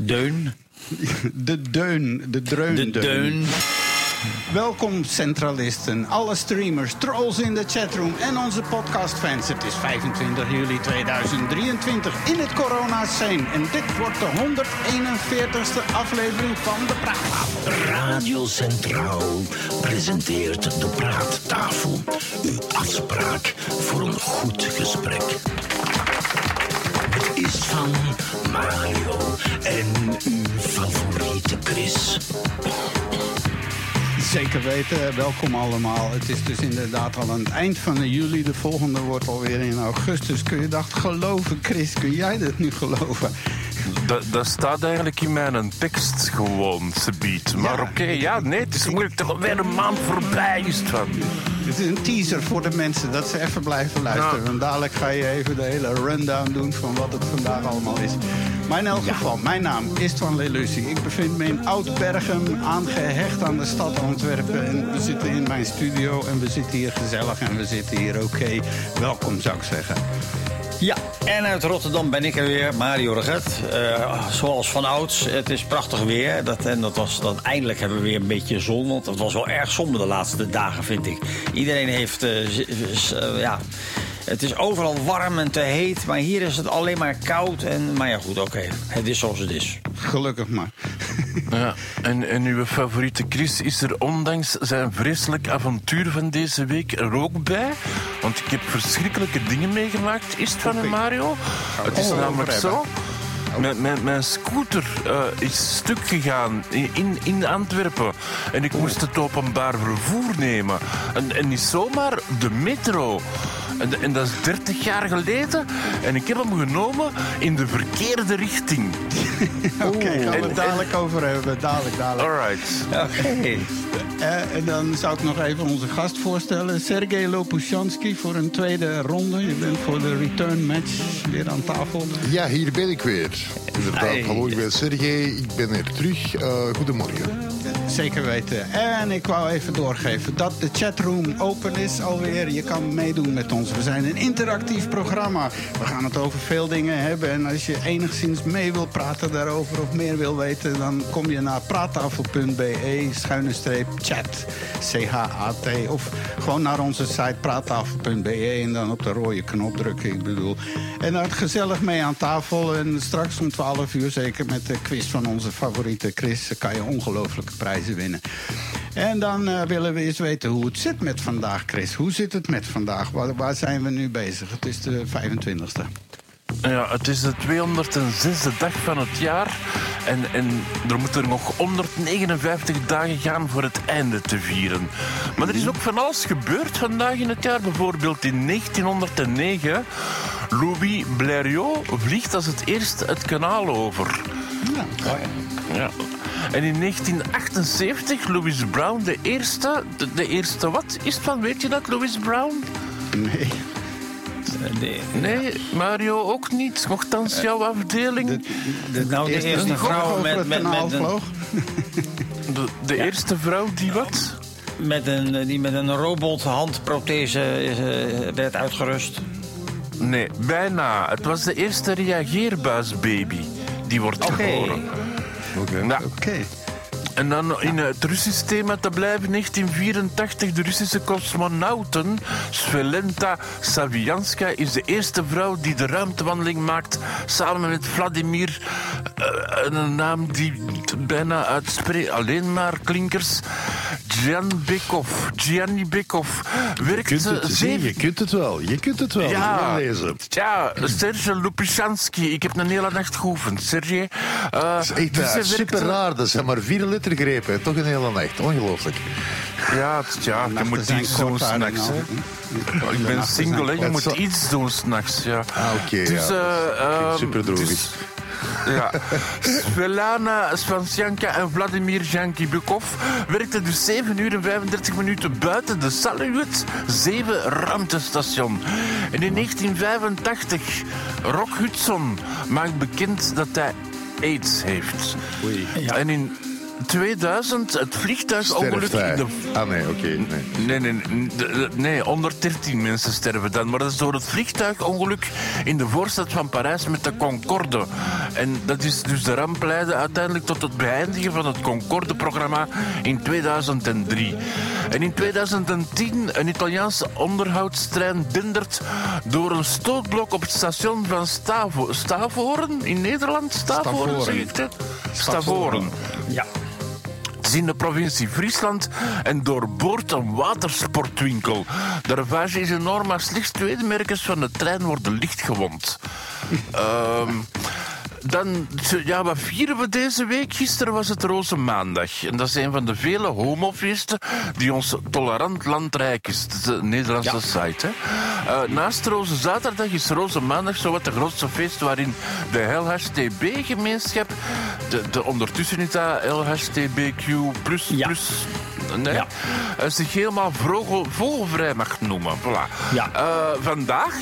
Deun. De deun, de dreun. De deun. Welkom centralisten, alle streamers, trolls in de chatroom en onze podcastfans. Het is 25 juli 2023 in het corona-scene. En dit wordt de 141ste aflevering van de Praattafel. Radio Centraal presenteert de Praattafel. Uw afspraak voor een goed gesprek. Het is van Mario en uw favoriete Chris. Zeker weten, welkom allemaal. Het is dus inderdaad al aan het eind van de juli. De volgende wordt alweer in augustus. Kun je dat geloven, Chris? Kun jij dat nu geloven? Dat, dat staat eigenlijk in mijn tekst gewoon, Sebiet. Maar Ja. oké, ja, nee, het is moeilijk. Toch alweer een maand voorbij is het van. Het is een teaser voor de mensen, dat ze even blijven luisteren. Ja. Want dadelijk ga je even de hele rundown doen van wat het vandaag allemaal is. Maar in elk geval, mijn naam is Twan Lelucie. Ik bevind me in Oud-Bergen, aangehecht aan de stad Antwerpen. En we zitten in mijn studio en we zitten hier gezellig en we zitten hier oké. Welkom, zou ik zeggen. Ja, en uit Rotterdam ben ik er weer, Mario Reget. Eh, zoals van ouds, het is prachtig weer. Dat, en dat was, dan eindelijk hebben we weer een beetje zon. Want het was wel erg somber de laatste dagen, vind ik. Iedereen heeft, eh, eh, ja... Het is overal warm en te heet, maar hier is het alleen maar koud. En, maar ja, goed, oké. Het is zoals het is. Gelukkig maar. Ja. En, en uw favoriete Chris is er ondanks zijn vreselijk avontuur van deze week er ook bij. Want ik heb verschrikkelijke dingen meegemaakt. Is het van een Mario? Het is namelijk zo. Mijn, mijn, mijn scooter eh, is stuk gegaan in, in Antwerpen. En ik moest het openbaar vervoer nemen. En, en niet zomaar de metro. En, en dat is 30 jaar geleden. En ik heb hem genomen in de verkeerde richting. Oké, gaan we het dadelijk over hebben. Dadelijk, dadelijk. Alright. Oké. Eh, en dan zou ik nog even onze gast voorstellen. Sergej Lopushansky voor een tweede ronde. Je bent voor de return match weer aan tafel. Ja, hier ben ik weer. Inderdaad, Hey. hallo, ik ben Sergej, ik ben er terug. Eh, goedemorgen. Zeker weten. En ik wou even doorgeven dat de chatroom open is alweer. Je kan meedoen met ons. We zijn een interactief programma. We gaan het over veel dingen hebben. En als je enigszins mee wil praten daarover of meer wil weten... dan kom je naar praattafel.be, schuine streep, chat, C-H-A-T. Of gewoon naar onze site praattafel.be en dan op de rode knop drukken. Ik bedoel. En dan gezellig mee aan tafel. En straks om 12 uur, zeker met de quiz van onze favoriete Chris... kan je ongelooflijke prijzen winnen. En dan eh, willen we eens weten hoe het zit met vandaag, Chris. Hoe zit het met vandaag? Waar, waar zijn we nu bezig? Het is de 25e. Ja, het is de 206e dag van het jaar. En, en er moeten er nog 159 dagen gaan voor het einde te vieren. Maar er is ook van alles gebeurd vandaag in het jaar. Bijvoorbeeld in 1909. Louis Blériot vliegt als het eerst het kanaal over. Ja. En in 1978 Louis Brown, de eerste... De, de eerste wat is het van? Weet je dat, Louis Brown? Nee. De, Nee, Mario ook niet. Nochtans jouw afdeling. de, nou, de Eerste vrouw met, met, met, een. De, de eerste vrouw die wat? met een, die met een robothandprothese is, eh, werd uitgerust. Nee, bijna. Het was de eerste reageerbuisbaby die wordt Oké. Ja. En dan in het Russisch thema te blijven, 1984, de Russische cosmonauten Svelenta Savianska is de eerste vrouw die de ruimtewandeling maakt samen met Vladimir, eh, een naam die bijna uitspreekt, alleen maar klinkers, Gian Bekov. Gianni Bekov Je kunt werkte het zien, zeven je kunt het wel. Je kunt het wel. ja, lezen. ja, Serge Lupushansky. Ik heb een hele nacht geoefend. Serge. eh, Dat is echt dus eh, super werkte- raar. Dat zijn maar vier lettergrepen. Toch een hele nacht. Ongelooflijk. Ja, het- ja je moet iets doen s'nachts. Ik ben single, hè. je moet iets doen s'nachts. Ja. Ah, oké, Dus, ja. eh, ehm, dus- Ja. Svelana Svansjanka en Vladimir Jankibukov werkten dus 7 uur en 35 minuten buiten de Salyut 7 ruimtestation. En in 1985, Rock Hudson maakt bekend dat hij AIDS heeft. En in 2000 het vliegtuigongeluk Sterft in de Ah, nee, oké. nee. Nee, nee, nee, nee, 113 mensen sterven dan. Maar dat is door het vliegtuigongeluk in de voorstad van Parijs met de Concorde. En dat is dus de ramp leidde uiteindelijk tot het beëindigen van het Concorde-programma in 2003. En in 2010 een Italiaanse onderhoudstrein dendert door een stootblok op het station van Stavo Stavoren in Nederland. Stavoren, Stavoren. zeg ik het? Stavoren. Ja. Is in de provincie Friesland en doorboort een watersportwinkel. De ravage is enorm, maar slechts twee merkers van de trein worden lichtgewond. Ehm dan, ja, wat vieren we deze week? Gisteren was het Roze Maandag. En dat is een van de vele homofeesten die ons tolerant land rijk is. Een Nederlandse site. Hè? Eh, naast Roze Zaterdag is Roze Maandag zowat de grootste feest waarin de LHTB-gemeenschap, de, de, ondertussen is dat LHTBQ++, Ja. Ja. eh, zich helemaal vogel, vogelvrij mag noemen. Voilà. Ja. Eh, vandaag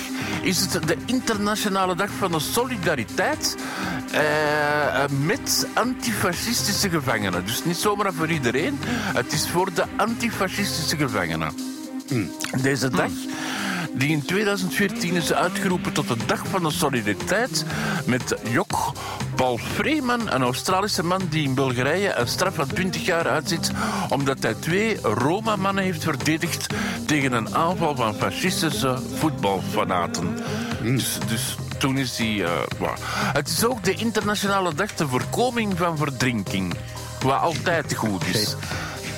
is het de internationale dag van de solidariteit eh, met antifascistische gevangenen. Dus niet zomaar voor iedereen, het is voor de antifascistische gevangenen. Deze dag, die in 2014 is uitgeroepen tot de Dag van de Solidariteit met Jok Paul Freeman, een Australische man die in Bulgarije een straf van 20 jaar uitzit omdat hij twee Roma-mannen heeft verdedigd tegen een aanval van fascistische voetbalfanaten. Dus, dus toen is hij... eh. Het is ook de internationale dag ter voorkoming van verdrinking. Wat altijd goed is.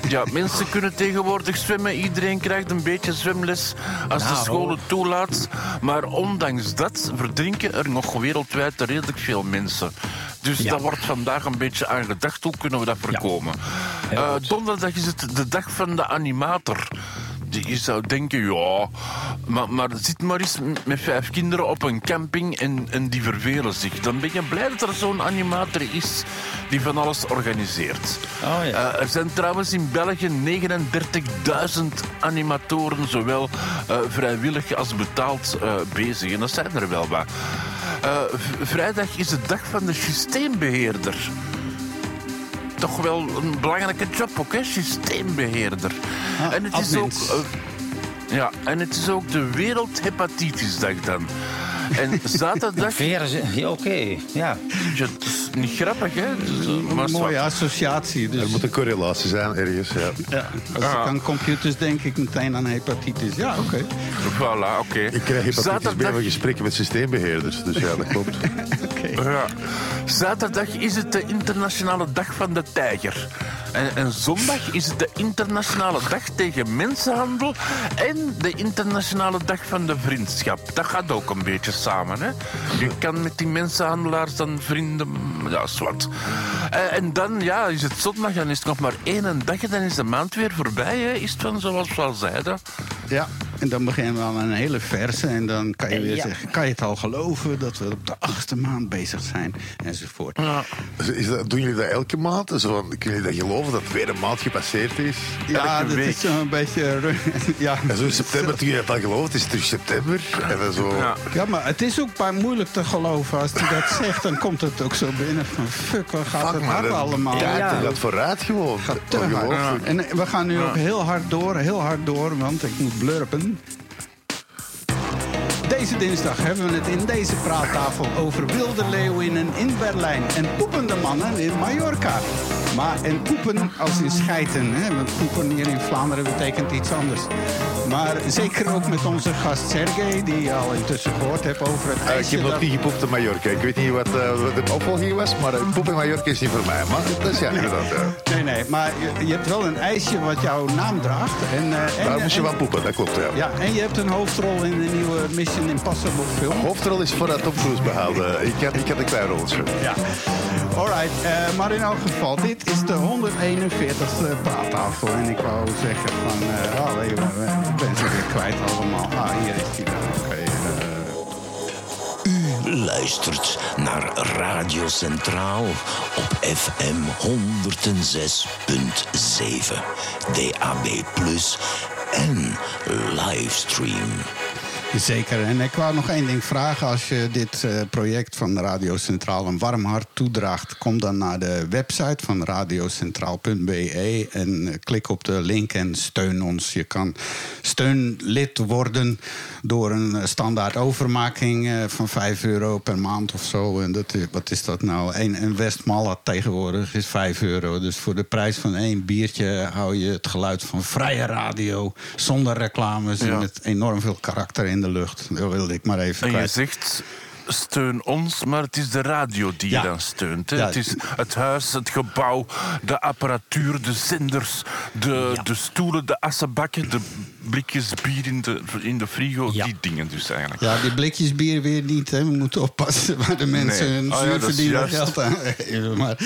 Ja, mensen kunnen tegenwoordig zwemmen. Iedereen krijgt een beetje zwemles als de Nou. school het toelaat. Maar ondanks dat verdrinken er nog wereldwijd redelijk veel mensen. Dus Ja. daar wordt vandaag een beetje aan gedacht. Hoe kunnen we dat voorkomen? Eh, donderdag is het de dag van de animator. Je zou denken, ja, maar, maar zit maar eens met vijf kinderen op een camping en, en die vervelen zich. Dan ben je blij dat er zo'n animator is die van alles organiseert. Oh ja. Eh, er zijn trouwens in België 39.000 animatoren, zowel eh, vrijwillig als betaald, eh, bezig. En dat zijn er wel wat. Vrijdag is de dag van de systeembeheerder. Toch wel een belangrijke job ook, hè? Systeembeheerder. Ah, en, het is ook, eh, ja, en het is ook de Wereldhepatitisdag dan. En zaterdag... Veren ze... ja, Oké, ja. Ja, het is niet grappig, hè? Maar Een mooie associatie. Dus, Er moet een correlatie zijn ergens. Ja. ja, als ik aan computers denk ik meteen aan hepatitis. Ja, oké. Voilà, oké. Ik krijg hepatitis bij mijn gesprekken met systeembeheerders. Dus ja, dat klopt. Ja. Zaterdag is het de internationale dag van de tijger. En, en zondag is het de internationale dag tegen mensenhandel en de internationale dag van de vriendschap. Dat gaat ook een beetje samen. Hè? Je kan met die mensenhandelaars dan vrienden... Ja, zwart. En, en dan ja, is het zondag, dan is het nog maar één dag en dan is de maand weer voorbij. Hè? Is het van zoals we al zeiden. Ja, en dan beginnen we aan een hele verse. En dan kan je weer Ja. zeggen, kan je het al geloven dat we op de achtste maand bezig zijn? Enzovoort. Ja. Dus Is dat, doen jullie dat elke maand? Zo van, kunnen jullie dat geloven dat weer een maand gepasseerd is? Ja, Elke dat week. is zo'n beetje... Ja. En zo in september, toen je dat al gelooft, het is terug september. En dan zo... Ja. ja, maar het is ook bij moeilijk te geloven. Als hij dat zegt, dan komt het ook zo binnen van... Fuck, waar gaat Fuck het hard dat- allemaal? Ja, Ja. dat vooruit gewoon. gaat te hard. En eh, we gaan nu ook heel hard door, heel hard door, want ik moet blurpen. Mm-hmm. Deze dinsdag hebben we het in deze praattafel over wilde leeuwinnen in Berlijn en poepende mannen in Mallorca. Maar en poepen als in schijten, hè? want poepen hier in Vlaanderen betekent iets anders. Maar zeker ook met onze gast Sergej, die je al intussen gehoord hebt over het Eh, ik ijsje. heb nog dat- niet gepoept in Mallorca. Ik weet niet wat, eh, wat de opvolging was, maar uh, poep in Mallorca is niet voor mij. Maar dat is ja, inderdaad. Ja. Nee, nee, maar je, je hebt wel een ijsje wat jouw naam draagt. En, eh, en, Daar moest je en- wel poepen, dat klopt. Ja. Ja, en je hebt een hoofdrol in de nieuwe Mission Impossible film. Hoofdrol is vooruit Tom Cruise behaald. Eh, Ik had, ik had een klein rolletje. Ja. Alright, eh, maar in elk geval, dit is de 141ste praattafel. En ik wou zeggen van, eh oh, ik ben- ik ben ze weer kwijt allemaal. Ah, hier is die dan. Oké, eh, U luistert naar Radio Centraal op FM 106.7, DAB+ en livestream. Zeker. En ik wou nog één ding vragen. Als je dit eh, project van Radio Centraal een warm hart toedraagt... kom dan naar de website van radiocentraal.be... en eh, klik op de link en steun ons. Je kan steunlid worden door een eh, standaard overmaking... van 5 euro per maand of zo. En dat, is- wat is dat nou? Een, een Westmallet tegenwoordig is 5 euro. Dus voor de prijs van één biertje hou je het geluid van vrije radio... zonder reclames en Ja. met enorm veel karakter in de lucht. Dat wilde ik maar even En je zegt steun ons, maar het is de radio die Ja. je dan steunt. Hè? Ja. Het is het huis, het gebouw, de apparatuur, de zenders, de, de stoelen, de assenbakken, de blikjes bier in de, in de frigo. Ja. Die dingen dus eigenlijk. Ja, die blikjes bier weer niet. Hè. We moeten oppassen waar de mensen Nee. hun Oh zuur verdienen geld aan geven. Maar,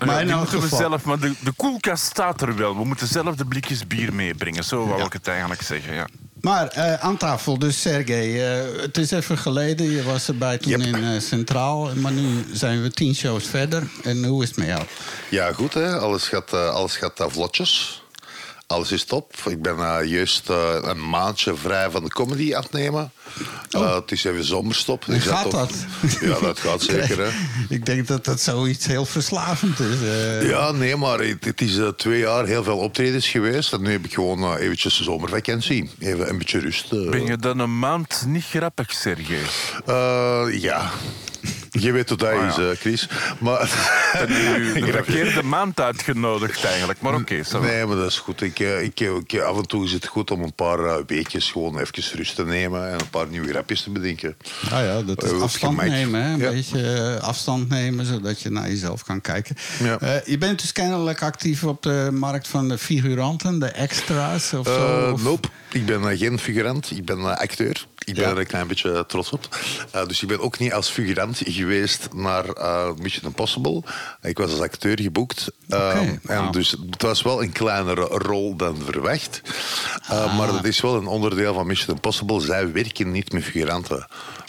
Ja, maar in elk we zelf, maar de, de koelkast staat er wel. We moeten zelf de blikjes bier meebrengen. Zo wou Ja. ik het eigenlijk zeggen. Ja. Maar eh, aan tafel, dus Sergej, eh, het is even geleden. Je was erbij toen Yep. in eh, Centraal. Maar nu zijn we tien shows verder. En hoe is het met jou? Ja, goed hè. Alles gaat, alles gaat vlotjes. Alles is top. Ik ben eh, juist eh, een maandje vrij van de comedy aan het nemen. Eh, het is even zomerstop. Dus gaat dat? Ja, dat gaat zeker hè. Ik denk dat dat zoiets heel verslavend is. eh. Ja, nee, maar het, het is twee jaar heel veel optredens geweest. En nu heb ik gewoon eventjes zomervakantie. Even een beetje rust. Ben je dan een maand niet grappig, Sergej? Eh, ja. Je weet wat dat is, ja. eh, Chris. Maar... U de verkeerde maand uitgenodigd eigenlijk. Maar oké, zo. Nee, maar dat is goed. Ik, eh, ik, ik, af en toe is het goed om een paar eh, weekjes gewoon even rust te nemen en een paar nieuwe grapjes te bedenken. Ah ja, dat is Eh, afstand nemen. Hè? Een Ja. beetje eh, afstand nemen, zodat je naar jezelf kan kijken. Ja. Eh, je bent dus kennelijk actief op de markt van de figuranten, de extra's of zo? Eh, nope. Ik ben eh, geen figurant, ik ben eh, acteur. Ik ben Ja. er een klein beetje trots op. Eh, dus ik ben ook niet als figurant geweest naar eh, Mission Impossible. Ik was als acteur geboekt. Eh, Oké, wauw. En dus het was wel een kleinere rol dan verwacht. Eh, Maar dat is wel een onderdeel van Mission Impossible. Zij werken niet met figuranten.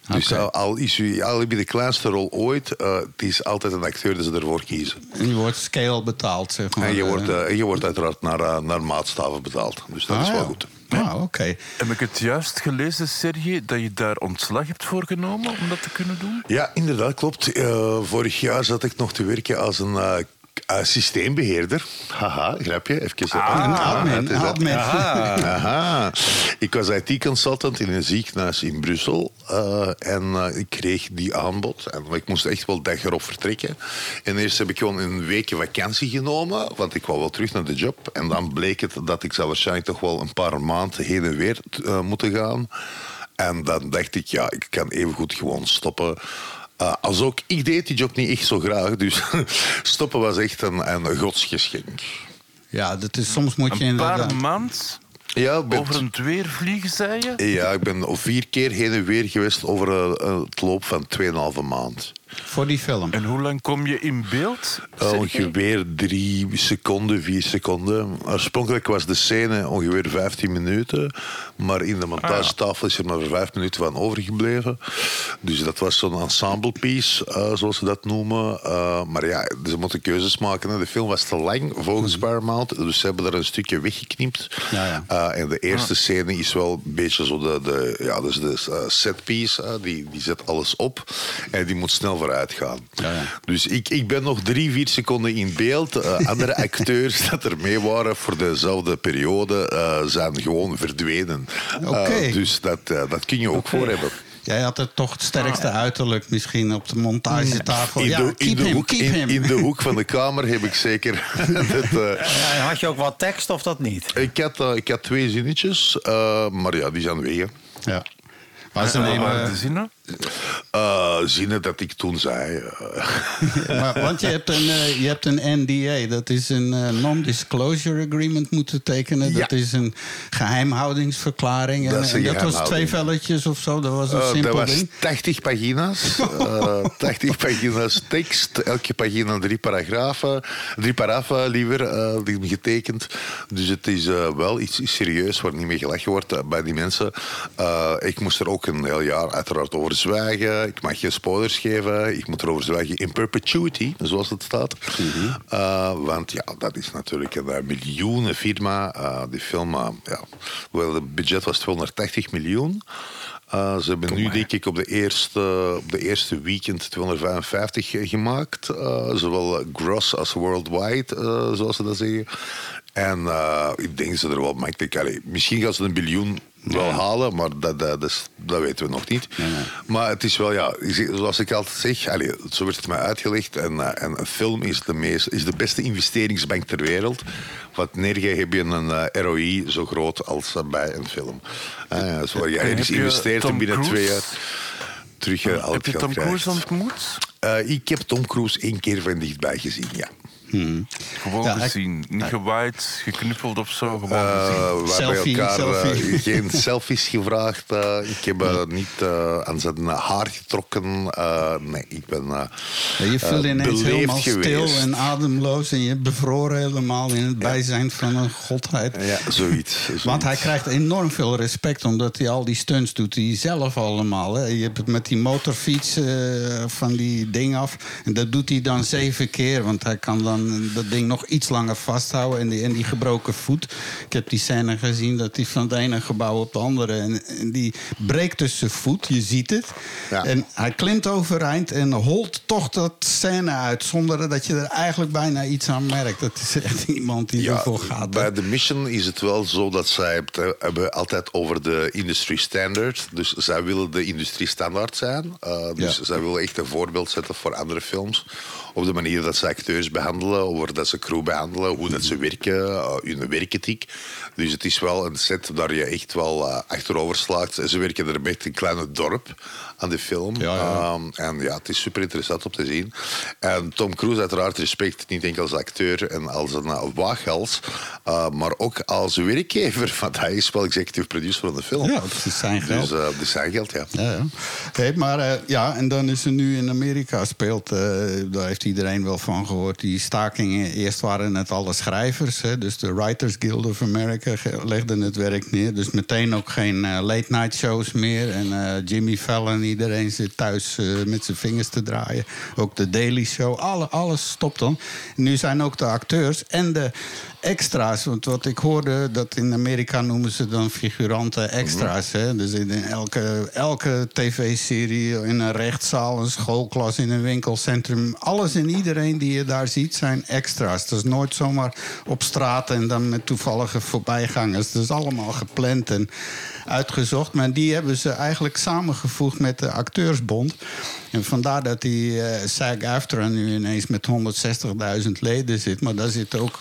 Dus al, is u, al heb je de kleinste rol ooit, het is altijd een acteur dat ze ervoor kiezen. En je wordt scale betaald, zeg maar. En je wordt, je wordt uiteraard naar, naar maatstaven betaald. Dus dat ah, is wel ja. goed. Ah, oké. Heb ik het juist gelezen, Sergej, dat je daar ontslag hebt voor genomen om dat te kunnen doen? Ja, inderdaad, klopt. Eh, vorig jaar zat ik nog te werken als een eh, eh, systeembeheerder. Haha, grapje. Even Ah, Een Ah, admin. admin. Aha. Ik was IT-consultant in een ziekenhuis in Brussel. eh, en eh, ik kreeg die aanbod. En ik moest echt wel dag erop vertrekken. En eerst heb ik gewoon een weekje vakantie genomen. Want ik wou wel terug naar de job. En dan bleek het dat ik zou waarschijnlijk toch wel een paar maanden heen en weer moeten gaan. En dan dacht ik, ja, ik kan even goed gewoon stoppen. Eh, als ook, ik deed die job niet echt zo graag. Dus stoppen was echt een, een godsgeschenk. Ja, dat is, soms moet je Een inderdaad... paar maand Ja, ben- over een weer vliegen, zei je? Ja, ik ben al vier keer heen en weer geweest over eh, het loop van 2,5 maand. Voor die film. En hoe lang kom je in beeld? Ongeveer drie seconden, vier seconden. Oorspronkelijk was de scène ongeveer 15 minuten. Maar in de montagetafel is er maar vijf minuten van overgebleven. Dus dat was zo'n ensemble piece, eh, zoals ze dat noemen. Uh, maar ja, ze moeten keuzes maken. Hè. De film was te lang volgens Paramount. Dus ze hebben er een stukje weggeknipt. Ja, ja. Uh, en de eerste scène is wel een beetje zo de, de, ja, dus de uh, setpiece. Uh, die, die zet alles op. En die moet snel vooruit gaan. Ja, ja. Dus ik, ik ben nog drie, vier seconden in beeld. Uh, andere acteurs dat er mee waren voor dezelfde periode uh, zijn gewoon verdwenen. Oké. Uh, dus dat, uh, dat kun je ook voor hebben. Jij had er toch het sterkste uiterlijk misschien op de montagetafel. In ja, de, keep in, de him, hoek, keep in, him. in de hoek van de kamer heb ik zeker. dat, uh, Ja, had je ook wat tekst of dat niet? ik, had, uh, ik had twee zinnetjes, uh, maar ja, die zijn wegen. Ja. Maar ze nemen... de zinnen? Uh, zinnen dat ik toen zei. uh. maar, want je hebt, een, uh, je hebt een NDA, dat is een uh, non-disclosure agreement moeten tekenen. Ja. Dat is een geheimhoudingsverklaring. Dat En, is een en dat was twee velletjes of zo, dat was een simpel dat was ding. 80 pagina's. Uh, 80 pagina's tekst. Elke pagina drie paragrafen. Drie paragrafen liever, die getekend. Dus het is wel iets, iets serieus waar niet mee gelachen wordt bij die mensen. Ik moest er ook een heel jaar uiteraard over zwijgen. Ik mag geen spoilers geven. Ik moet erover zwijgen in perpetuity, zoals het staat. Mhm. Uh, want ja, dat is natuurlijk een uh, miljoenen firma. Uh, die film, uh, ja, wel, het budget was 280 miljoen. Eh, ze hebben nu, denk ik, op de eerste, op de eerste weekend 255 gemaakt. Eh, zowel gross als worldwide, eh, zoals ze dat zeggen. En eh, ik denk ze er wel makkelijk... allee, misschien gaan ze een biljoen wel halen, maar dat, dat, dat, is- dat weten we nog niet. Maar het is wel, ja, zoals ik altijd zeg, zo werd het mij uitgelegd. En, eh, en een film is de, meest, is de beste investeringsbank ter wereld. Want nergens heb je een eh, ROI zo groot als eh, bij een film. Zo, ja, je investeert en binnen Cruise? twee jaar terug Heb je Tom Cruise ontmoet? Ik heb Tom Cruise één keer van dichtbij gezien, ja. Gewoon Ja, ik- gezien. Niet gewaaid, geknuffeld of zo. Gewoon Eh, gezien. we Selfie, elkaar eh, geen selfies gevraagd. eh, ik heb niet eh, aan zijn haar getrokken. eh, nee, ik ben eh, Ja, je viel ineens helemaal stil geweest. en ademloos en je bevroren helemaal in het bijzijn van een godheid. Ja, zoiets. zoiets. Want hij krijgt enorm veel respect omdat hij al die stunts doet die hij zelf allemaal. Hè. Je hebt het met die motorfiets eh, van die ding af. En dat doet hij dan zeven keer. Want hij kan dan dat ding nog iets langer vasthouden. En die, en die gebroken voet. Ik heb die scène gezien dat hij van het ene gebouw op het andere. En, en die breekt dus zijn voet. Je ziet het. Ja. En hij klimt overeind en holt toch dat scène uit. Zonder dat je er eigenlijk bijna iets aan merkt. Dat is echt iemand die ervoor gaat. Bij de Mission is het wel zo dat zij het eh, hebben altijd over de industry standard. Dus zij willen de industrie standaard zijn. Eh, dus Ja. zij willen echt een voorbeeld zetten voor andere films. Op de manier dat ze acteurs behandelen, over dat ze crew behandelen, hoe dat ze werken, eh, hun werkethiek. Dus het is wel een set daar je echt wel eh, achterover slaagt. Ze werken er met een kleine dorp aan de film. Ja, ja. Ehm, en ja, het is super interessant om te zien. En Tom Cruise, uiteraard respect, niet enkel als acteur en als een uh, waaghals, uh, maar ook als werkgever. Want hij is wel executive producer van de film. Ja, het is zijn geld. Dus het is zijn geld, ja. Ja, ja. Hey, maar eh, ja, en dan is er nu in Amerika speelt, eh, daar heeft iedereen wel van gehoord. Die stakingen, eerst waren het alle schrijvers. Hè, dus de Writers Guild of America legden het werk neer. Dus meteen ook geen eh, late night shows meer. En eh, Jimmy Fallon, iedereen zit thuis eh, met zijn vingers te draaien. Ook de Daily Show, alle, alles stopt dan. nu zijn ook de acteurs en de extra's. Want wat ik hoorde, dat in Amerika noemen ze dan figuranten extra's. hè? Dus in elke, elke tv-serie, in een rechtszaal, een schoolklas, in een winkelcentrum. Alles en iedereen die je daar ziet zijn extra's. Dat is nooit zomaar op straat en dan met toevallige voorbijgangers. Dat is allemaal gepland en uitgezocht. Maar die hebben ze eigenlijk samengevoegd met de Acteursbond. En vandaar dat die eh SAG-AFTRA nu ineens met 160.000 leden zit. Maar daar zit ook...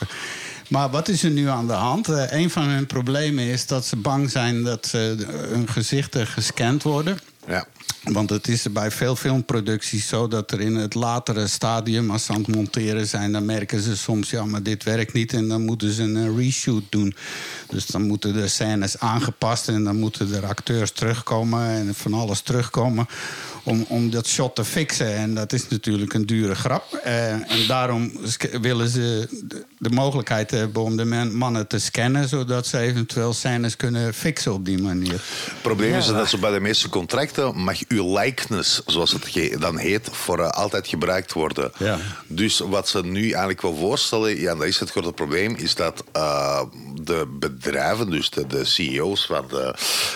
Maar wat is er nu aan de hand? Eh, een van hun problemen is dat ze bang zijn dat ze, hun gezichten gescand worden. Ja. Want het is bij veel filmproducties zo dat er in het latere stadium, als ze aan het monteren zijn, dan merken ze soms, ja, maar dit werkt niet en dan moeten ze een eh, reshoot doen. Dus dan moeten de scènes aangepast en dan moeten er acteurs terugkomen en van alles terugkomen om, om dat shot te fixen. En dat is natuurlijk een dure grap. Eh, en daarom willen ze de, de mogelijkheid hebben om de mannen te scannen, zodat ze eventueel scènes kunnen fixen op die manier. Het probleem is dat ze bij de meeste contracten mag uw likeness, zoals het dan heet, voor eh, altijd gebruikt worden. Ja. Dus wat ze nu eigenlijk wil voorstellen, ja, dat is het grote probleem, is dat eh, de bedrijven, dus de, de CEO's van de,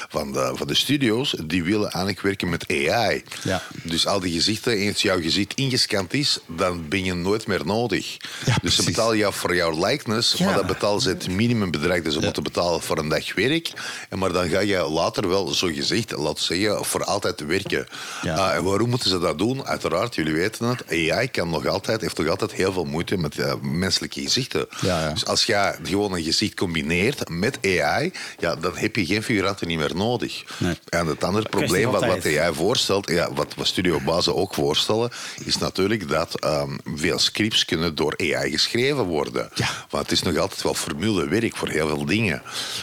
van, de, van de studio's, die willen eigenlijk werken met AI. Ja. Dus al die gezichten, eens jouw gezicht ingescand is, dan ben je nooit meer nodig. Ja, dus ze betalen jou voor jouw likeness, maar dat betalen ze het minimumbedrag dat ze moeten betalen voor een dag werk. En maar dan ga je later wel, zo gezegd, laten we zeggen, voor altijd werken. Ja. Ah, en waarom moeten ze dat doen? Uiteraard, jullie weten het. AI kan nog altijd, heeft nog altijd heel veel moeite met eh, menselijke gezichten. Ja, ja. Dus als je gewoon een gezicht combineert met AI, ja, dan heb je geen figuranten niet meer nodig. Nee. En het andere probleem wat, wat. AI voorstelt, ja, wat, wat studiobazen ook voorstellen, is natuurlijk dat ehm, veel scripts kunnen door AI geschreven worden. Ja. Want het is nog altijd wel formulewerk voor heel veel dingen.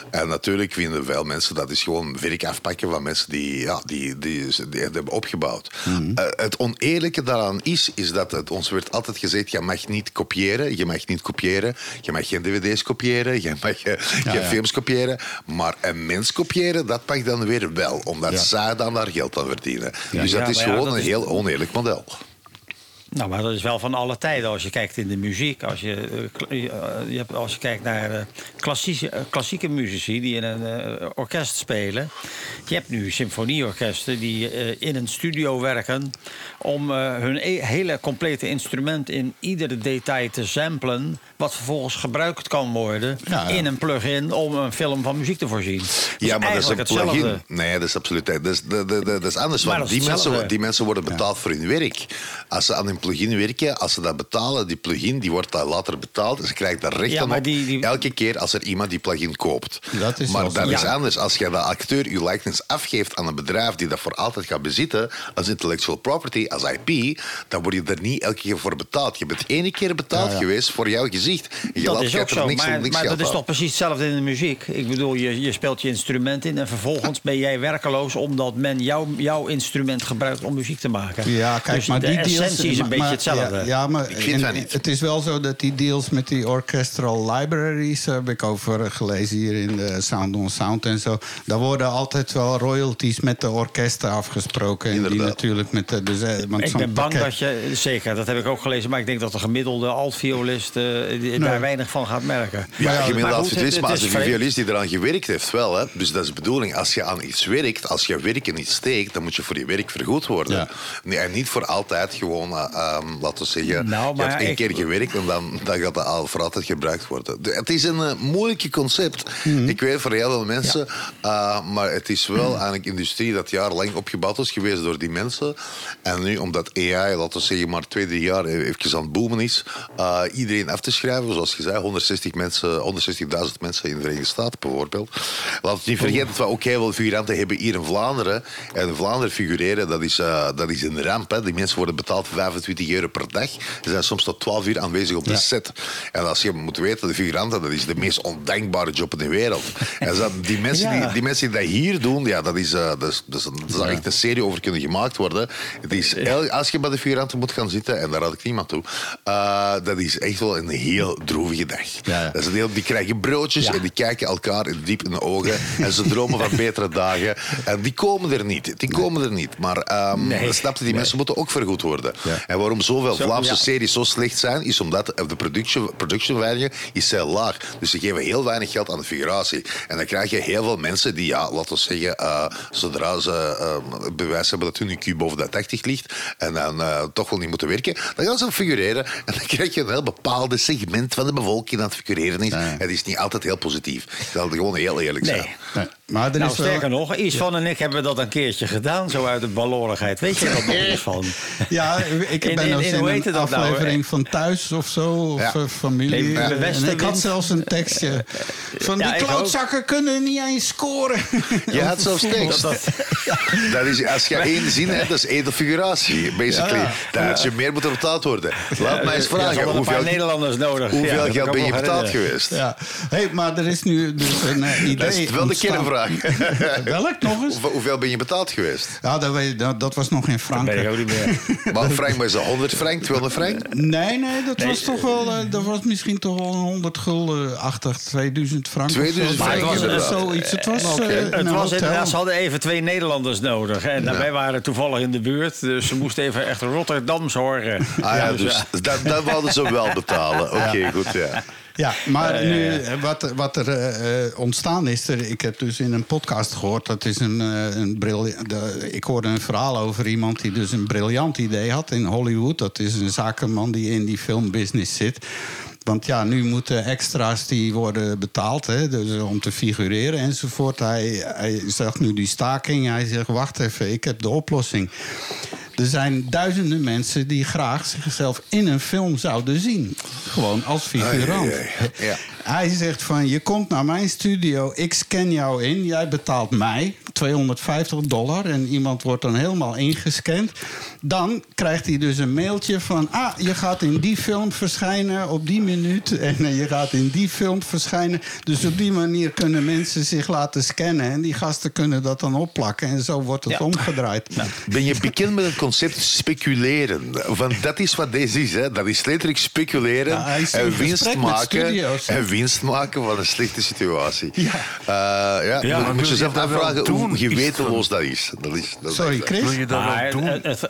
En natuurlijk vinden veel mensen dat is gewoon werk afpakken van mensen die, ja, die, die, die het hebben opgebouwd. Mhm. Eh, het oneerlijke daaraan is, is dat het, ons werd altijd gezegd, je mag niet kopiëren, je mag niet kopiëren, je mag geen dvd's kopiëren, je mag eh, geen ja. films kopiëren, maar een mens kopiëren, dat mag dan weer wel, omdat Ja. zij dan daar geld aan verdienen. dus Ja, dat is gewoon dat een is- heel oneerlijk model. Nou, maar dat is wel van alle tijden. Als je kijkt in de muziek, als je, eh, eh, als je kijkt naar eh, klassieke, klassieke muzici die in een orkest spelen. Je hebt nu symfonieorkesten die in een studio werken om hun e- hele complete instrument in iedere detail te samplen. Wat vervolgens gebruikt kan worden Ja, ja. in een plugin om een film van muziek te voorzien. Dat Ja, maar dat is een plugin. Nee, dat is absoluut. Dat is, dat, dat, dat is anders. Maar Want dat is die, mensen, die mensen worden betaald voor hun werk. Als ze aan een plugin werken, als ze dat betalen, die plugin die wordt dan later betaald. En ze krijgen daar recht Ja, aan maar op. die- die- Elke keer als er iemand die plugin koopt. Dat is maar dat is Ja. anders. Als je de acteur je likeness afgeeft aan een bedrijf die dat voor altijd gaat bezitten, als intellectual property, als IP, dan word je er niet elke keer voor betaald. Je bent één keer betaald Ja, ja. geweest voor jouw gezicht. Je Dat is ook zo, niks, maar, niks maar geld dat is toch precies hetzelfde in de muziek. Ik bedoel, je, je speelt je instrument in en vervolgens ben jij werkeloos omdat men jouw jouw instrument gebruikt om muziek te maken. Ja, kijk, dus maar de die deals... essentie is een maar- beetje hetzelfde. Ja, ja, maar Ik vind en- niet. het is wel zo dat die deals met die orchestral libraries... heb ik over gelezen hier in de Sound on Sound en zo. Daar worden altijd wel royalties met de orkesten afgesproken. En die natuurlijk met de... Dus, want Ik ben bang pakket- dat je, zeker, dat heb ik ook gelezen, maar ik denk dat de gemiddelde altviolist eh, die- daar weinig van gaat merken. Ja, ja, gemiddeld maar goed, altviolist, het- maar als is een violist die eraan gewerkt heeft, wel. Hè. Dus dat is de bedoeling. Als je aan iets werkt, als je werk in iets steekt, dan moet je voor je werk vergoed worden. Ja. Nee, en niet voor altijd gewoon, eh, ehm, laten we zeggen, Nou, je hebt één ik- keer gewerkt en dan, dan gaat dat al voor altijd gebruikt worden. De- het is een eh, moeilijk concept. Mhm. Ik weet voor heel veel mensen, eh, maar het is wel eigenlijk industrie dat jarenlang opgebouwd is geweest door die mensen. En nu, omdat AI, laten we zeggen, maar twee, drie jaar even aan het boomen is, eh, iedereen af te schrijven, zoals je zei, 160 mensen, 160.000 mensen in de Verenigde Staten bijvoorbeeld. Het niet vergeten dat we ook heel veel figuranten hebben hier in Vlaanderen. En Vlaanderen figureren, dat is, eh, dat is een ramp. Hè. Die mensen worden betaald 25 euro per dag. Ze zijn soms tot 12 uur aanwezig op de Ja. set. En als je moet weten, de figuranten, dat is de meest ondenkbare job in de wereld. En zo- die, mensen Ja. die, die mensen die dat hier doen, ja, dat is, eh, dat is, dat is zou echt een serie over kunnen gemaakt worden. Het is, als je bij de figuranten moet gaan zitten, en daar had ik niemand toe, eh, dat is echt wel een heel droevige dag. Ja, ja. Dat is een heel, die krijgen broodjes en die kijken elkaar diep in de ogen en ze dromen van betere dagen. En die komen er niet. Die komen er niet. Maar ehm Nee. snap je, die mensen moeten ook vergoed worden. Ja. En waarom zoveel Zo, Vlaamse ja. series zo slecht zijn, is omdat de production, is heel laag. Dus ze geven heel weinig geld aan de figuratie. En dan krijg je heel veel mensen die, ja, laten we zeggen, eh, zodra ze eh, bewijs hebben dat hun IQ boven de 80 ligt en dan eh, toch wel niet moeten werken, dan gaan ze figureren. En dan krijg je een heel bepaalde segment van de bevolking dat aan het figureren is. Het is niet altijd heel positief. Ik zal het gewoon heel eerlijk Nee. zijn. Maar er Nou, is wel- sterker nog, Iets van en ik hebben dat een keertje gedaan, zo uit de balorigheid. Weet je er nog iets van? Ja, ik ben in- in- een nou? aflevering van Thuis of zo, of Ja. eh, familie. Nee, de en ik had zelfs een tekstje van Ja, die ook. klootzakken kunnen niet eens scoren. Je had zelfs tekst. Dat- Dat is, als je één zin hebt, dat is één figuratie, basically. Ja. Dan had je meer moeten betaald worden. Laat mij eens vragen, hadden een paar hoeveel, Nederlanders nodig. Hoeveel geld ben je nog betaald geweest? Ja, hey, maar er is nu dus een eh, idee. Dat is wel de. Welk nog eens? Hoeveel- Hoeveel ben je betaald geweest? Ja, dat, weet, dat, dat was nog in Dat ben ik Frankrijk. ook niet meer. Maar frank, maar is dat 100 frank, 200 frank? Nee, nee, dat Nee, was toch wel, eh, dat was misschien toch wel een 100 gulden achtig, 2000 frank. of zo. 2000 Maar frank, het was inderdaad. zoiets. Het was Oké. eh, Het was inderdaad, ze hadden even twee Nederlanders nodig. En wij waren toevallig in de buurt, dus ze moesten even echt Rotterdams horen. Ah ja, Dus, dus ja. dat, dat wilden ze wel betalen. Oké, goed, ja. Ja, maar ja, nu, eh, wat, wat er eh, eh, ontstaan is, er, ik heb dus in een podcast gehoord, dat is een, eh, een briljant. de- Ik hoorde een verhaal over iemand die dus een briljant idee had in Hollywood. Dat is een zakenman die in die filmbusiness zit. Want ja, nu moeten extra's die worden betaald hè, dus om te figureren enzovoort. Hij, hij zag nu die staking. Hij zegt: Wacht even, ik heb de oplossing. Er zijn duizenden mensen die graag zichzelf in een film zouden zien. Gewoon als figurant. Ja. Hij zegt van, je komt naar mijn studio, ik scan jou in, jij betaalt mij 250 dollar en iemand wordt dan helemaal ingescand. Dan krijgt hij dus een mailtje van, ah, je gaat in die film verschijnen op die minuut en eh, je gaat in die film verschijnen. Dus op die manier kunnen mensen zich laten scannen en die gasten kunnen dat dan opplakken en zo wordt het Ja. omgedraaid. Ben je bekend met het concept speculeren? Want dat is wat deze is. Hè. Dat is letterlijk speculeren is en winst maken. En winst maken van een slechte situatie. Ja. Eh, ja, maar moet je zelf afvragen hoe Is gewetenloos dat is. Dat is, dat Sorry, Chris? Wil je dat Maar wel doen? het- het-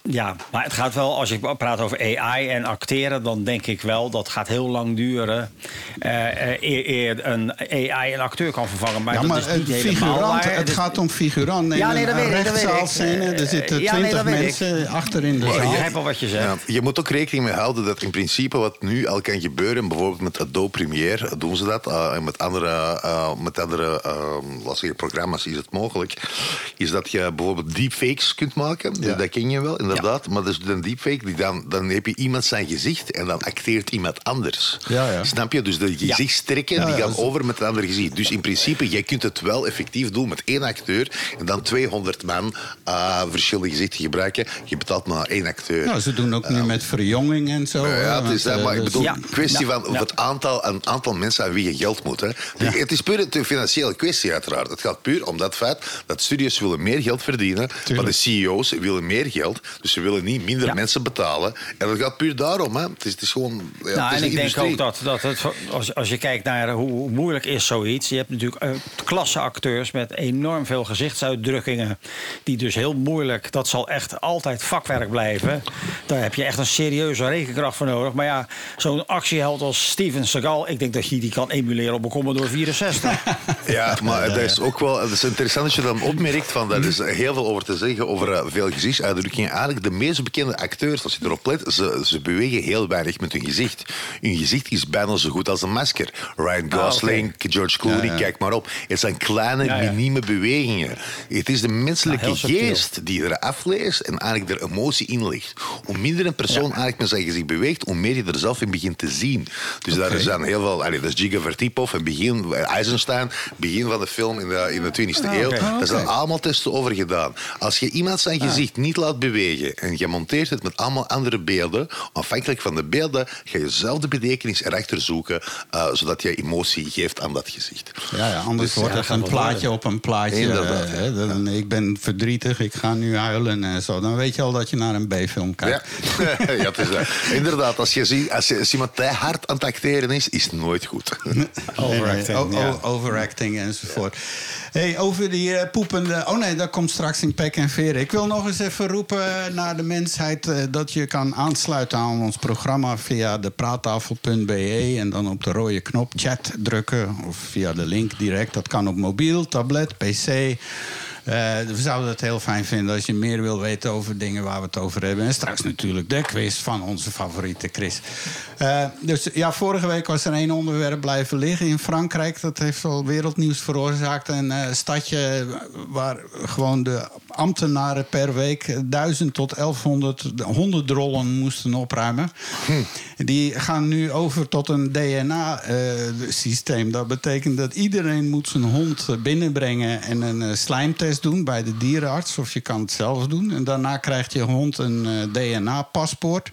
Ja, maar het gaat wel, als je praat over AI en acteren, dan denk ik wel dat gaat heel lang duren. eh, eh, eer, eer een AI een acteur kan vervangen. Maar ja, dat maar is niet het, helemaal waar. het Dus- gaat om figurant. Neem Ja, nee, dat weet ik, dat weet ik. rechtszaalscène, Er Eh, zitten ja, nee, twintig dat ik. mensen achter in de Ik zaal. begrijp wel wat je zegt. Ja, je moet ook rekening mee houden dat in principe wat nu al kan gebeuren, bijvoorbeeld met Adobe Premiere doen ze dat, eh, en met andere, met andere zeggen, programma's is het mogelijk, is dat je bijvoorbeeld deepfakes kunt maken. Ja. Dat ken je wel, inderdaad. Maar dat is een deepfake, die dan, dan heb je iemand zijn gezicht en dan acteert iemand anders. Ja, ja. Snap je? Dus de gezichtstrekken Ja, die ja, gaan is- over met een ander gezicht. Dus in principe, jij kunt het wel effectief doen met één acteur en dan 200 man eh, verschillende gezichten gebruiken. Je betaalt maar één acteur. Ja, ze doen ook nu met verjonging en zo. Ja, het is, want, eh, maar ik dus- bedoel, Ja. kwestie Ja. van Ja. het aantal, een aantal mensen aan wie je geld moet. Hè. Het is puur een financiële kwestie, uiteraard. Het gaat puur om dat feit dat studios willen meer geld verdienen. Maar de CEO's willen meer geld. Dus ze willen niet minder Ja. mensen betalen. En dat gaat puur daarom. Hè. Het, is, het is gewoon. Ja, nou, het is en ik denk ook dat, dat het, als, als je kijkt naar hoe, moeilijk is zoiets. Je hebt natuurlijk uh, klasse acteurs met enorm veel gezichtsuitdrukkingen. Die dus heel moeilijk, dat zal echt altijd vakwerk blijven. Daar heb je echt een serieuze rekenkracht voor nodig. Maar ja, zo'n actieheld als Steven Seagal, ik denk dat je die kan emuleren op een Commodore 64. Ja, maar dat is ook wel het is interessant als je dan opmerkt van daar is heel veel over te zeggen over eh, veel gezichtsuitdrukkingen. Eigenlijk de meest bekende acteurs, als je erop let, ze, ze bewegen heel weinig met hun gezicht. Hun gezicht is bijna zo goed als een masker. Ryan Gosling, George Clooney, Ja, ja. kijk maar op. Het zijn kleine, minieme bewegingen. Het is de menselijke geest die er afleest en eigenlijk er emotie in ligt. Hoe minder een persoon eigenlijk met zijn gezicht beweegt, hoe meer je er zelf in begint te zien. Dus daar zijn heel veel... Allee, dat is Giga Vertipov en begin, eh, Eisenstein, begin van de film in de, in de 20e Ah, eeuw. Daar zijn allemaal testen over gedaan. Als je iemand zijn gezicht niet laat bewegen en je monteert het met allemaal andere beelden, afhankelijk van de beelden ga je zelf de betekenis erachter zoeken, eh, zodat je emotie geeft aan dat gezicht. Ja, ja, anders Dus, wordt het een plaatje worden. op een plaatje. Inderdaad, eh, hè, dan, ik ben verdrietig, ik ga nu huilen en zo. Dan weet je al dat je naar een B-film kijkt. Ja, ja het is, inderdaad. Als je ziet, als, je, als iemand te hard aan het acteren is, is het nooit goed. Overacting, Nee, nee, o- ja. o- overacting enzovoort. Hey, over die eh, poepende... Oh nee, dat komt straks in pek en veren. Ik wil nog eens even roepen naar de mensheid... eh, dat je kan aansluiten aan ons programma via de praattafel.be... en dan op de rode knop chat drukken of via de link direct. Dat kan op mobiel, tablet, pc... Eh, we zouden het heel fijn vinden als je meer wil weten over dingen waar we het over hebben. En straks natuurlijk de quiz van onze favoriete Chris. Eh, dus ja, vorige week was er één onderwerp blijven liggen in Frankrijk. Dat heeft wel wereldnieuws veroorzaakt. Een eh, stadje waar gewoon de ambtenaren per week 1000 tot 1100 hondendrollen moesten opruimen. Die gaan nu over tot een DNA-systeem. dat betekent dat iedereen moet zijn hond eh, binnenbrengen en een eh, slijmtest doen bij de dierenarts. Of je kan het zelf doen. En daarna krijgt je hond een eh, DNA-paspoort.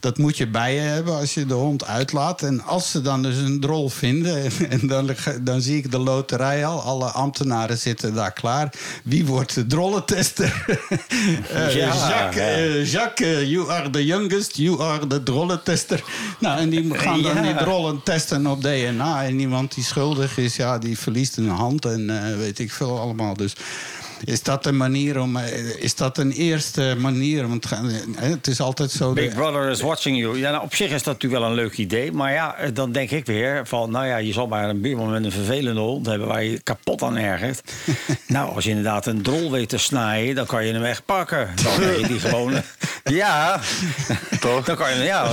Dat moet je bij je hebben als je de hond uitlaat. En als ze dan dus een drol vinden, en dan, dan zie ik de loterij al. Alle ambtenaren zitten daar klaar. Wie wordt de drollentester? Eh, Ja, Jacques, ja. eh, Jacques eh, you are the youngest, you are the drollentester. Nou, en die gaan dan Ja. die drollen testen op DNA. En iemand die schuldig is, ja, die verliest een hand en weet ik veel allemaal. Dus is dat een manier om... eh, is dat een eerste manier? Want eh, het is altijd zo... Big de- Brother is watching you. Ja, nou, op zich is dat natuurlijk wel een leuk idee. Maar ja, eh, dan denk ik weer van... nou ja, je zal maar een buurman met een vervelende hond hebben... waar je kapot aan ergert. nou, als je inderdaad een drol weet te snijden... dan kan je hem echt pakken. Dan kan je die gewoon... ja, Toch? Dan kan je, ja,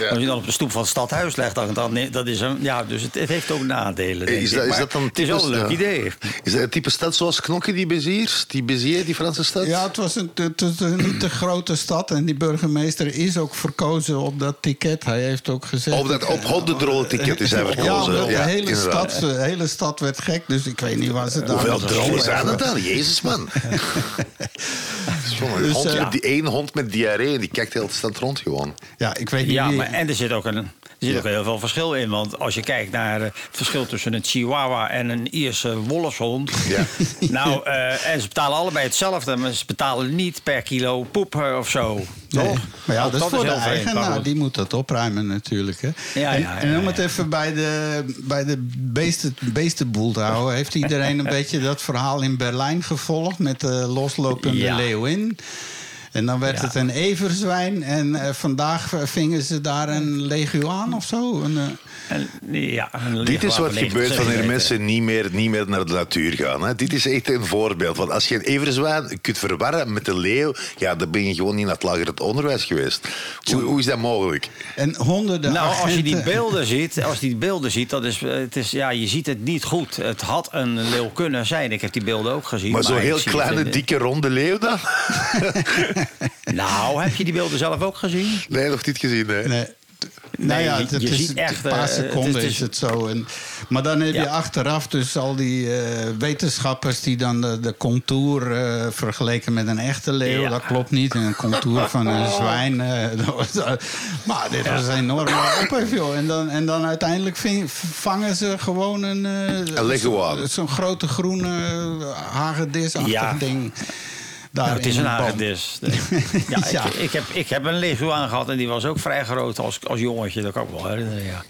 Ja. Als je dan op de stoep van het stadhuis legt... dan, dan dat is een... Ja, dus het, het heeft ook nadelen, denk Is ik. dat, is Maar dat dan het is wel een leuk ja. idee. Is dat een type stad zoals Knokke, die Beziers? Die Beziers, die Franse stad? Ja, het was een, het was een niet te grote stad. En die burgemeester is ook verkozen op dat ticket. Hij heeft ook gezegd... Op, dat, op ticket is hij Ja, verkozen. omdat de, hele inderdaad. stad, de hele stad werd gek. Dus ik weet niet waar ze daar... Hoeveel drollen zijn er dan? Jezus, man. Het een Dus, hond, eh, die één hond met diarree en die kijkt heel stand rond gewoon. Ja, ik weet niet Ja, maar, en er zit ook, een, er zit ook heel veel verschil in. Want als je kijkt naar eh, het verschil tussen een chihuahua en een Ierse wolfshond. Ja. Nou, eh, en ze betalen allebei hetzelfde, maar ze betalen niet per kilo poep eh, of zo. Nee. Toch? Maar ja, Nou, dat is voor de eigenaar. goed. Die moet dat opruimen natuurlijk. Hè. Ja, en, ja, en om het even bij de, bij de beesten, beestenboel te houden... heeft iedereen een beetje dat verhaal in Berlijn gevolgd... met de loslopende Ja. leeuwin. En dan werd Ja. het een everzwijn. En eh, vandaag vingen ze daar een leguaan of zo. Een, eh, En, ja, een Dit is wat gebeurt 90 wanneer mensen niet meer, niet meer naar de natuur gaan. Hè. Dit is echt een voorbeeld. Want als je een everzwaan kunt verwarren met een leeuw, ja, dan ben je gewoon niet naar het lager onderwijs geweest. Hoe, hoe is dat mogelijk? en honderden Nou, als je die beelden ziet, als je die beelden ziet, dat is, het is, ja, je ziet het niet goed. Het had een leeuw kunnen zijn. Ik heb die beelden ook gezien. Maar zo'n ik heel kleine, het- dikke, ronde leeuw dan? Nou, heb je die beelden zelf ook gezien? Nee, nog niet gezien. Nee. Nee. Nou ja, je- het, het je is ziet echt, een paar eh, het is- seconden het is, is- het zo. En, maar dan heb je Ja. achteraf dus al die eh, wetenschappers die dan de, de contour eh, vergeleken met een echte leeuw. Ja. Dat klopt niet. En een contour van een zwijn. maar dit was een enorme ophef, joh. En dan, en dan uiteindelijk ving- vangen ze gewoon een... eh, Een Zo'n grote groene hagedisachtig Ja. ding. Daar Nou, het is een hagedis. Ja, Ja. Ik, ik, heb, ik heb een leguaan gehad en die was ook vrij groot als, als jongetje. Dat kan ik wel herinneren, ja.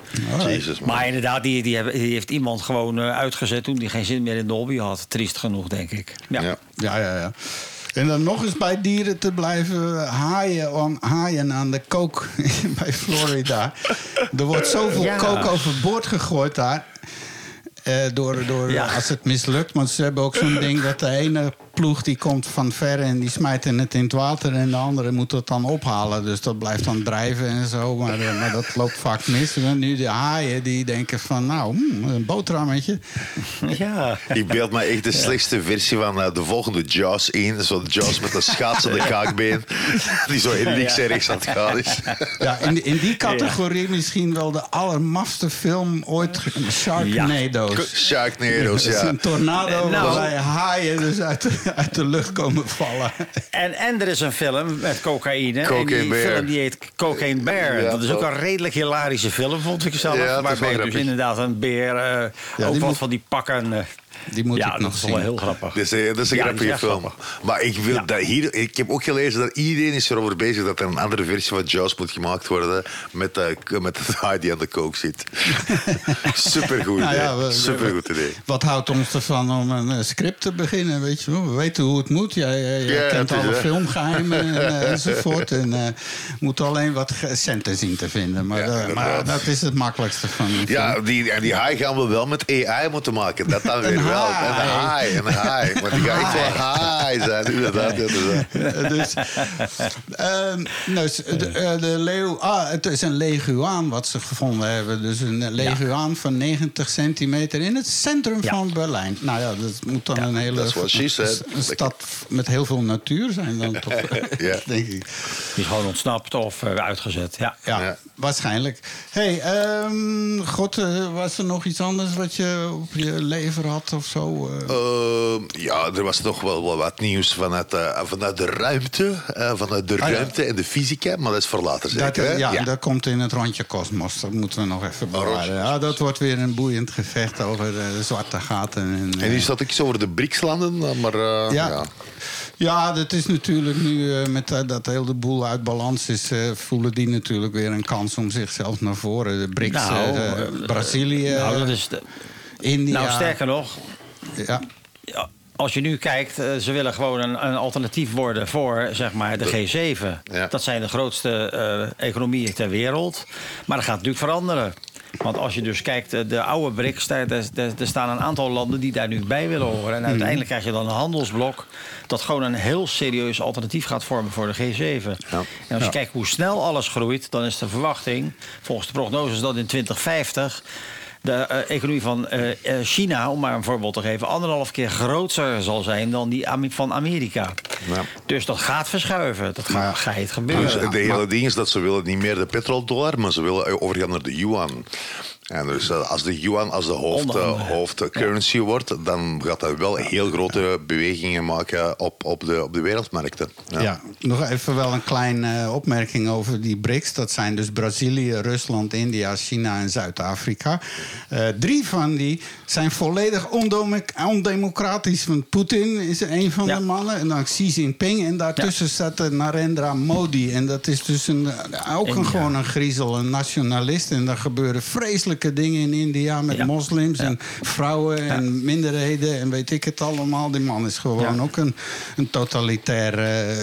Jezus, man. Maar inderdaad, die, die, heeft iemand gewoon eh, uitgezet toen die geen zin meer in de hobby had. Triest genoeg, denk ik. Ja. Ja. Ja, ja, ja. En dan nog eens bij dieren te blijven haaien, aan, haaien aan de kook bij Florida. Er wordt zoveel Ja. kook overboord gegooid daar. Eh, door, door, Ja. Als het mislukt. Want ze hebben ook zo'n ding dat de ene ploeg die komt van ver en die smijt het in het water. En de andere moet het dan ophalen. Dus dat blijft dan drijven en zo. Maar, eh, maar dat loopt vaak mis. En nu de haaien die denken van nou, hmm, een boterhammetje. Ja. Ik beeld me echt de slechtste versie van eh, de volgende Jaws in. Zo Jaws met een schaatsende kaakbeen. Die zo in links en rechts aan het gaan is. Ja, in, in die categorie misschien wel de allermafste film ooit. Sharknado's. Sharknado's, Dat is ja. een tornado Nou. waarbij haaien dus uit de, uit de lucht komen vallen. En, en er is een film met cocaïne. en Cocaine die Bear. film die heet Cocaine Bear. Ja, dat is ook een redelijk hilarische film, vond ik zelf. Ja, dat is wel waarbij dus inderdaad een beer eh, die ook wat moet- van die pakken... eh, Die moet ja, ik dat nog is zien. wel heel grappig. Dat is, een- dat is een Ja, grappige is film. grappig. Maar ik, wil Ja. dat hier, ik heb ook gelezen dat iedereen is erover bezig dat er een andere versie van Jaws moet gemaakt worden met, de, met het haai die aan de kook zit. Supergoed Nou idee. ja, we- Supergoed idee. Wat houdt ons ervan om een eh, script te beginnen? Weet je wel? We weten hoe het moet. Jij, Ja, kent is, alle filmgeheimen en, eh, enzovoort. En eh moet alleen wat centen zien te vinden. Maar, Ja, eh, maar dat is het makkelijkste van Ja, film. die, en die haai gaan we wel met AI moeten maken. Dat dan weer wel. Een haai, een haai. Maar die gaat echt wel haai zijn, inderdaad. inderdaad. Dus, ehm, nou, de, eh, de leeuw, ah, het is een leguaan wat ze gevonden hebben. Dus een leguaan van 90 centimeter in het centrum Ja. van Berlijn. Nou ja, dat moet dan een hele een stad met heel veel natuur zijn dan toch, Ja. denk ik. Die is gewoon ontsnapt of eh, uitgezet. Ja. Ja, Ja. waarschijnlijk. hey, ehm, God, eh, was er nog iets anders wat je op je lever had of zo? eh? Ehm, ja, er was nog wel, wel wat nieuws vanuit, eh, vanuit de ruimte. eh, vanuit de Ah, ja. ruimte en de fysica, maar dat is voor later Dat, zeker. hè? ja, dat komt in het rondje kosmos. Dat moeten we nog even bewaren. Ja, dat wordt weer een boeiend gevecht over de zwarte gaten. En, En nu staat ik iets over de BRICS-landen, maar eh, ja. ja. Ja. dat is natuurlijk nu eh, met dat heel de boel uit balans is, voelen die natuurlijk weer een kans om zichzelf naar voren. De BRICS, Nou, Brazilië, Nou, dat is de- India. nou, sterker nog, Ja. ja, als je nu kijkt, eh, ze willen gewoon een, een alternatief worden voor zeg maar, de G7. Ja. Dat zijn de grootste eh, economieën ter wereld. Maar dat gaat natuurlijk veranderen. Want als je dus kijkt, eh, de oude BRICS, daar, daar, daar- er staan een aantal landen die daar nu bij willen horen. En uiteindelijk krijg je dan een handelsblok dat gewoon een heel serieus alternatief gaat vormen voor de G7. Ja. En als je kijkt hoe snel alles groeit, dan is de verwachting, volgens de prognoses, dat in 2050 de eh, economie van eh, eh, China, om maar een voorbeeld te geven, anderhalf keer groter zal zijn dan die van Amerika. Ja. Dus dat gaat verschuiven. Dat Maar- gaat, gaat Dus gebeuren. de hele ding is dat ze willen niet meer de petrodollar, maar ze willen overgaan naar de yuan. En dus eh, als de yuan als de hoofd, eh, hoofdcurrency wordt, dan gaat dat wel heel grote bewegingen maken op, op, de, op de wereldmarkten. Ja. nog even wel een kleine opmerking over die BRICS. Dat zijn dus Brazilië, Rusland, India, China en Zuid-Afrika. Eh, drie van die zijn volledig ondemocratisch. Want Poetin is een van Ja. de mannen. En dan Xi Jinping. En daartussen staat de Narendra Modi. En dat is dus een, ook een, gewoon een griezel, een nationalist. En daar gebeuren vreselijke vreselijke dingen in India met Ja. moslims en vrouwen en minderheden en weet ik het allemaal. Die man is gewoon ook een, een totalitair eh,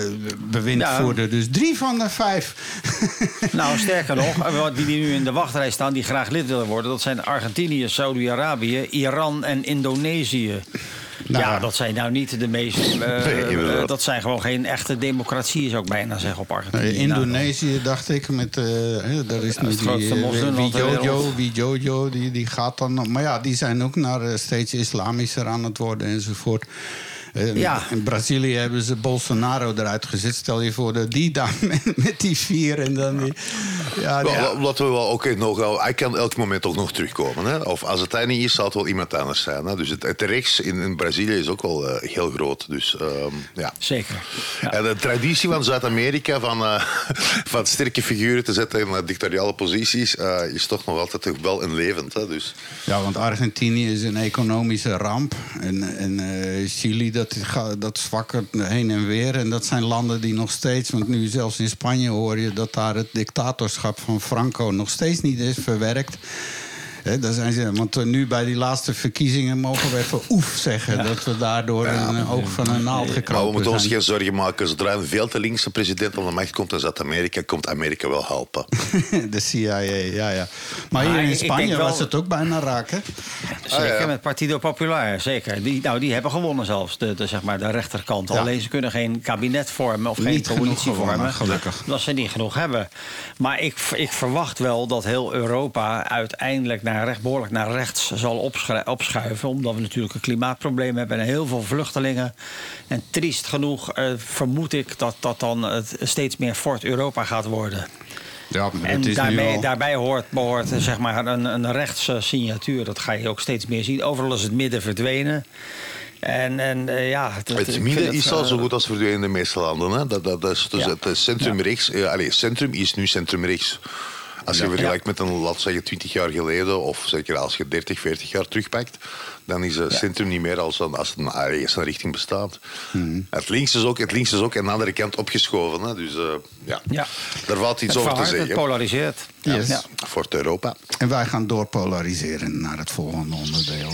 bewindvoerder. Dus drie van de vijf. Nou, sterker nog, die nu in de wachtrij staan, die graag lid willen worden, dat zijn Argentinië, Saudi-Arabië, Iran en Indonesië. Nou, ja, dat zijn nou niet de meest. eh, Nee, eh, dat zijn gewoon geen echte democratieën, zou ik bijna zeggen, op Argentinië. Eh, Indonesië, dacht ik, met, hè, daar is nu het die. Widodo, die, die gaat dan... nog- Maar ja, die zijn ook naar steeds islamischer aan het worden enzovoort. Eh, Ja. In Brazilië hebben ze Bolsonaro eruit gezet. Stel je voor dat die dan met, met die vier en dan die... Ja, Laten we wel, oké, nog, wel- hij kan elk moment toch nog terugkomen. Hè? Of als het hij niet is, zal het wel iemand anders zijn. Hè? Dus het, het rechts in, in Brazilië is ook wel eh, heel groot. Dus ehm, ja. Zeker. Ja. En de traditie van Zuid-Amerika van, eh, van sterke figuren te zetten in dictatoriale posities eh, is toch nog altijd toch wel een levend. Hè? Dus, Ja, want Argentinië is een economische ramp. En, en eh, Chili, dat, dat zwakkert heen en weer. En dat zijn landen die nog steeds... Want nu zelfs in Spanje hoor je dat daar het dictatorschap van Franco... nog steeds niet is verwerkt. Hè, daar zijn ze, want eh, nu bij die laatste verkiezingen mogen we even oef zeggen. Dat we daardoor een eh, oog van een naald maar we gekropen moeten ons geen zorgen maken. Zodra een veel te linkse president aan de macht komt in Zuid-Amerika, komt Amerika wel helpen. de CIA, ja, ja. Maar Maar hier in Spanje wel- was het ook bijna raak, hè? Zeker, Ah, ja. met Partido Popular, zeker. Die, nou, die hebben gewonnen zelfs, de, de, zeg maar, de rechterkant. Ja. Alleen ze kunnen geen kabinet vormen of geen coalitie gewonnen, vormen. gelukkig. Omdat ze niet genoeg hebben. Maar ik, ik verwacht wel dat heel Europa uiteindelijk naar recht, behoorlijk naar rechts zal opschuiven. Omdat we natuurlijk een klimaatprobleem hebben en heel veel vluchtelingen. En triest genoeg eh, vermoed ik dat dat dan het steeds meer Fort Europa gaat worden. Ja, En daarbij, al- daarbij hoort, behoort eh, zeg maar een, een rechtse signatuur. Dat ga je ook steeds meer zien. Overal is het midden verdwenen. En, en eh, ja, dat- Het midden het, is al eh, zo goed als verdwenen in de meeste landen. Hè? Dat, dat, dat is dus Ja. het eh, centrum rechts. Allee, centrum is nu centrum rechts. Als je vergelijkt met een, laat zeggen, 20 jaar geleden, of zeker als je 30, 40 jaar terugpakt, dan is het centrum niet meer als een, als een, als een richting bestaat. Mhm. Het, links is ook, het links is ook aan de andere kant opgeschoven. Hè? Dus eh, ja. Ja. daar valt iets het over te verhardt, het zeggen. polariseert. Yes. Ja. Voor Europa. En wij gaan doorpolariseren naar het volgende onderdeel.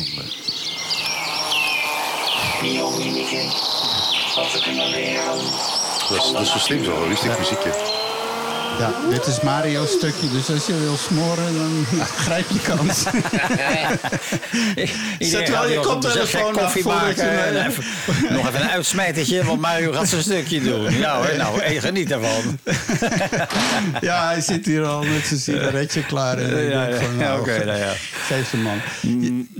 Dat is, dat is zo slim zo, rustig muziekje. Ja, dit is Mario's stukje, dus als je wil smoren, dan grijp je kans. Iedereen wel je koptelefoon af voordat je- even- nog even een uitsmijtertje, want Mario gaat zijn stukje doen. Nou, hey, geniet ervan. ja, hij zit hier al met zijn sigaretje klaar. En Ja, ja, van, nou, oké, nou ja. Geef hem man.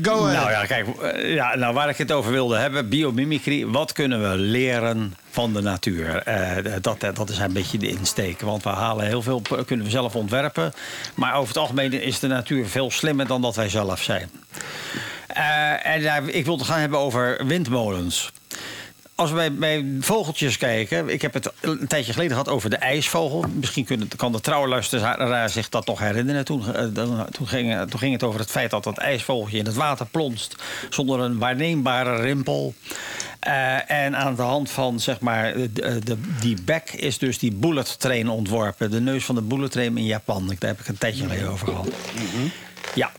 Go ahead. Nou ja, kijk, eh, ja, nou, waar ik het over wilde hebben, biomimicry. Wat kunnen we leren van de natuur? Eh, dat, dat is een beetje de insteek. Want we halen heel veel, kunnen we zelf ontwerpen. Maar over het algemeen is de natuur veel slimmer dan dat wij zelf zijn. Eh, en ik wil het gaan hebben over windmolens. Als we bij, vogeltjes kijken, ik heb het een tijdje geleden gehad over de ijsvogel. Misschien kunnen, kan de trouwe luisteraar zich dat nog herinneren. Toen, eh, dan- toen, ging, toen ging het over het feit dat dat ijsvogeltje in het water plonst zonder een waarneembare rimpel. Eh, en aan de hand van zeg maar, de, de- die bek is dus die bullet train ontworpen. De neus van de bullet train in Japan. Daar heb ik een tijdje geleden over gehad. Ja.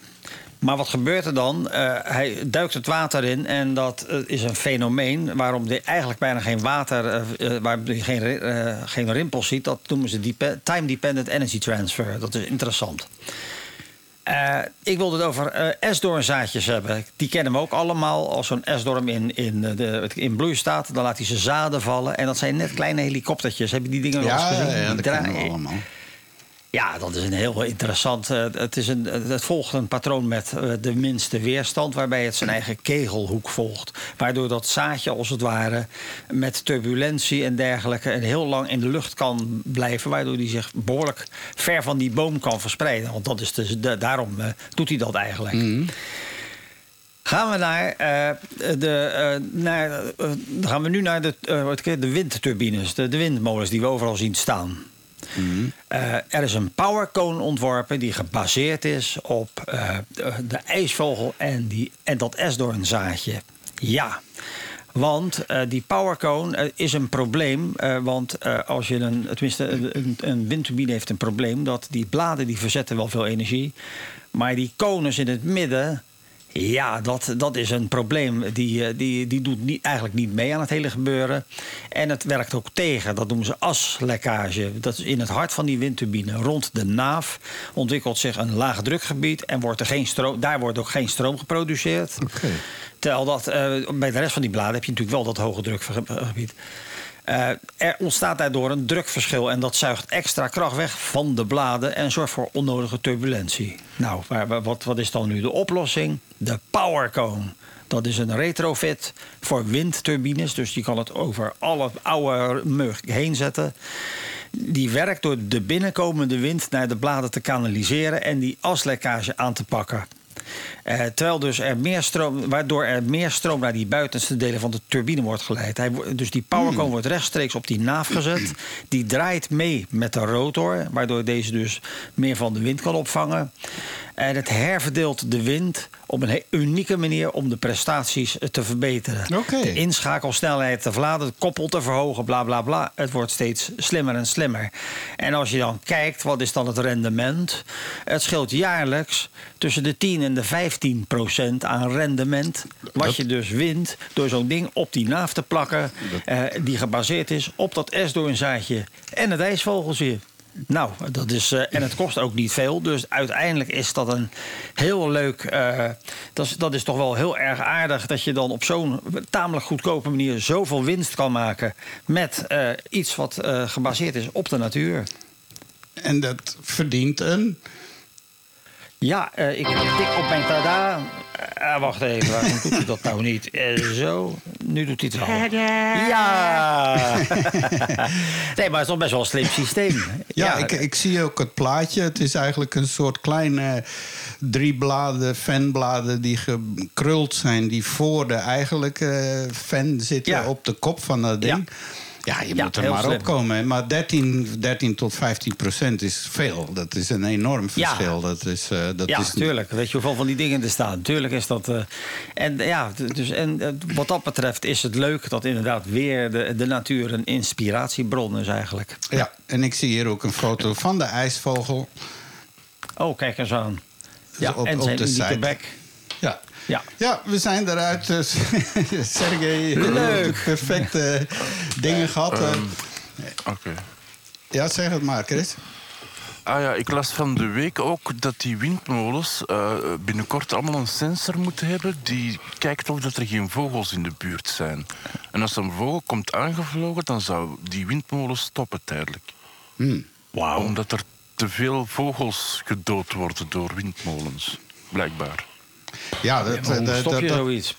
Maar wat gebeurt er dan? Eh, hij duikt het water in en dat eh, is een fenomeen waarom er eigenlijk bijna geen water, eh, waar je geen, geen rimpels ziet. Dat noemen ze depe- time-dependent energy transfer. Dat is interessant. Ik wilde het over esdoornzaadjes hebben. Die kennen we ook allemaal. Als zo'n esdorm in, in, de, in bloei staat, dan laat hij zijn zaden vallen. En dat zijn net kleine helikoptertjes. Heb je die dingen wel eens ja, gezien? ja, ja, dat kennen we allemaal. Ja, dat is een heel interessant. eh, Het, is een, het volgt een patroon met eh, de minste weerstand, waarbij het zijn eigen kegelhoek volgt. Waardoor dat zaadje, als het ware, met turbulentie en dergelijke, en heel lang in de lucht kan blijven. Waardoor hij zich behoorlijk ver van die boom kan verspreiden. Want dat is dus de, daarom eh, doet hij dat eigenlijk. Gaan we naar, de, naar dan gaan we nu naar de, de windturbines, de, de windmolens die we overal zien staan. Eh, er is een powercone ontworpen die gebaseerd is op eh, de, ijsvogel en, die, en dat esdoornzaadje. Ja. Want eh, die powercone is een probleem. want als je een, tenminste, een, een- windturbine heeft een probleem dat die bladen die verzetten wel veel energie. Maar die konus in het midden. Ja, dat, dat is een probleem. Die, eh, die, die doet niet, eigenlijk niet mee aan het hele gebeuren. En het werkt ook tegen. Dat noemen ze aslekkage. Dat is in het hart van die windturbine. Rond de naaf ontwikkelt zich een laagdrukgebied. En wordt er geen stroom, daar wordt ook geen stroom geproduceerd. Terwijl dat, eh, bij de rest van die bladen heb je natuurlijk wel dat hoge drukgebied. Eh, er ontstaat daardoor een drukverschil en dat zuigt extra kracht weg van de bladen en zorgt voor onnodige turbulentie. Nou, wat, wat is dan nu de oplossing? De powercone. Dat is een retrofit voor windturbines, dus je kan het over alle oude mug heen zetten. Die werkt door de binnenkomende wind naar de bladen te kanaliseren en die aslekkage aan te pakken. Eh, terwijl dus er meer stroom, waardoor er meer stroom naar die buitenste delen van de turbine wordt geleid. Hij, dus die powercone wordt rechtstreeks op die naaf gezet. Die draait mee met de rotor, waardoor deze dus meer van de wind kan opvangen. En het herverdeelt de wind op een unieke manier om de prestaties eh, te verbeteren. Oké. De inschakelsnelheid te verladen, het koppel te verhogen, bla bla bla. Het wordt steeds slimmer en slimmer. En als je dan kijkt, wat is dan het rendement? Het scheelt jaarlijks tussen de 10 en de 15 procent aan rendement. Wat je dus wint door zo'n ding op die naaf te plakken, eh, die gebaseerd is op dat esdoornzaadje en het ijsvogeltje. Nou, dat is, eh, en het kost ook niet veel. Dus uiteindelijk is dat een heel leuk. eh, dat, is, dat is toch wel heel erg aardig dat je dan op zo'n tamelijk goedkope manier zoveel winst kan maken. met eh, iets wat eh, gebaseerd is op de natuur. En dat verdient een. Ja, eh, ik tik op mijn tada. Eh, wacht even, waarom doet hij dat nou niet? Eh, zo, nu doet hij het wel. Ja! nee, maar het is toch best wel een slim systeem. Ja, ik, ik zie ook het plaatje. Het is eigenlijk een soort kleine drie bladen, fanbladen die gekruld zijn, die voor de eigenlijke fan zitten Ja. op de kop van dat ding. Ja, je Ja, moet er maar slim. op komen. Maar 13, 13 tot 15 procent is veel. Dat is een enorm Ja. verschil. Dat is, eh, dat ja, is, tuurlijk. Weet je hoeveel van die dingen er staan? Tuurlijk is dat. eh, en ja, dus, en eh, wat dat betreft is het leuk dat inderdaad weer de, de natuur een inspiratiebron is eigenlijk. Ja, en ik zie hier ook een foto van de ijsvogel. Oh, kijk eens aan. Ja, op- en op zijn de unieke bek. Ja. Ja. Ja, we zijn eruit. Dus Sergej, Leuk. perfecte dingen gehad. eh. Oké. ja, zeg het maar, Chris. Ah ja, ik las van de week ook dat die windmolens eh, binnenkort allemaal een sensor moeten hebben die kijkt of dat er geen vogels in de buurt zijn. En als er een vogel komt aangevlogen, dan zou die windmolen stoppen tijdelijk. Wauw. Omdat er te veel vogels gedood worden door windmolens, blijkbaar. Ja, dat, dat, stop je dat, zoiets?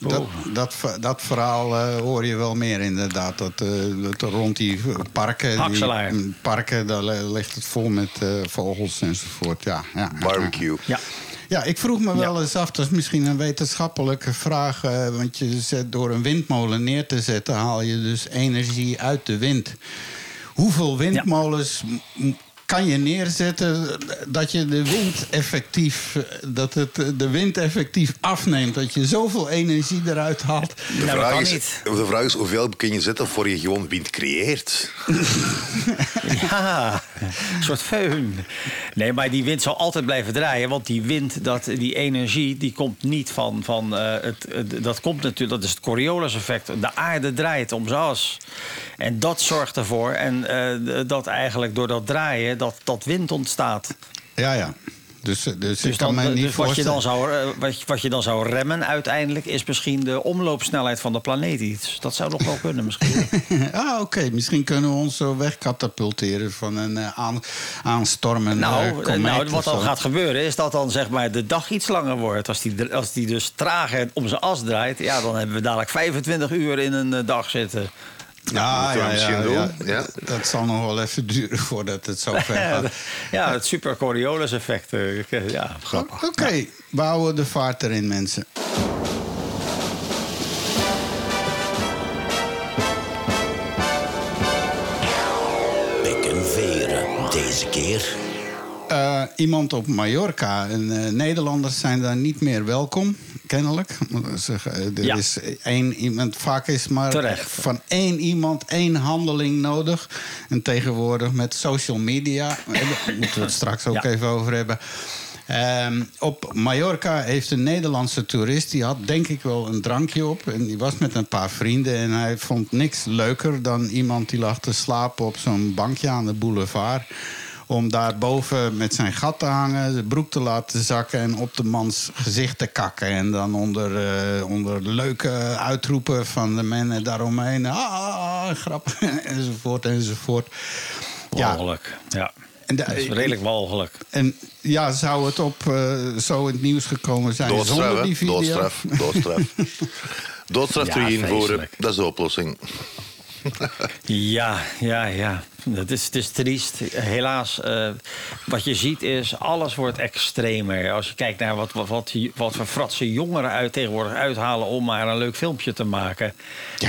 Dat, verhaal eh, hoor je wel meer inderdaad. Dat, eh, dat rond die parken, Hakselaar. die parken, daar ligt het vol met eh, vogels enzovoort. Ja, ja, Barbecue. Ja. Ja, ik vroeg me wel eens af, dat is misschien een wetenschappelijke vraag. want je zet, door een windmolen neer te zetten, haal je dus energie uit de wind. Hoeveel windmolens kan je neerzetten dat je de wind effectief, dat het de wind effectief afneemt? Dat je zoveel energie eruit haalt. De, Nou, dat vraag kan is, niet. de vraag is hoeveel kun je zetten voor je gewoon wind creëert. Ja, een soort feun. Nee, maar die wind zal altijd blijven draaien. Want die wind, dat, die energie, die komt niet van... van eh, het, het- dat komt natuurlijk, dat is het Coriolis-effect. De aarde draait om zijn as. En dat zorgt ervoor. En eh, dat eigenlijk door dat draaien, dat, dat wind ontstaat. Ja, ja. Dus, eh, dus, ik Dus, kan dan, me niet dus wat, je dan zou, eh, wat, je- wat je dan zou remmen uiteindelijk... is misschien de omloopsnelheid van de planeet iets. Dat zou nog wel kunnen misschien. ah, oké. Misschien kunnen we ons zo wegkatapulteren van een eh, aan, aanstormende Nou, eh, eh, nou, wat dan gaat gebeuren is dat dan zeg maar de dag iets langer wordt. Als die, als die dus trager om zijn as draait, ja, dan hebben we dadelijk 25 uur in een eh, dag zitten. Ja, ja, ja, ja. ja. Dat zal nog wel even duren voordat het zo ver gaat. ja, het super Coriolis effect. eh, Ja, grappig. Oké, we houden de vaart erin, mensen. Eh, iemand op Mallorca en eh, Nederlanders zijn daar niet meer welkom. kennelijk. Ze- Er Ja. is één iemand, vaak is maar Terecht. van één iemand één handeling nodig. En tegenwoordig met social media, eh, daar moeten we het straks ook Ja. even over hebben. Ehm, op Mallorca heeft een Nederlandse toerist, die had denk ik wel een drankje op. En die was met een paar vrienden en hij vond niks leuker dan iemand die lag te slapen op zo'n bankje aan de boulevard. Om daar boven met zijn gat te hangen, de broek te laten zakken en op de mans gezicht te kakken. En dan onder, eh, onder leuke uitroepen van de mannen daaromheen. Ah, grap, enzovoort, enzovoort. Ja, Walgelijk. Ja. En de- dat is redelijk walgelijk. en ja, zou het op eh, zo in het nieuws gekomen zijn Doodstraf, zonder die video? Doodstraf. Doodstraf. Doodstraf Ja, terug invoeren, dat is de oplossing. Ja, ja, ja. Het is, het is triest. Helaas, eh, wat je ziet is, alles wordt extremer. Als je kijkt naar wat, wat, wat, wat voor fratse jongeren uit tegenwoordig uithalen... om maar een leuk filmpje te maken.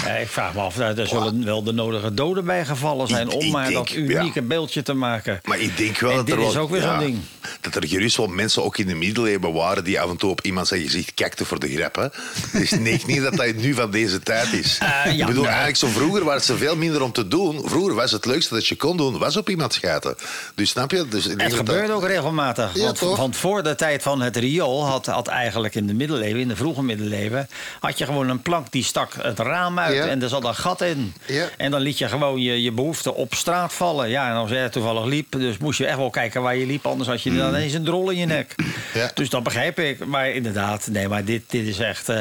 Eh, ik vraag me af, daar daar zullen wel de nodige doden bij gevallen zijn... Ik- om ik maar denk, dat unieke ja. beeldje te maken. Maar ik denk wel En dat dit er wel... is ook weer ja, zo'n ding. Dat er gerust wel mensen ook in de middeleeuwen waren... die af en toe op iemand zijn gezicht kijkten voor de grap. Hè. Dus denk niet dat dat nu van deze tijd is. Eh, ja, ik bedoel, nou. eigenlijk zo vroeger was er veel minder om te doen. Vroeger was het leukste dat je kon doen, was op iemand schijten. Dus snap je? Dus Het dat dat- ook regelmatig. Ja, want, toch? want voor de tijd van het riool had, had eigenlijk in de middeleeuwen, in de vroege middeleeuwen, had je gewoon een plank die stak het raam uit Ja. en er zat een gat in. Ja. En dan liet je gewoon je, je behoefte op straat vallen. Ja, en als jij toevallig liep, dus moest je echt wel kijken waar je liep, anders had je dan ineens een drol in je nek. Mm. Ja. Dus dat begrijp ik. Maar inderdaad, nee, maar dit, dit is echt. eh,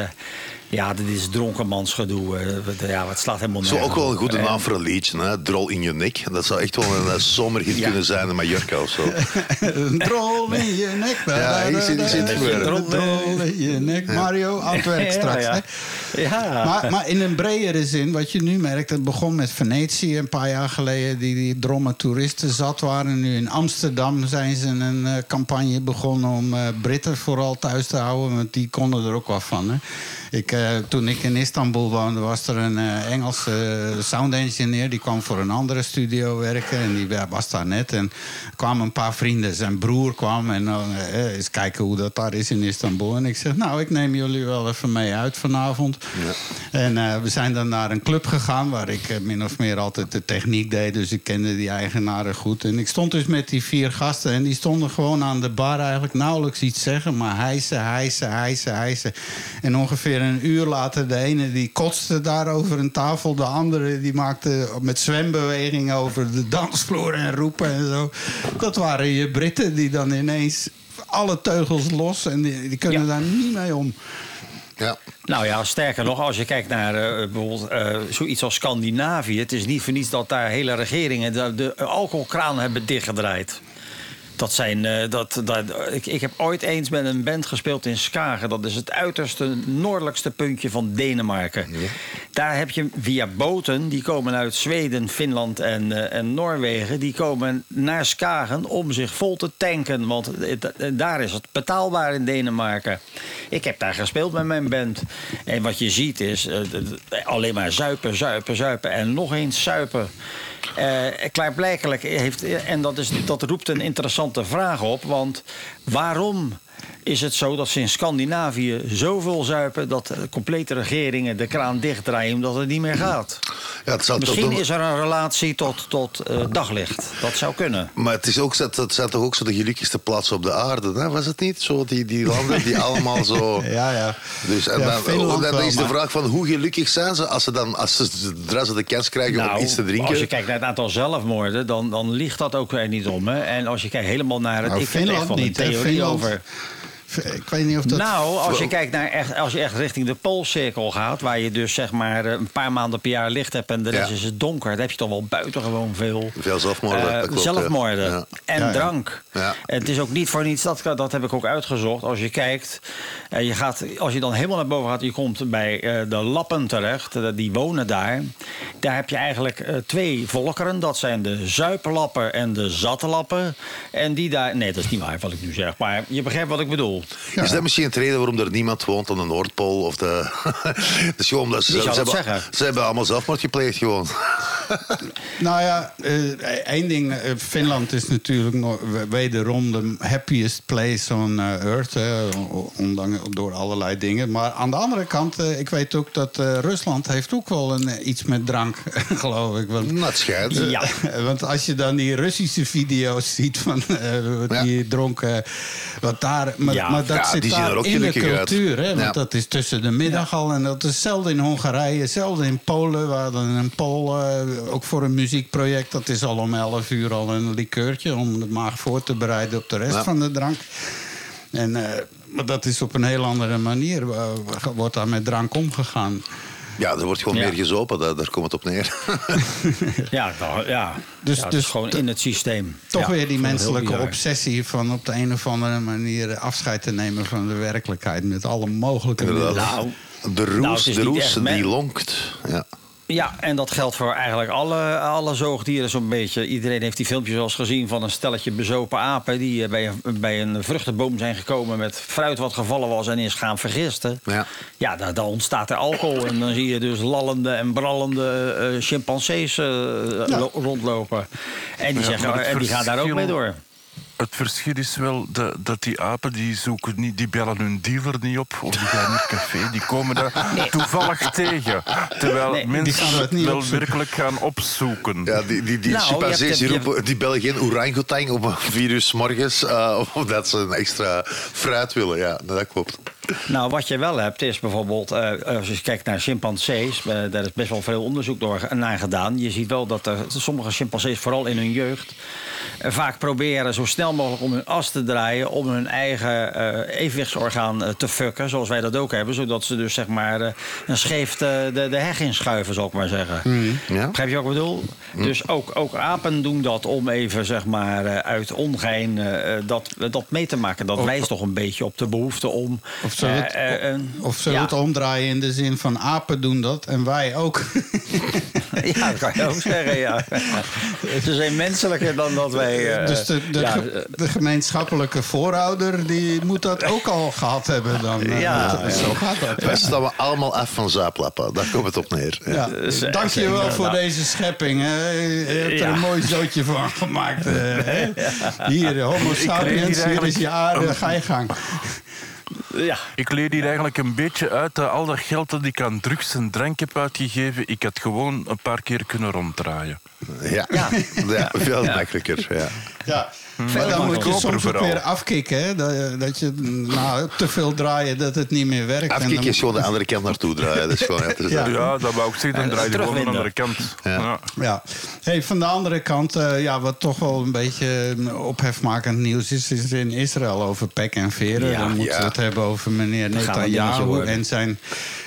ja, dit is dronkenmansgedoe. eh, wat- ja, het slaat helemaal Zo ook nergens wel een goede En- naam voor een liedje, hè? Drol in je nek. Dat zou echt wel een eh, zomerhit Ja. kunnen zijn in Mallorca of zo. Een drol in je nek. Ja, hier zit- hier zit het Een gebeuren. drol in je nek. Mario, werk straks. Ja, hè? ja. ja. Maar, maar in een bredere zin, wat je nu merkt, het begon met Venetië een paar jaar geleden, die, die dromme toeristen zat waren. Nu in Amsterdam zijn ze een eh, campagne begonnen om eh, Britten vooral thuis te houden, want die konden er ook wat van. Hè. Ik, eh, toen ik in Istanbul woonde, was er een eh, Engelse eh, sound engineer. Die kwam voor een andere studio werken en die was daar net. En kwamen een paar vrienden. Zijn broer kwam en eens kijken hoe dat daar is in Istanbul. En ik zeg, nou, ik neem jullie wel even mee uit vanavond. En eh, we zijn dan naar een club gegaan waar ik min of meer altijd de techniek deed. Dus ik kende die eigenaren goed. En ik stond dus met die vier gasten en die stonden gewoon aan de bar eigenlijk nauwelijks iets zeggen. Maar hijsen, hijsen, hijsen, hijsen. En ongeveer een uur later, de ene die kotste daar over een tafel. De andere die maakte met zwembewegingen over de dansvloer en roepen en zo. Dat waren je Britten die dan ineens alle teugels los en die, die kunnen Ja. daar niet mee om. Ja. Nou ja, sterker nog, als je kijkt naar eh, bijvoorbeeld eh, zoiets als Scandinavië. Het is niet voor niets dat daar hele regeringen de, de alcoholkraan hebben dichtgedraaid. Dat zijn, eh, dat, dat, ik, ik heb ooit eens met een band gespeeld in Skagen. Dat is het uiterste noordelijkste puntje van Denemarken. Daar heb je via boten, die komen uit Zweden, Finland en, eh, en Noorwegen... die komen naar Skagen om zich vol te tanken. Want het- eh, daar is het betaalbaar in Denemarken. Ik heb daar gespeeld met mijn band. En wat je ziet is alleen maar zuipen, zuipen, zuipen en nog eens zuipen. Eh, klaarblijkelijk heeft, en dat, is, dat roept een interessante vraag op. Want waarom is het zo dat ze in Scandinavië zoveel zuipen... dat de complete regeringen de kraan dichtdraaien omdat het niet meer gaat? Ja, het zou toch Misschien is er een relatie tot, tot eh, daglicht. Dat zou kunnen. Maar het, is ook, zo- het zijn toch ook zo de gelukkigste plaatsen op de aarde, hè? was het niet? Zo die, die landen die allemaal zo... Ja, ja. Dus en Ja, dan, Finland dan wel, is de vraag van hoe gelukkig zijn ze als ze dan als ze, de kans krijgen om Nou, iets te drinken. als je kijkt naar het aantal zelfmoorden, dan, dan ligt dat ook er niet om. Hè? En als je kijkt helemaal naar het... Nou, ik heb er echt Finland wel een theorie Finland- over... Ik weet niet of dat... Nou, als je kijkt naar echt, als je echt richting de Poolcirkel gaat, waar je dus zeg maar eh, een paar maanden per jaar licht hebt en de rest Ja. is het donker, dan heb je toch wel buitengewoon veel. Veel zelfmoorden, klopt, zelfmoorden ja. En Ja, ja. drank. Ja. Het is ook niet voor niets, dat, dat heb ik ook uitgezocht. Als je kijkt, eh, je gaat, als je dan helemaal naar boven gaat, je komt bij eh, de Lappen terecht, die wonen daar. Daar heb je eigenlijk eh, twee volkeren. Dat zijn de zuipenlappen en de zattenlappen. En die daar. Nee, dat is niet waar wat ik nu zeg. Maar je begrijpt wat ik bedoel. Is dat misschien het reden waarom er niemand woont aan de Noordpool? Of de... dat is gewoon omdat ze, ze, hebben, zeggen? ze hebben allemaal zelfmoord gepleegd gewoon. Nou ja, eh, één ding. eh, Finland is natuurlijk nog wederom de happiest place on eh, earth. ondanks door allerlei dingen. Maar aan de andere kant, eh, ik weet ook dat eh, Rusland heeft ook wel een, iets met drank, geloof ik. Want. Ja. want als je dan die Russische video's ziet van eh, die dronken... Wat daar, maar, Ja. maar dat Ja, zit daar ook in de cultuur. Hè, want Ja. dat is tussen de middag al. En dat is zelden in Hongarije, zelden in Polen. We hadden een Pool, ook voor een muziekproject. Dat is al om 11 uur al een likeurtje... om de maag voor te bereiden op de rest Ja. van de drank. En, eh, maar dat is op een heel andere manier. wordt daar met drank omgegaan. Ja, er wordt gewoon Ja. meer gezopen, daar, daar komt het op neer. Ja, nou, ja. Dus- Ja, dus gewoon in het systeem. Toch Ja, weer die menselijke obsessie van op de een of andere manier afscheid te nemen van de werkelijkheid met alle mogelijke middelen. Nou, de roes, Nou, het is de roes die lonkt. Ja. Ja, en dat geldt voor eigenlijk alle, alle zoogdieren zo'n beetje. Iedereen heeft die filmpjes wel eens gezien van een stelletje bezopen apen... die eh, bij een, bij een vruchtenboom zijn gekomen met fruit wat gevallen was... en is gaan vergisten. Ja. Ja, dan, dan ontstaat er alcohol. En dan zie je dus lallende en brallende eh chimpansees lo- rondlopen. En die, zeggen, en die gaan daar ook mee door. Het verschil is wel dat, dat die apen die zoeken niet, die bellen hun dealer niet op of die gaan niet café, die komen daar toevallig tegen. Terwijl Nee, mensen gaan het niet wel opzoeken. werkelijk gaan opzoeken. Ja, die, die, die Nou, chimpansees die, roepen, die bellen geen orangutang om vier uur 's morgens... eh, omdat ze een extra fruit willen. Ja, dat klopt. Nou, wat je wel hebt is bijvoorbeeld, eh, als je kijkt naar chimpansees, eh, daar is best wel veel onderzoek door, naar gedaan. Je ziet wel dat er, sommige chimpansees, vooral in hun jeugd, eh, vaak proberen zo snel mogelijk om hun as te draaien, om hun eigen evenwichtsorgaan te fucken, zoals wij dat ook hebben, zodat ze dus zeg maar een scheef de, de, de heg inschuiven, zal ik maar zeggen. Ja. Begrijp je wat ik bedoel? Dus ook, ook apen doen dat om even zeg maar uit ongein dat, dat mee te maken. Dat wijst toch een beetje op de behoefte om. Het, eh, eh, of zullen we ja. het omdraaien in de zin van apen doen dat en wij ook? Ja, dat kan je ook zeggen, ja. Ze zijn menselijker dan dat wij... eh, dus de, de, ja, ge- de gemeenschappelijke voorouder die moet dat ook al gehad hebben. Dan, eh, Ja, dat- Zo gaat dat. Wij staan we allemaal af van zuiplappen. Daar komt het op neer. Ja. Dus, Dank je wel zeker. voor Nou. deze schepping. Hè. Je hebt er Ja. een mooi zootje van gemaakt. hè. Hier, homo sapiens, hier is je aarde, een- ga je gang. Ja. Ik leer hier eigenlijk een beetje uit dat al dat geld dat ik aan drugs en drank heb uitgegeven, ik had gewoon een paar keer kunnen ronddraaien. Ja. Ja. veel makkelijker. Ja. Ja. Maar Veel dan moet je soms ook weer afkicken. Hè? Dat, dat je nou, te veel draaien dat het niet meer werkt. En Afkikken dan- is gewoon de andere kant naartoe draaien. Dat is gewoon, ja, het is Ja. Ja, dat wou ik zeggen, dan draai je gewoon aan de andere kant. Ja. Ja. Ja. Hey, van de andere kant, eh, ja, wat toch wel een beetje eh, ophefmakend nieuws is, is in Israël over pek en veren. Ja, Dan moeten ja. we het hebben over meneer Netanyahu en zijn.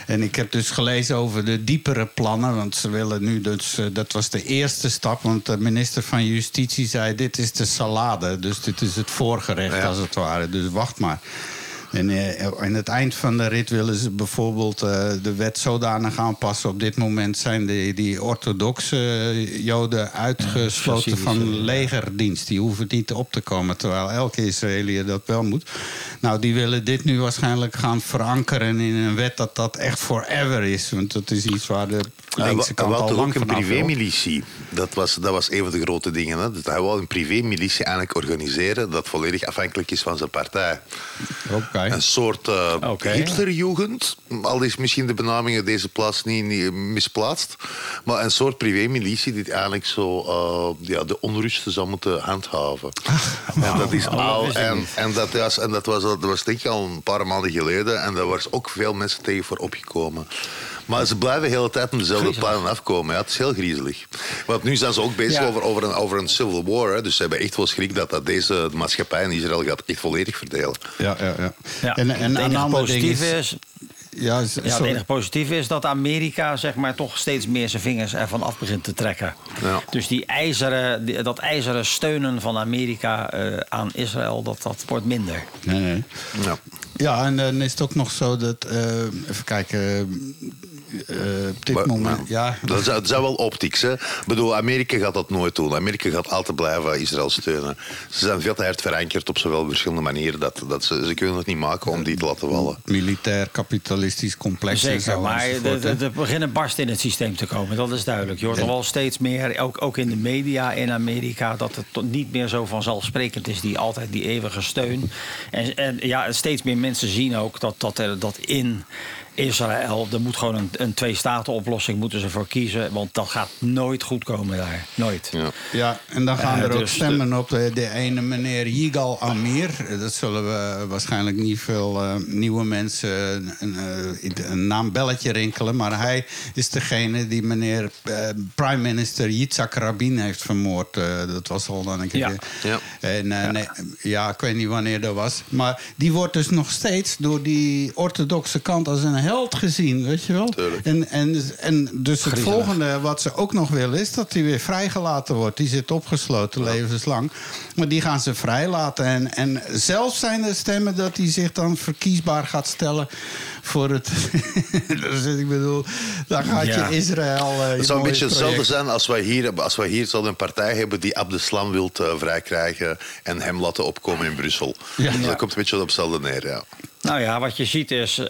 En ik heb dus gelezen over de diepere plannen. Want ze willen nu dus. eh, dat was de eerste stap. Want de minister van Justitie zei: Dit is de salade. Dus dit is het voorgerecht, Ja. als het ware. Dus wacht maar. En eh, aan het eind van de rit willen ze bijvoorbeeld eh, de wet zodanig aanpassen. Op dit moment zijn die, die orthodoxe eh, Joden uitgesloten Hasidische, van ja. legerdienst. Die hoeven niet op te komen, terwijl elke Israëliër dat wel moet. Nou, die willen dit nu waarschijnlijk gaan verankeren in een wet dat dat echt forever is. Want dat is iets waar de Hij linkse kant al toch lang ook een wil. privémilitie. Dat was, dat was een van de grote dingen. Hè. Dat hij wou een privémilitie eigenlijk organiseren dat volledig afhankelijk is van zijn partij. Oké. Een soort eh Oké. Hitlerjugend. Al is misschien de benaming op deze plaats niet, niet misplaatst. Maar een soort privémilitie die eigenlijk zo eh, ja, de onrusten zou moeten handhaven. en dat is al. En, en, dat, was, en dat, was, dat was denk ik al een paar maanden geleden. En daar was ook veel mensen tegen voor opgekomen. Maar ze blijven de hele tijd met dezelfde Griezelig. plannen afkomen. Ja, het is heel griezelig. Want nu zijn ze ook bezig Ja. over, over, een, over een civil war. Hè. Dus ze hebben echt wel schrik dat, dat deze maatschappij in Israël gaat echt volledig verdelen. Ja, ja, ja. Ja. En, en het een positieve is... is, Ja, het enige positieve is dat Amerika zeg maar, toch steeds meer zijn vingers ervan af begint te trekken. Ja. Dus die ijzeren, die- dat ijzeren steunen van Amerika eh, aan Israël, dat, dat wordt minder. Nee, nee. Ja. Ja, en dan is het ook nog zo dat. eh, even kijken. Eh, op dit Maar- moment, maar- ja. Dat is, dat is wel optics. Hè? Ik bedoel, Amerika gaat dat nooit doen. Amerika gaat altijd blijven Israël steunen. Ze zijn veel te hard verankerd op zoveel verschillende manieren. Dat, dat ze, ze kunnen het niet maken om die te laten vallen. Militair, kapitalistisch complex Zeker, zo maar er- beginnen barst in het systeem te komen. Dat is duidelijk. Je hoort er wel steeds meer, ook, ook in de media in Amerika... dat het niet meer zo vanzelfsprekend is, die altijd die eeuwige steun. En, en ja, steeds meer mensen zien ook dat, dat, er, dat in Israël... er moet gewoon een, een twee-staten-oplossing moeten ze voor kiezen... want dat gaat nooit goed komen daar. Nooit. Ja. Ja, en dan gaan Eh, er ook dus de- stemmen op de, de ene meneer Yigal Amir. Dat zullen we waarschijnlijk niet veel eh, nieuwe mensen een, eh, een naambelletje rinkelen. Maar hij is degene die meneer prime minister Yitzhak Rabin heeft vermoord. Dat was al dan een keer. Ja. Ja. En, eh, Nee, ja, ik weet niet wanneer dat was. Maar die wordt dus nog steeds door die orthodoxe kant als een held gezien, weet je wel? Tuurlijk. En, en, en dus het Griezelig. volgende wat ze ook nog willen is dat hij weer vrijgelaten wordt. Die zit opgesloten levenslang. Maar die gaan ze vrijlaten. En, en zelfs zijn er stemmen dat hij zich dan verkiesbaar gaat stellen voor het. dus ik bedoel, dan gaat Ja. je Israël. eh, Het zou een beetje hetzelfde zijn als wij hier, als wij hier zouden een partij hebben die Abdeslam wil vrijkrijgen en hem laten opkomen in Brussel. Ja. Dus Ja. dat komt een beetje op hetzelfde neer, ja. Nou ja, wat je ziet is.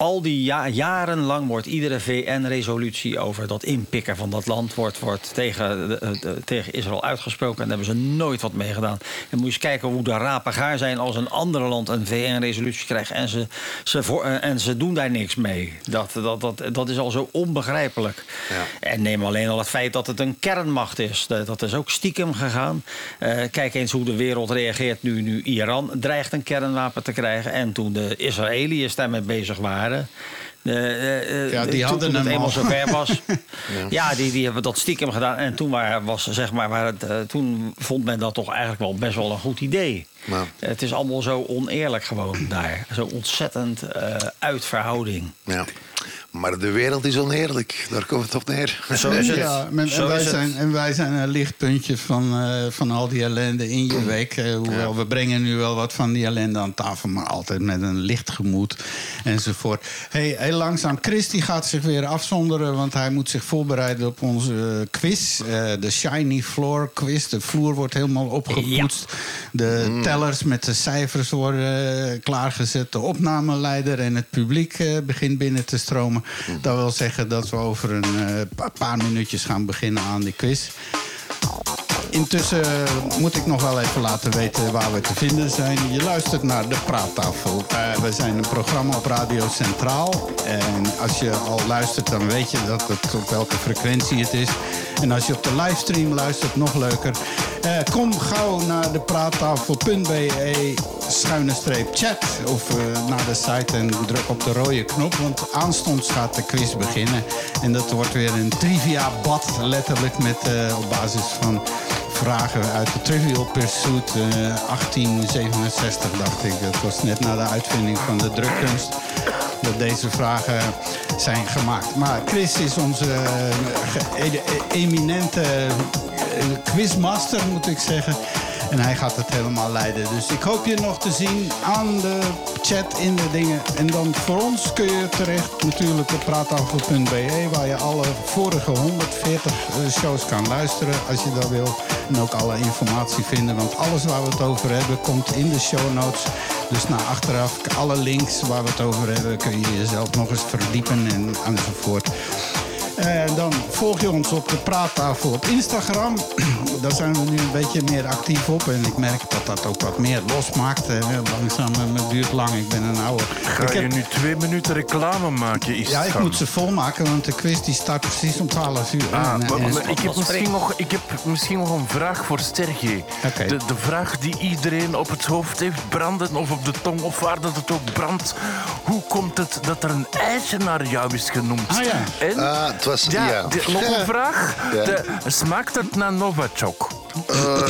Eh, eh, eh, al die ja, jarenlang wordt iedere VN-resolutie over dat inpikken van dat land wordt, wordt tegen, de- de- tegen Israël uitgesproken. En daar hebben ze nooit wat mee gedaan. En moet je eens kijken hoe de rapen gaar zijn als een ander land een VN-resolutie krijgt en ze, ze voor, eh, en ze doen daar niks mee. Dat, dat, dat, dat is al zo onbegrijpelijk. Ja. En neem alleen al het feit dat het een kernmacht is. Dat, is ook stiekem gegaan. Eh, kijk eens hoe de wereld reageert nu, nu Iran dreigt een kernwapen te krijgen. En toen de Israëliërs daarmee bezig waren. Ja, die toen- hadden toen het hem eenmaal zover was. ja, die, die hebben dat stiekem gedaan. En toen, waar, was, zeg maar, waar het, eh, toen vond men dat toch eigenlijk wel best wel een goed idee. Het is allemaal zo oneerlijk gewoon daar. Zo ontzettend eh, uit verhouding. ja. Maar de wereld is oneerlijk. Daar komt het op neer. Zo is het. Ja, men- Zo en, wij is het. zijn, en wij zijn een lichtpuntje van, eh, van al die ellende in je week. Eh, hoewel, we brengen nu wel wat van die ellende aan tafel... maar altijd met een licht gemoed enzovoort. Hey, heel langzaam, Chris die gaat zich weer afzonderen... want hij moet zich voorbereiden op onze eh, quiz. eh, de Shiny Floor quiz. De vloer wordt helemaal opgepoetst. De tellers met de cijfers worden klaargezet. De opnameleider en het publiek begint binnen te stromen. Dat wil zeggen dat we over een eh, pa- paar minuutjes gaan beginnen aan die quiz. Intussen moet ik nog wel even laten weten waar we te vinden zijn. Je luistert naar De Praattafel. Eh, we zijn een programma op Radio Centraal. En als je al luistert, dan weet je dat het op welke frequentie het is. En als je op de livestream luistert, nog leuker. Eh, kom gauw naar de praattafel.be schuine streep chat. Of eh, naar de site en druk op de rode knop. Want aanstonds gaat de quiz beginnen. En dat wordt weer een trivia-bad, letterlijk met eh, op basis van vragen uit de Trivial Pursuit eh, 1867, dacht ik. Dat was net na de uitvinding van de drukkunst dat deze vragen zijn gemaakt. Maar Chris is onze eh, e- e- eminente eh, quizmaster, moet ik zeggen. En hij gaat het helemaal leiden. Dus ik hoop je nog te zien aan de chat in de dingen. En dan voor ons kun je terecht natuurlijk op praattafel.be... waar je alle vorige 140 eh, shows kan luisteren als je dat wil. En ook alle informatie vinden. Want alles waar we het over hebben komt in de show notes. Dus naar achteraf, alle links waar we het over hebben... kun je jezelf nog eens verdiepen en enzovoort. En dan volg je ons op de praattafel op Instagram. Daar zijn we nu een beetje meer actief op. En ik merk dat dat ook wat meer losmaakt. Eh, Langzaam, eh, het duurt lang. Ik ben een oude. Ga Ik je heb- nu twee minuten reclame maken? Is ja, ik moet ze volmaken, want de quiz die start precies om 12 uur. Ah, En, eh, ik, heb misschien nog, ik heb misschien nog een vraag voor Sergej. Oké. De, de vraag die iedereen op het hoofd heeft branden, of op de tong, of waar dat het ook brandt. Hoe komt het dat er een ijsje naar jou is genoemd? Ah, ja. En, het was... ja, Ja, de- nog een vraag. Ja. De, smaakt het naar Novichok? Eh,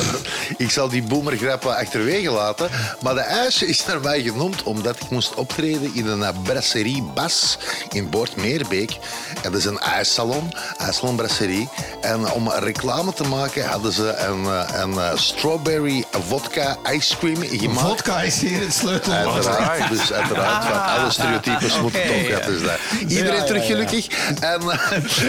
ik zal die boomergrappen achterwege laten. Maar de ijsje is naar mij genoemd omdat ik moest optreden in een brasserie Bas in Boortmeerbeek. En dat is een ijssalon, ijssalon brasserie. En om reclame te maken hadden ze een, eh, een eh, strawberry vodka ice cream gemaakt. Vodka is hier het sleutelwoord. Uiteraard, dus uiteraard, van alle stereotypes moeten toch. Ja, dus. Iedereen Ja, terug ja, ja. gelukkig. En,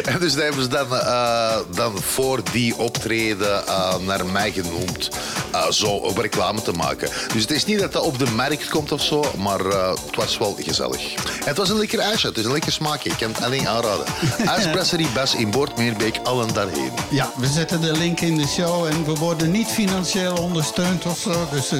en dus dat hebben ze dan, eh, dan voor die optreden eh, naar mij genoemd. eh, zo om reclame te maken. Dus het is niet dat dat op de markt komt of zo, maar eh, het was wel gezellig. En het was een lekker ijsje, het is een lekker smaakje. Ik kan het alleen aanraden. IJsbrasserie Bas in Boortmeerbeek, allen daarheen. Ja, we zetten de link in de show en we worden niet financieel ondersteund of zo. Dus we,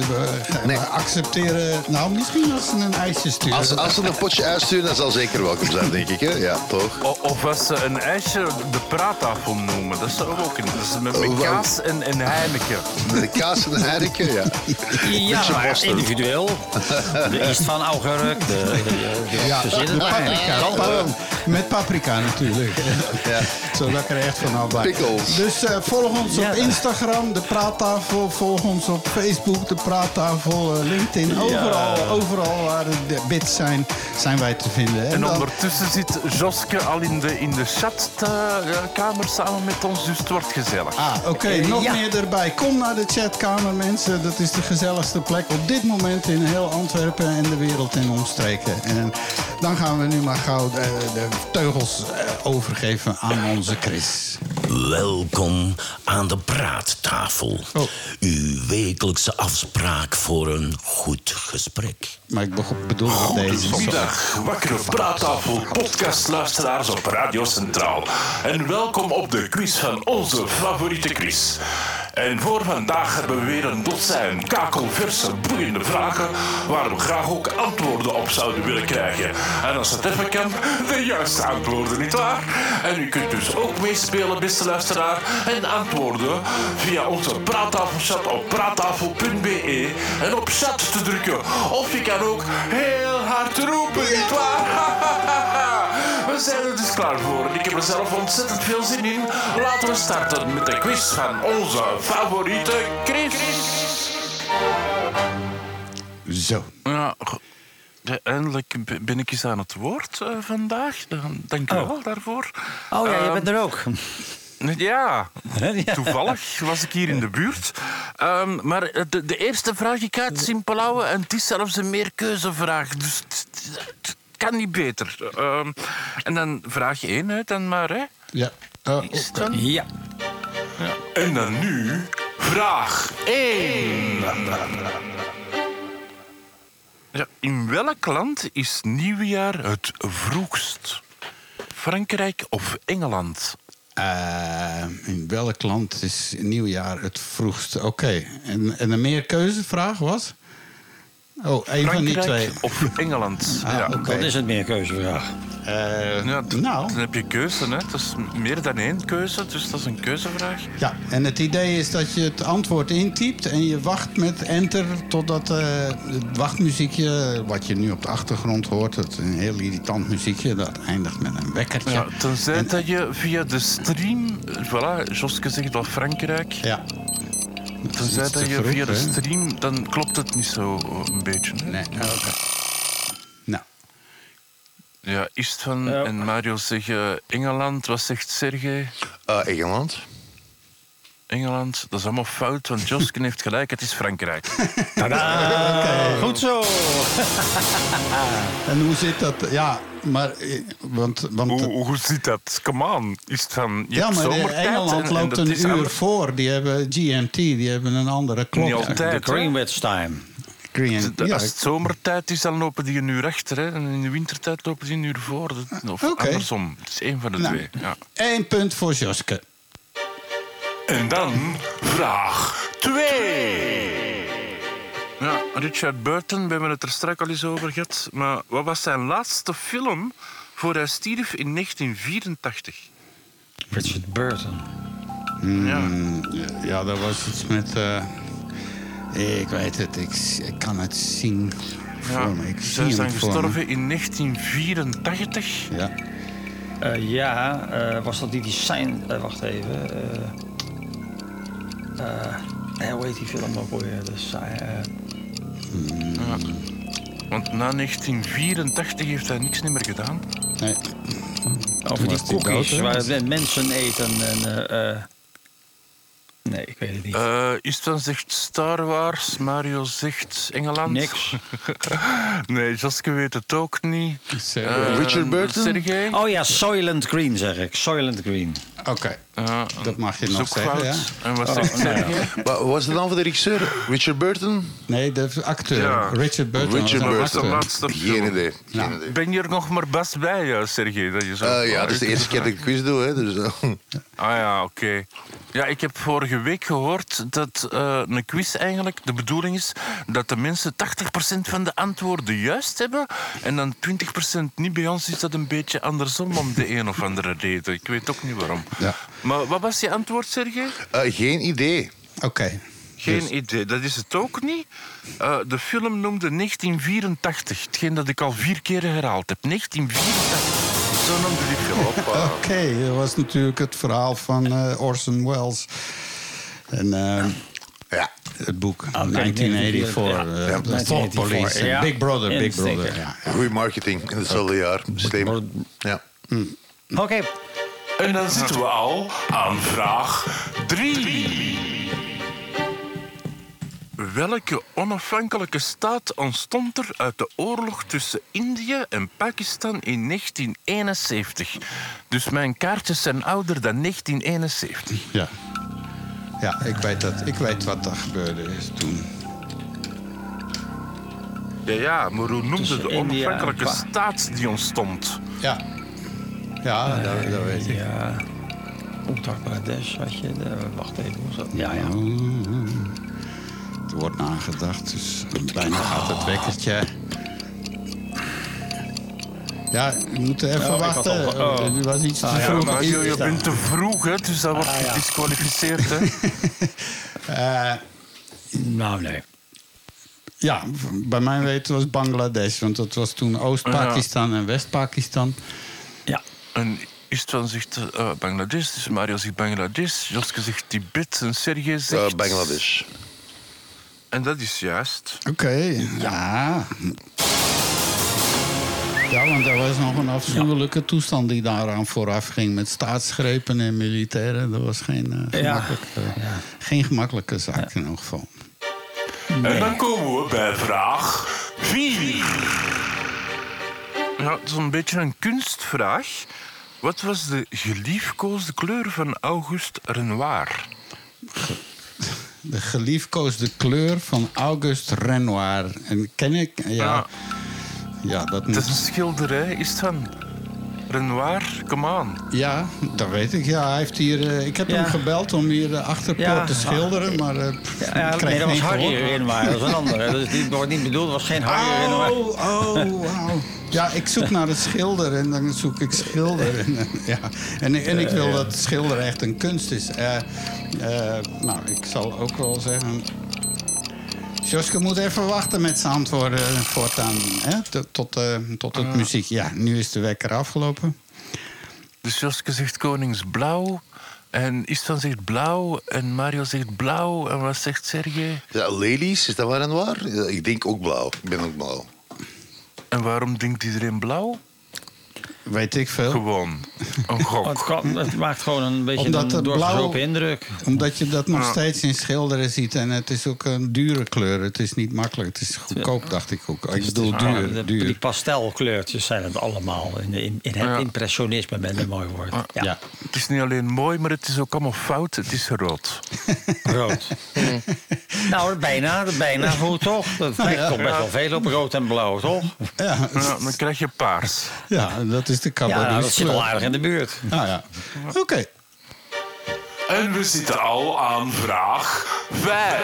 Nee. we accepteren. Nou, misschien als ze een ijsje sturen. Als, als ze een potje ijs sturen, dat zal zeker welkom zijn, denk ik. Hè? Ja, toch? O- Of als ze een ijsje de praattafel noemen. Dat zou ook een. Dat is met, met Oh, kaas en, en Heineken. De kaas en de Heineken, ja. Ja, worsten. individueel. De East van augurk, de, de, de, Ja, de paprika. Met paprika natuurlijk. Ja. Zodat ik er echt van blijf. Pickles. Dus eh, volg ons Ja. op Instagram, de Praattafel. Volg ons op Facebook, de Praattafel. eh, LinkedIn. Overal, overal waar de bits zijn, zijn wij te vinden. En dan- ondertussen zit Joske al in de, in de chatkamer samen met ons, dus het wordt gezellig. Ah, oké. Eh, nog ja. meer erbij. Kom naar de chatkamer, mensen. Dat is de gezelligste plek op dit moment in heel Antwerpen en de wereld en omstreken. En dan gaan we nu maar gauw de, de teugels eh, overgeven aan onze Chris. Welkom aan de praattafel. Oh. Uw wekelijkse afspraak voor een goed gesprek. Maar ik bedoel dat deze. Goedemiddag, wakkere praattafel, podcastluisteraars op Radio Centraal. En welkom op de quiz van onze favoriete quiz. En voor vandaag hebben we weer een dozijn kakelverse, boeiende vragen... waar we graag ook antwoorden op zouden willen krijgen. En als het even kan, de juiste antwoorden, nietwaar? En u kunt dus ook meespelen, beste luisteraar... en antwoorden via onze praattafelchat op praattafel.be... en op chat te drukken. Of je kan ook heel hard roepen, nietwaar? We zijn er dus klaar voor. En ik heb er zelf ontzettend veel zin in. Laten we starten met de quiz van onze favoriete Chris. Zo. Ja, eindelijk ben ik eens aan het woord eh, vandaag. Dan- Dank u wel daarvoor. Oh ja, je Ehm, bent er ook. Ja, toevallig was ik hier in de buurt. Ehm, maar eh, de, de eerste vraag ik ga het simpel houden. En het is zelfs een meerkeuzevraag. Dus kan niet beter. Ehm, en dan vraag 1 uit dan maar. Hè. Ja. Oh, Is het dan? Ja. En dan nu vraag 1. Ja, in welk land is nieuwjaar het vroegst? Frankrijk of Engeland? eh, in welk land is nieuwjaar het vroegst? Oké. En, en een meerkeuzevraag was? Oh, een van die twee. Frankrijk of Engeland? Ah, ja. oké. Dat is het meerkeuzevraag. Eh, Ja, d- nou, Dan heb je keuze, hè. Dat is meer dan één keuze, dus dat is een keuzevraag. ja. En het idee is dat je het antwoord intypt en je wacht met enter totdat eh, het wachtmuziekje, wat je nu op de achtergrond hoort, het een heel irritant muziekje, dat eindigt met een wekkertje. Ja, tenzij En- dat je via de stream... Voilà, Joske zegt wel Frankrijk. Ja. Tenzij dat je via de stream... Dan klopt het niet zo eh, een beetje. Hè? Nee, oké. Nou, Ja, Istvan Ja. en Mario zeggen Engeland. Wat zegt Sergej? Eh, Engeland. Engeland. Dat is allemaal fout, want Josken heeft gelijk. Het is Frankrijk. Tadaa! Goed zo. en hoe zit dat? Ja, maar... eh, Want, want hoe, hoe zit dat? Come on. Istvan, je ja, hebt maar Engeland en- en loopt een is uur voor. Die hebben GMT, die hebben een andere klok. Niet Ja, altijd. De? Greenwich time. Green, De- ja, Als het zomertijd is, dan lopen die een uur achter. Hè? En in de wintertijd lopen die een uur voor. Of Oké. andersom. Het is één van de nou, twee. Ja. Eén punt voor Joske. En dan vraag 2. Ja, Richard Burton, we hebben het er straks al eens over gehad. Maar wat was zijn laatste film voor hij stierf in 1984? Richard Burton. Ja. Ja, dat was iets met... eh, ik weet het, ik, ik kan het zien voor Ja, me. Ik zie voor me. gestorven in 1984. Ja. Eh, ja, eh, was dat die sign... eh, wacht even. Eh, eh, hoe heet die film ook alweer? Dus, eh, Want na 1984 heeft hij niks meer gedaan. Nee. over die hè? waar mensen eten. En, eh, eh, nee, ik weet het niet. Eh Istvan zegt Star Wars, Mario zegt Engeland. Niks. nee, Joske weet het ook niet. Eh, Richard Burton? Sergej? Oh ja, Soylent Green zeg ik. Soylent Green. Oké, Eh, dat mag je nog zeggen, ja. En wat Oh, ja. Wat was de naam van de regisseur? Richard Burton? Nee, de acteur. Ja. Richard Burton. Richard Burton. Laatste Geen idee. Geen idee. Ben je er nog maar best bij, ja, Sergej? Dat je zo Eh, ja, dat is de eerste keer dat ik een quiz doe. Hè, dus, eh, Ah ja, oké. Ja, ik heb vorige week gehoord dat eh, een quiz eigenlijk de bedoeling is dat de mensen 80% van de antwoorden juist hebben en dan 20% niet. Bij ons is dat een beetje andersom om de een of andere reden. Ik weet ook niet waarom. Ja. Maar wat was je antwoord, Sergej? eh, geen idee. Oké. Geen Dus- idee, dat is het ook niet. Eh, de film noemde 1984, hetgeen dat ik al vier keer herhaald heb. 1984, zo noemde die film. Hoppa. Oké, dat was natuurlijk het verhaal van eh, Orson Welles. En eh, Ja. het boek Oké, 1984, ja. eh, Ja, The 1984, Thought Police. ja. Big Brother, Big Brother. ja. Goeie marketing in hetzelfde jaar. Slim. Ja. Oké. En dan zitten we al aan vraag 3. Welke onafhankelijke staat ontstond er uit de oorlog tussen Indië en Pakistan in 1971? Dus mijn kaartjes zijn ouder dan 1971. Ja. Ja, ik weet, dat, ik weet wat er gebeurde is toen. Ja, ja, maar hoe noemde Tussen de India onafhankelijke staat die ontstond? Ja. Ja, dat, dat weet ik. Ja. Uttar Pradesh, had je. De, wacht even, hoe is dat? Ja, ja. Er wordt nagedacht, dus bijna gaat het wekkertje. Ja, we moeten even Oh, wachten. al- oh. Er was iets te Ah, ja, vroeg. Maar je, je bent te vroeg, hè, dus dat wordt Ah, ja. gedisqualificeerd. Hè? Eh, Nou, nee. ja, bij mijn weten was Bangladesh. Want dat was toen Oost-Pakistan en West-Pakistan. En Istvan zegt eh, Bangladesh, dus Mario zegt Bangladesh, Joske zegt Tibet en Sergej Eh, zegt... Bangladesh. En dat is juist. Oké, ja. Ja, want er was nog een afschuwelijke toestand die daaraan vooraf ging... met staatsgrepen en militairen. Dat was geen, eh, Ja. gemakkelijke, geen gemakkelijke zaak in elk geval. En dan komen we bij vraag 4. Ja, het is een beetje een kunstvraag. Wat was de geliefkoosde kleur van Auguste Renoir? De geliefkoosde kleur van Auguste Renoir. En ken ik? Ja, Ja. ja dat Het is een schilderij, is het van? Renoir, come on. Ja, dat weet ik. Ja, hij heeft hier, eh, ik heb Ja. hem gebeld om hier de achterpoort Ja. te schilderen, maar eh, pff, Ja, nee, dat was geen Harry. Renoir. Dat is een andere. Dat is niet, wordt niet bedoeld, dat was geen Harry Renoir. Oh, oh, wauw. Ja, ik zoek naar het schilder en dan zoek ik schilder. En, eh, ja. en, ik- en ik wil dat schilder echt een kunst is. Eh, eh, nou, ik zal ook wel zeggen... Joske moet even wachten met zijn antwoorden voortaan. Hè? Tot, tot, eh, tot het muziek. Ja, nu is de wekker afgelopen. Dus Joske zegt koningsblauw. En Istvan zegt blauw. En Mario zegt blauw. En wat zegt Sergej? Ja, ladies, is dat waar en waar? Ik denk ook blauw. Ik ben ook blauw. En waarom denkt iedereen blauw? Weet ik veel. Gewoon een gok. Het, maakt gewoon een beetje Omdat een blauw- indruk. Omdat je dat nog steeds in schilderen ziet. En het is ook een dure kleur. Het is niet makkelijk. Het is goedkoop, dacht ik ook. Ik bedoel, Ah, duur. de- duur. Die pastelkleurtjes zijn het allemaal. In, in, in het Ja. impressionisme met een mooi woord. Ja. Ja. Het is niet alleen mooi, maar het is ook allemaal fout. Het is rood. Rood. nou, bijna, bijna goed toch? Dat lijkt toch best wel veel op rood en blauw, toch? Ja, Ja, dan krijg je paars. ja, dat is de Ja, cabaret. nou, dat zit al aardig in de buurt. Ah, ja. Oké. En we zitten al aan vraag 5.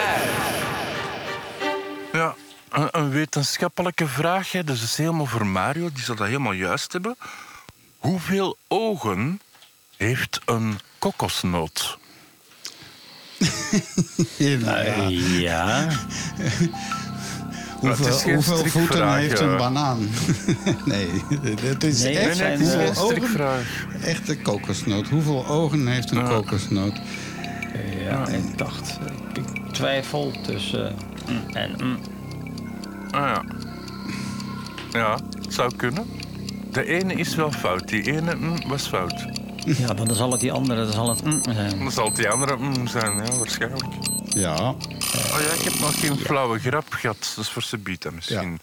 Ja, een, een wetenschappelijke vraag. Hè. Dus dat is helemaal voor Mario. Die zal dat helemaal juist hebben. Hoeveel ogen heeft een kokosnoot? Ja. Ja. Hoeveel, voeten heeft eh. een banaan? nee, het is Nee, echt, nee, is hoeveel een ogen, strikvraag. echt een kokosnoot. Hoeveel ogen heeft een kokosnoot? Ja, ik dacht, ik, twijfel tussen mm en mm. Ah ja. Ja, het zou kunnen. De ene is wel fout. Die ene mm, was fout. Ja, dan zal het die andere, dan zal het mm zijn. Dan zal het die andere mm zijn, ja, waarschijnlijk. Ja. Oh ja, ik heb nog geen flauwe grap gehad. Dat is voor Sabita misschien.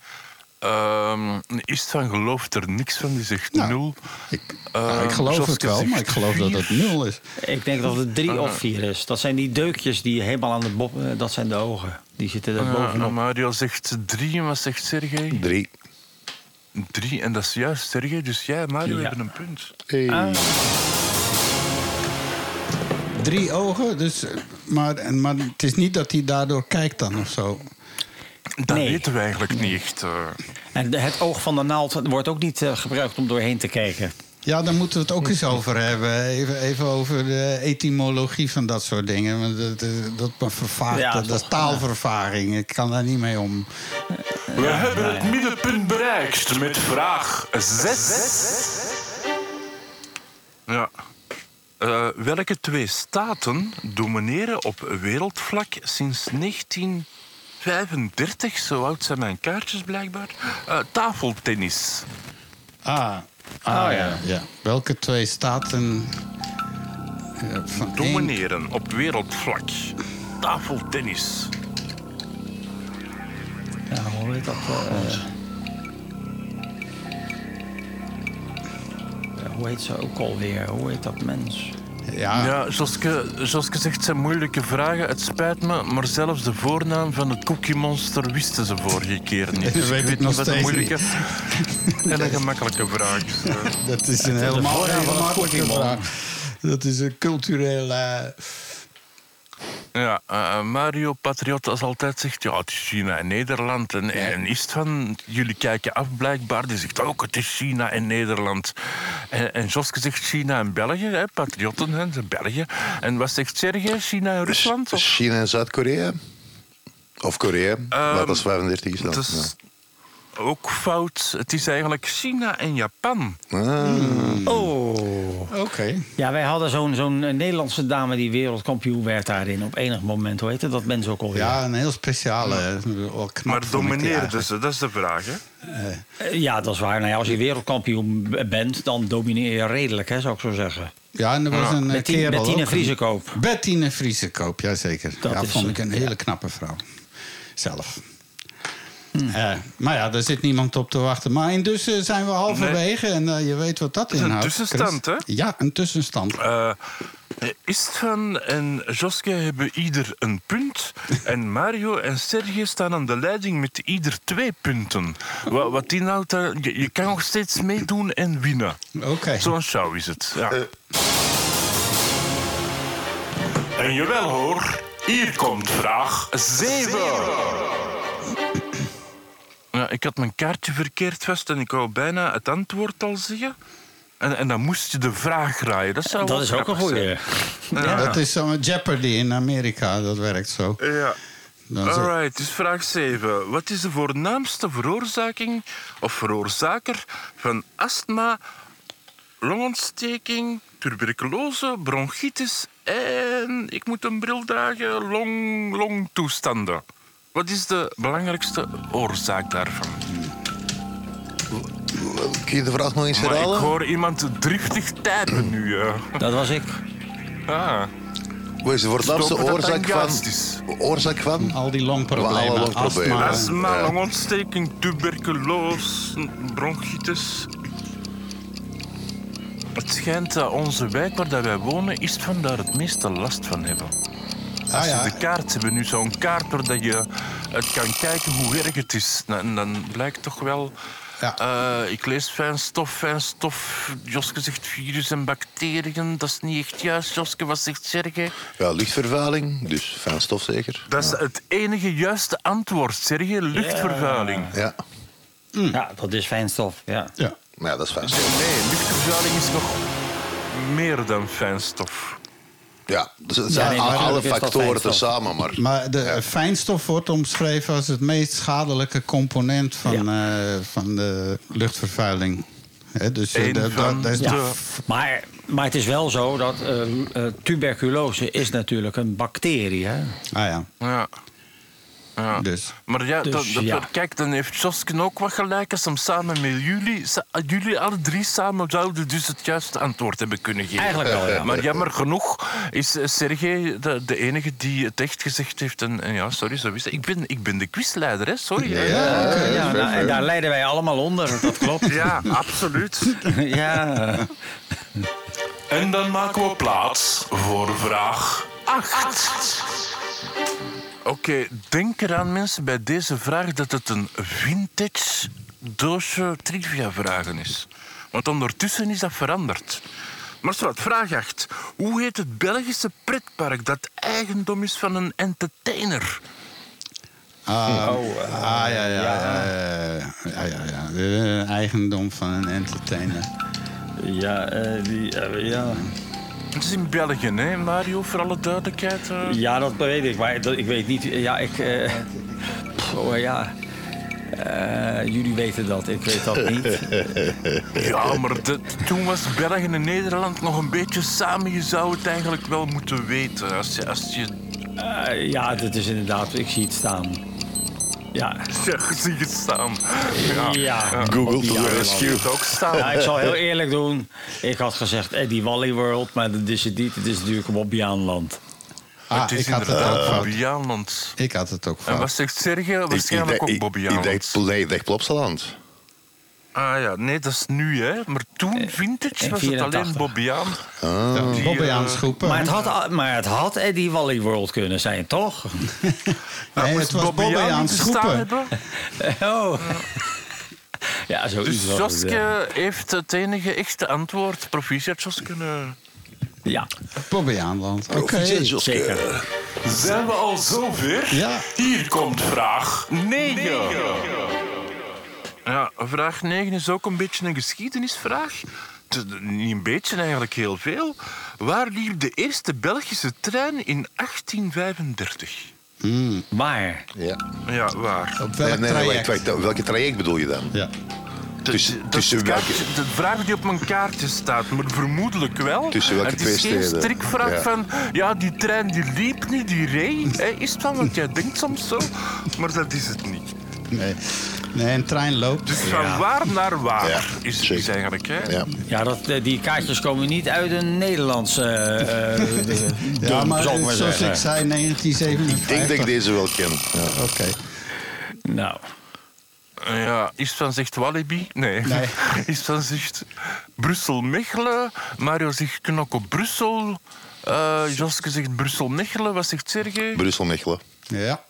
Ehm, Istvan gelooft er niks van, die zegt Nou, nul. Ik, Ehm, nou, ik geloof het wel, maar ik geloof dat het nul is. Ik denk dat het drie of vier is. Dat zijn die deukjes die helemaal aan de bob... eh, Dat zijn de ogen. Die zitten er Ja, bovenop. Mario zegt drie en wat zegt Sergej? Drie. Drie, en dat is juist, Sergej. Dus jij Mario Ja. hebben een punt. Hey. Drie ogen, dus, eh, maar, en- maar het is niet dat hij daardoor kijkt dan of zo. Dat Nee. weten we eigenlijk niet eh. En het oog van de naald wordt ook niet eh, gebruikt om doorheen te kijken. Ja, daar moeten we het ook eens over hebben. Even, even over de etymologie van dat soort dingen. Want dat, dat, dat, vervaagt, Ja, dat, dat is toch, taalvervaring. Ik kan daar niet mee om. We hebben het middenpunt bereikt met vraag 6. Ja. Eh, welke twee staten domineren op wereldvlak sinds 1935? Zo oud zijn mijn kaartjes blijkbaar. Eh, tafeltennis. Ah, ah ja. ja. Welke twee staten... eh, van één- Domineren op wereldvlak. Tafeltennis. Ja, hoe heet dat? eh, hoe heet ze ook alweer? Hoe heet dat mens? Ja, Ja, Joske, Joske zegt, zijn moeilijke vragen. Het spijt me, maar zelfs de voornaam van het Cookie Monster wisten ze vorige keer niet. Dus weet ik weet nog niet wat een moeilijke en een gemakkelijke vraag is. eh. dat is een helemaal voornaam geen van het makkelijke Pokémon. vraag. Dat is een culturele... Ja, eh, Mario Patriot als altijd zegt, ja, het is China en Nederland. En, en is van, jullie kijken af blijkbaar. Die zegt ook, het is China en Nederland. En, en Joske zegt China en België, hè, patriotten, hè, de België. En wat zegt Sergej, China en Rusland? Of? China en Zuid-Korea? Of Korea, maar dat is 35 is dan. Is ook fout. Het is eigenlijk China en Japan. Ja. Ah. Oh. Oké. Ja, wij hadden zo'n zo'n eh, Nederlandse dame die wereldkampioen werd daarin op enig moment. Hoe heette dat mens ook alweer? Ja, een heel speciale. eh, wel knap Maar domineerden eigenlijk. ze? Dat is de vraag, hè? Eh, ja, dat is waar. Nou ja, als je wereldkampioen bent, dan domineer je redelijk, hè, zou ik zo zeggen. Ja, en er was een eh, Met Tien- kerel met Tine ook. Vriesekoop. Bettine Vriesekoop, jazeker. Dat ja, is, vond ik eh, een ja. hele knappe vrouw. Zelf. Eh, maar ja, daar zit niemand op te wachten. Maar intussen zijn we halverwege en eh, je weet wat dat is een inhoudt. tussenstand, Chris. hè? Ja, een tussenstand. Eh Istvan en Joske hebben ieder een punt. En Mario en Sergej staan aan de leiding met ieder twee punten. Wat, wat inhoudt dat? Je, je kan nog steeds meedoen en winnen. Oké. Zo'n show is het. Ja. En jawel hoor, hier komt vraag 7. Ja, ik had mijn kaartje verkeerd vast en ik wou bijna het antwoord al zeggen. En, en dan moest je de vraag raaien. Dat, zou Dat wel is ook een goeie. zijn. Ja. Dat is zo'n Jeopardy in Amerika, dat werkt zo. Ja. Alright, dus vraag 7. Wat is de voornaamste veroorzaking of veroorzaker van astma, longontsteking, tuberculose, bronchitis en, ik moet een bril dragen, long, longtoestanden? Wat is de belangrijkste oorzaak daarvan? Kun je de vraag nog eens Maar ik herhalen? hoor iemand driftig typen nu. ja. Dat was ik. Ah, Wat is de voornaamste Stoppen dat oorzaak dan van? juist is. Oorzaak van? Al die longproblemen, longproblemen. astma. astma, Ja. longontsteking, tuberculose, bronchitis. Het schijnt dat onze wijk waar dat wij wonen, is van daar het meeste last van hebben. Als Ah, ja. je de kaart, hebben nu zo'n kaart waar dat je het kan kijken hoe erg het is. En dan blijkt toch wel... Ja. eh, ik lees fijnstof, fijnstof. Joske zegt virus en bacteriën. Dat is niet echt juist. Joske, wat zegt Serge? Ja, luchtvervuiling, dus fijnstof zeker. Dat is het enige juiste antwoord, Serge. Luchtvervuiling. Ja, Ja, dat is fijnstof. Ja. Ja. maar ja dat is fijnstof. Nee, luchtvervuiling is nog meer dan fijnstof. Ja, dus het Ja, zijn nee, alle factoren tezamen, maar... Maar de fijnstof wordt omschreven als het meest schadelijke component van, eh, van de luchtvervuiling. Hè, dus eh, dat, van dat, dat is de- Maar, maar het is wel zo dat eh, eh, tuberculose is natuurlijk een bacterie. Hè? Ah ja, Ja. Ja. dus. Maar ja, Dus, dat, dat- ja. kijk, dan heeft Josken ook wat gelijk als hem samen met jullie, sa- jullie alle drie samen zouden dus het juiste antwoord hebben kunnen geven. Eigenlijk wel, ja. Maar jammer genoeg is eh, Sergej de, de enige die het echt gezegd heeft. En, en ja, sorry, zo is het. Ik ben, ik ben de quizleider, hè? Sorry. Ja, ja, nou, en daar leiden wij allemaal onder, dat klopt. Ja, absoluut. ja. En dan maken we plaats voor vraag 8. Oké, denk eraan mensen bij deze vraag dat het een vintage doosje trivia-vragen is. Want ondertussen is dat veranderd. Maar zwart, vraag 8. Hoe heet het Belgische pretpark dat eigendom is van een entertainer? Ah, ah ja, ja, ja, ja, ja, ja, eigendom van een entertainer. Ja, eh, die, eh, ja. Het is in België, hè, Mario, voor alle duidelijkheid. eh. ja, dat weet ik. Maar dat, ik weet niet. Ja, ik. eh, pff, oh, ja. Eh, jullie weten dat, ik weet dat niet. Ja, maar de- toen was België en Nederland nog een beetje samen. Je zou het eigenlijk wel moeten weten. Als je, als je ja, dat is inderdaad. Ik zie het staan. Ja. zie het staan. Ja. Google to the eiland. rescue. Het ook staan. Ja, ik zal heel eerlijk doen. Ik had gezegd Eddie Wally World, maar dat is het niet. Het is natuurlijk Bobbejaanland. Ah, het is ik had het inderdaad ook fout. Ik had het ook En fout. wat zegt Sergej? Ik- Waarschijnlijk ik, ook Bobby Ik dacht Plopsaland. Ah ja, nee, dat is nu, hè. Maar toen, vintage, in was het 84. alleen Die, Bobbejaans eh, groepen. Maar het, had, maar het had Eddie Wally World kunnen zijn, toch? nee, het was bestaan groepen. hebben. Oh. Ja, zoiets Dus ja. Joske heeft het enige echte antwoord. Proficiat, Joske. eh. Ja, Bobbejaanland. Oké. Proficiat, Joske. zeker. Zijn we al zover? Ja. Hier komt vraag 9. Ja, vraag 9 is ook een beetje een geschiedenisvraag. Niet een beetje, eigenlijk heel veel. Waar liep de eerste Belgische trein in 1835? Maar, Ja. Ja, waar? Op welk nee, nee, traject? wacht, wacht, welke traject bedoel je dan? Ja. Tussen- Dat tussen welke- kaartje- De vraag die op mijn kaartje staat, maar vermoedelijk wel. Tussen welke het is twee geen steden? strikvraag Ja. van, ja, die trein die liep niet, die reed. Hè, is het wel, want jij denkt soms zo, maar dat is het niet. Nee. Nee, een trein loopt. Dus van waar naar waar Ja, is, zeker. is eigenlijk, hè? Ja. ja, dat, eh, die kaartjes komen niet uit een Nederlandse... eh, eh, ja, dum, maar zoals zeggen. ik zei, 1957. Ik denk dat ik deze wel ken. Ja. Oké. Nou, Ja, is van zegt Walibi? Nee. Nee. Is van zegt Brussel-Mechelen. Mario zegt Knokko Brussel. Eh Joske zegt Brussel-Mechelen. Wat zegt Sergej? Brussel-Mechelen. Ja.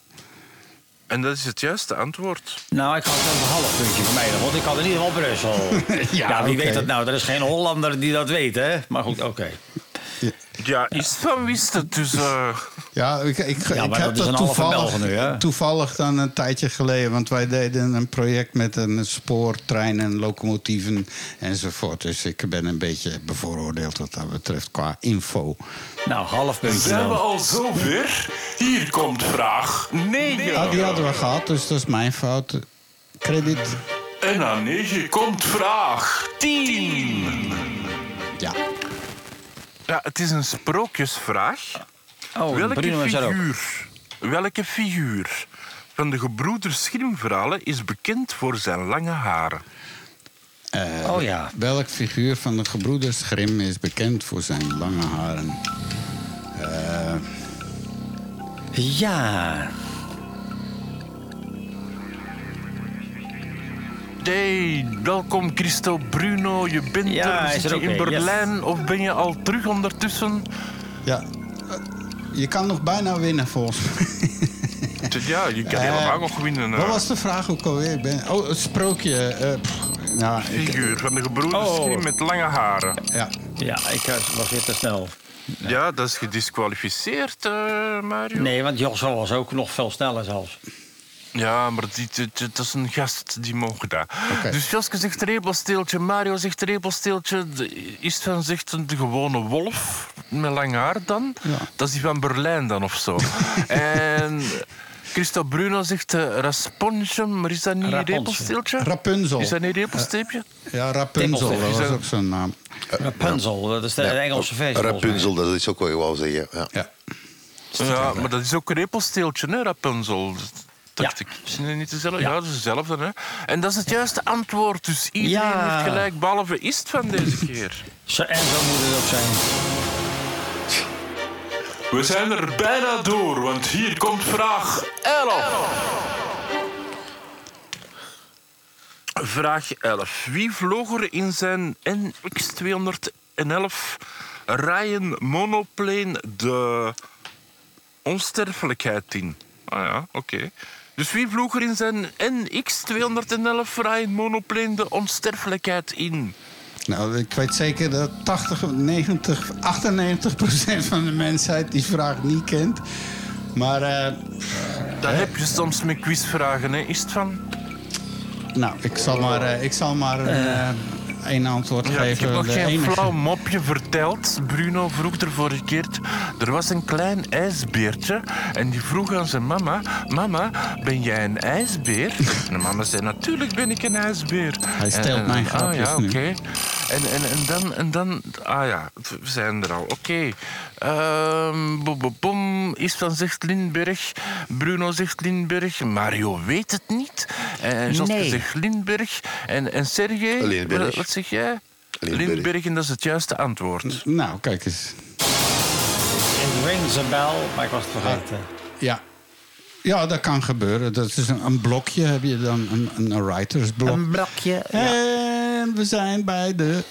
En dat is het juiste antwoord. nou, ik had een half puntje voor mij, want ik had in ieder geval Brussel. ja, wie weet dat nou? Er is geen Hollander die dat weet, hè? Maar goed, oké. Ja, is van wist het. Dus eh, Ja, ik, ik, Ja, ik maar heb dat toevallig, nu, toevallig dan een tijdje geleden. Want wij deden een project met een spoor, treinen, locomotieven enzovoort. Dus ik ben een beetje bevooroordeeld wat dat betreft qua info. Nou, half puntje Zijn we al zover? Hier komt vraag 9. Ja, die hadden we gehad, dus dat is mijn fout. Credit. En aan 9 komt vraag 10. Ja. Ja, het is een sprookjesvraag. Oh, welke figuur, welke figuur van de gebroeders Grimm-verhalen is bekend voor zijn lange haren? Eh, Oh ja. Welk figuur van de gebroeders Grimm is bekend voor zijn lange haren? Eh, Ja. Hey, welkom Christo Bruno. Je bent Ja, er. Zit er je in mee, yes. Berlijn of ben je al terug ondertussen? ja. Eh, Je kan nog bijna winnen volgens mij. Ja, je kan Eh, helemaal nog winnen. eh. Wat was de vraag ook alweer? Ik Ben... Oh, het sprookje. eh, pff, nou, ik- figuur van de gebroeders Oh. Grimm met lange haren? ja. Ja, ik eh, was weer te snel. Ja, dat is gedisqualificeerd, eh, Mario. Nee, want Joshua was ook nog veel sneller zelfs. Ja, maar die, die- die- dat is een gast, die mogen dat. Oké. Dus Joske zegt repelsteeltje, Mario zegt repelsteeltje. de- Istvan zegt een de gewone wolf met lang haar dan. Ja. Dat is die van Berlijn dan of zo. en Christophe Bruno zegt uh, Raspontium, maar is dat niet een Rapunzel. repelsteeltje? Rapunzel. Is dat niet een repelsteepje? Ja, Rapunzel, dat Is was ook zo'n naam. Rapunzel, dat is de Engelse versie. Rapunzel, dat is ook wat je wou zeggen. Ja. Ja. Ja, maar dat is ook een repelsteeltje, hè, Rapunzel. Dat Dacht Ja. ik. Is het niet dezelfde? Ja. Ja, dat is hetzelfde. Hè. En dat is het juiste antwoord. Dus iedereen Ja. heeft gelijk, behalve Ist van deze keer. Zo, en zo moet het ook zijn. We zijn er bijna door, want hier komt vraag 11. Vraag 11. Wie vloog er in zijn NX-211 Ryan monoplane de onsterfelijkheid in? Ah ja, oké. Dus wie vloog er in zijn NX-211 Ryan monoplane de onsterfelijkheid in? Nou, ik weet zeker dat 80, 90, 98 procent van de mensheid die vraag niet kent. Maar, eh, Dat heb je soms met quizvragen, hè? Is het van? nou, ik zal maar, eh, ik zal maar eh, één antwoord Ja, ik geven. heb nog De geen enige- flauw mopje verteld. Bruno vroeg er vorige keer... Er was een klein ijsbeertje en die vroeg aan zijn mama... Mama, ben jij een ijsbeer? En de mama zei, natuurlijk ben ik een ijsbeer. Hij stelt En- en- mijn Ah grapjes ja, nu. oké. En, en, en, dan, en dan... Ah ja, we zijn er al. Oké. Ehm, bom, bom, bom. Istvan zegt Lindberg. Bruno zegt Lindberg. Mario weet het niet. En Joske Nee. zegt Lindberg. En, en Sergej... Lindberg. Wat, wat zeg jij? En dat is het juiste antwoord. Nou, kijk eens. Het rings a bell, maar ik was het vergeten. Ja. Ja, dat kan gebeuren. Dat is een, een blokje, heb je dan, een, een writersblok. Een blokje. En we zijn bij de...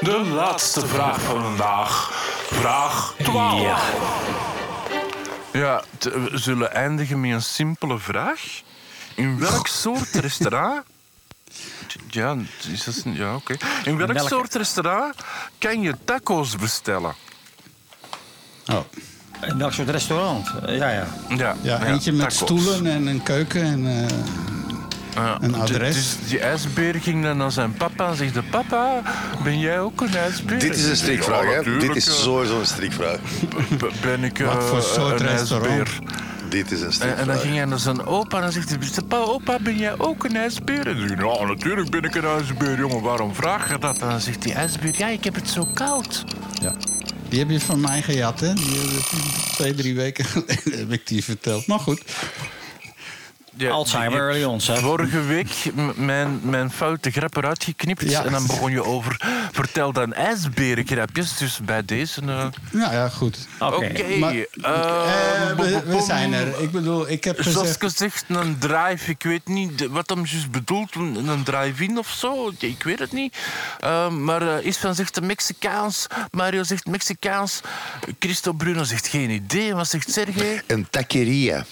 De laatste vraag van vandaag. Vraag 12. Ja. Ja, we zullen eindigen met een simpele vraag. In welk soort restaurant... Ja, is dat, ja oké. In welk Welke? soort restaurant kan je taco's bestellen? Oh. In welk soort restaurant? Ja, ja. Ja, Ja, eentje met taco's. stoelen en een keuken en... eh, Ja, Een d- adres. Dus die ijsbeer ging dan naar zijn papa en zegt... Papa, ben jij ook een ijsbeer? Dit is een strikvraag, Ja, hè? Dit is eh, sowieso een strikvraag. Ben ik Wat eh, voor soort een restaurant? Dit is een En, strikvraag. en dan ging hij naar zijn opa en dan zegt hij... Papa, opa, ben jij ook een ijsbeer? En dan zegt hij, ja, natuurlijk ben ik een ijsbeer, jongen. Waarom vraag je dat? En dan zegt die ijsbeer, ja, ik heb het zo koud. ja. Die heb je van mij gejat, hè? Die, twee, drie weken geleden heb ik die verteld. Maar goed. Ja, Alzheimer die- early? Vorige week mijn, mijn foute grap eruit geknipt. Ja. En dan begon je over... Vertel dan ijsberengrapjes. Dus bij deze... eh, Nou ja, goed. Oké. Oké. Maar- eh, Eh, we, zijn er. Ik bedoel, ik heb Zoals gezegd... gezegd, een drive. Ik weet niet wat hem juist bedoelt. Een, een drive-in of zo. Ja, Ik weet het niet. Eh, maar uh, Isvan zegt Mexicaans. Mario zegt Mexicaans. Christo Bruno zegt geen idee. Wat zegt Sergej? Een taqueria.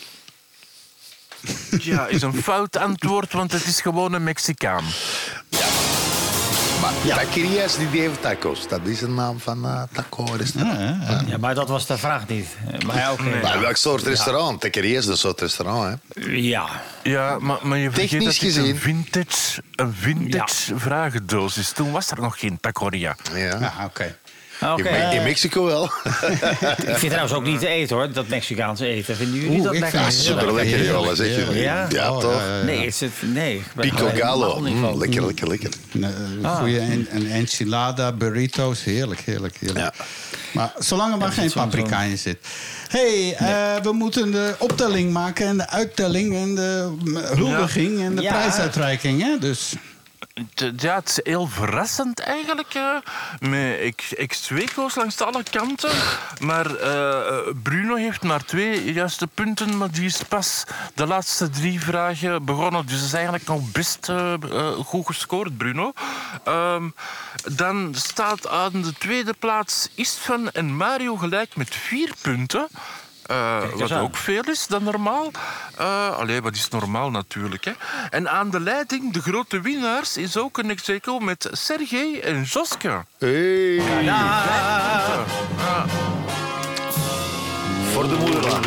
Ja, is een fout antwoord, want het is gewoon een Mexicaan. Maar taqueria's die tacos. Dat is een naam van uh, taco restaurant. Ja, maar dat was de vraag niet. Maar ja. Maar welk soort restaurant? Taqueria is een soort restaurant, hè? Ja. Ja, maar, maar je vergeet Technisch dat dit een gezien. vintage, een vintage vragendoos is. Toen was er nog geen taqueria. Ja. Ja, oké. Oké. In, in Mexico wel. Ik vind trouwens ook niet te eten hoor, dat Mexicaanse eten. Vinden jullie Oeh, dat ik lekker? vind het Super lekker, joh. zeg je? Ja? Ja, Oh, toch? ja, ja, ja. Nee, is het, nee. ik ben Pico helemaal gallo. niet Mm, lekker, lekker, lekker. Een eh, goede en, een enchilada, burritos. Heerlijk, heerlijk, heerlijk. Ja. Maar zolang er maar geen paprika in zit. hey, eh, we moeten de optelling maken en de uittelling en de huldiging en de Ja. prijsuitreiking. Hè? Dus Ja, het is heel verrassend eigenlijk. eh, met ex-Weco's langs alle kanten. Maar eh, Bruno heeft maar twee juiste punten. Maar die is pas de laatste drie vragen begonnen. Dus dat is eigenlijk nog best eh, eh, goed gescoord, Bruno. Ehm, dan staat aan de tweede plaats Istvan en Mario gelijk met vier punten. Eh, wat aan. ook veel is dan normaal. Eh allee, wat is normaal natuurlijk. Hè. En aan de leiding, de grote winnaars, is ook een ex met Sergej en Joske. Hey. Voor de moederland.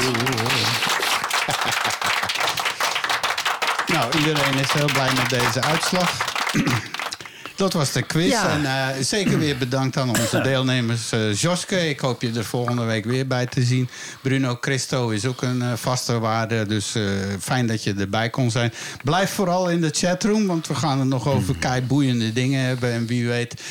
Dat was de quiz. Ja. En eh, zeker weer bedankt aan onze deelnemers. eh Joske, ik hoop je er volgende week weer bij te zien. Bruno Christo is ook een eh, vaste waarde. Dus fijn dat je erbij kon zijn. Blijf vooral in de chatroom, want we gaan het nog over kei boeiende dingen hebben. En wie weet,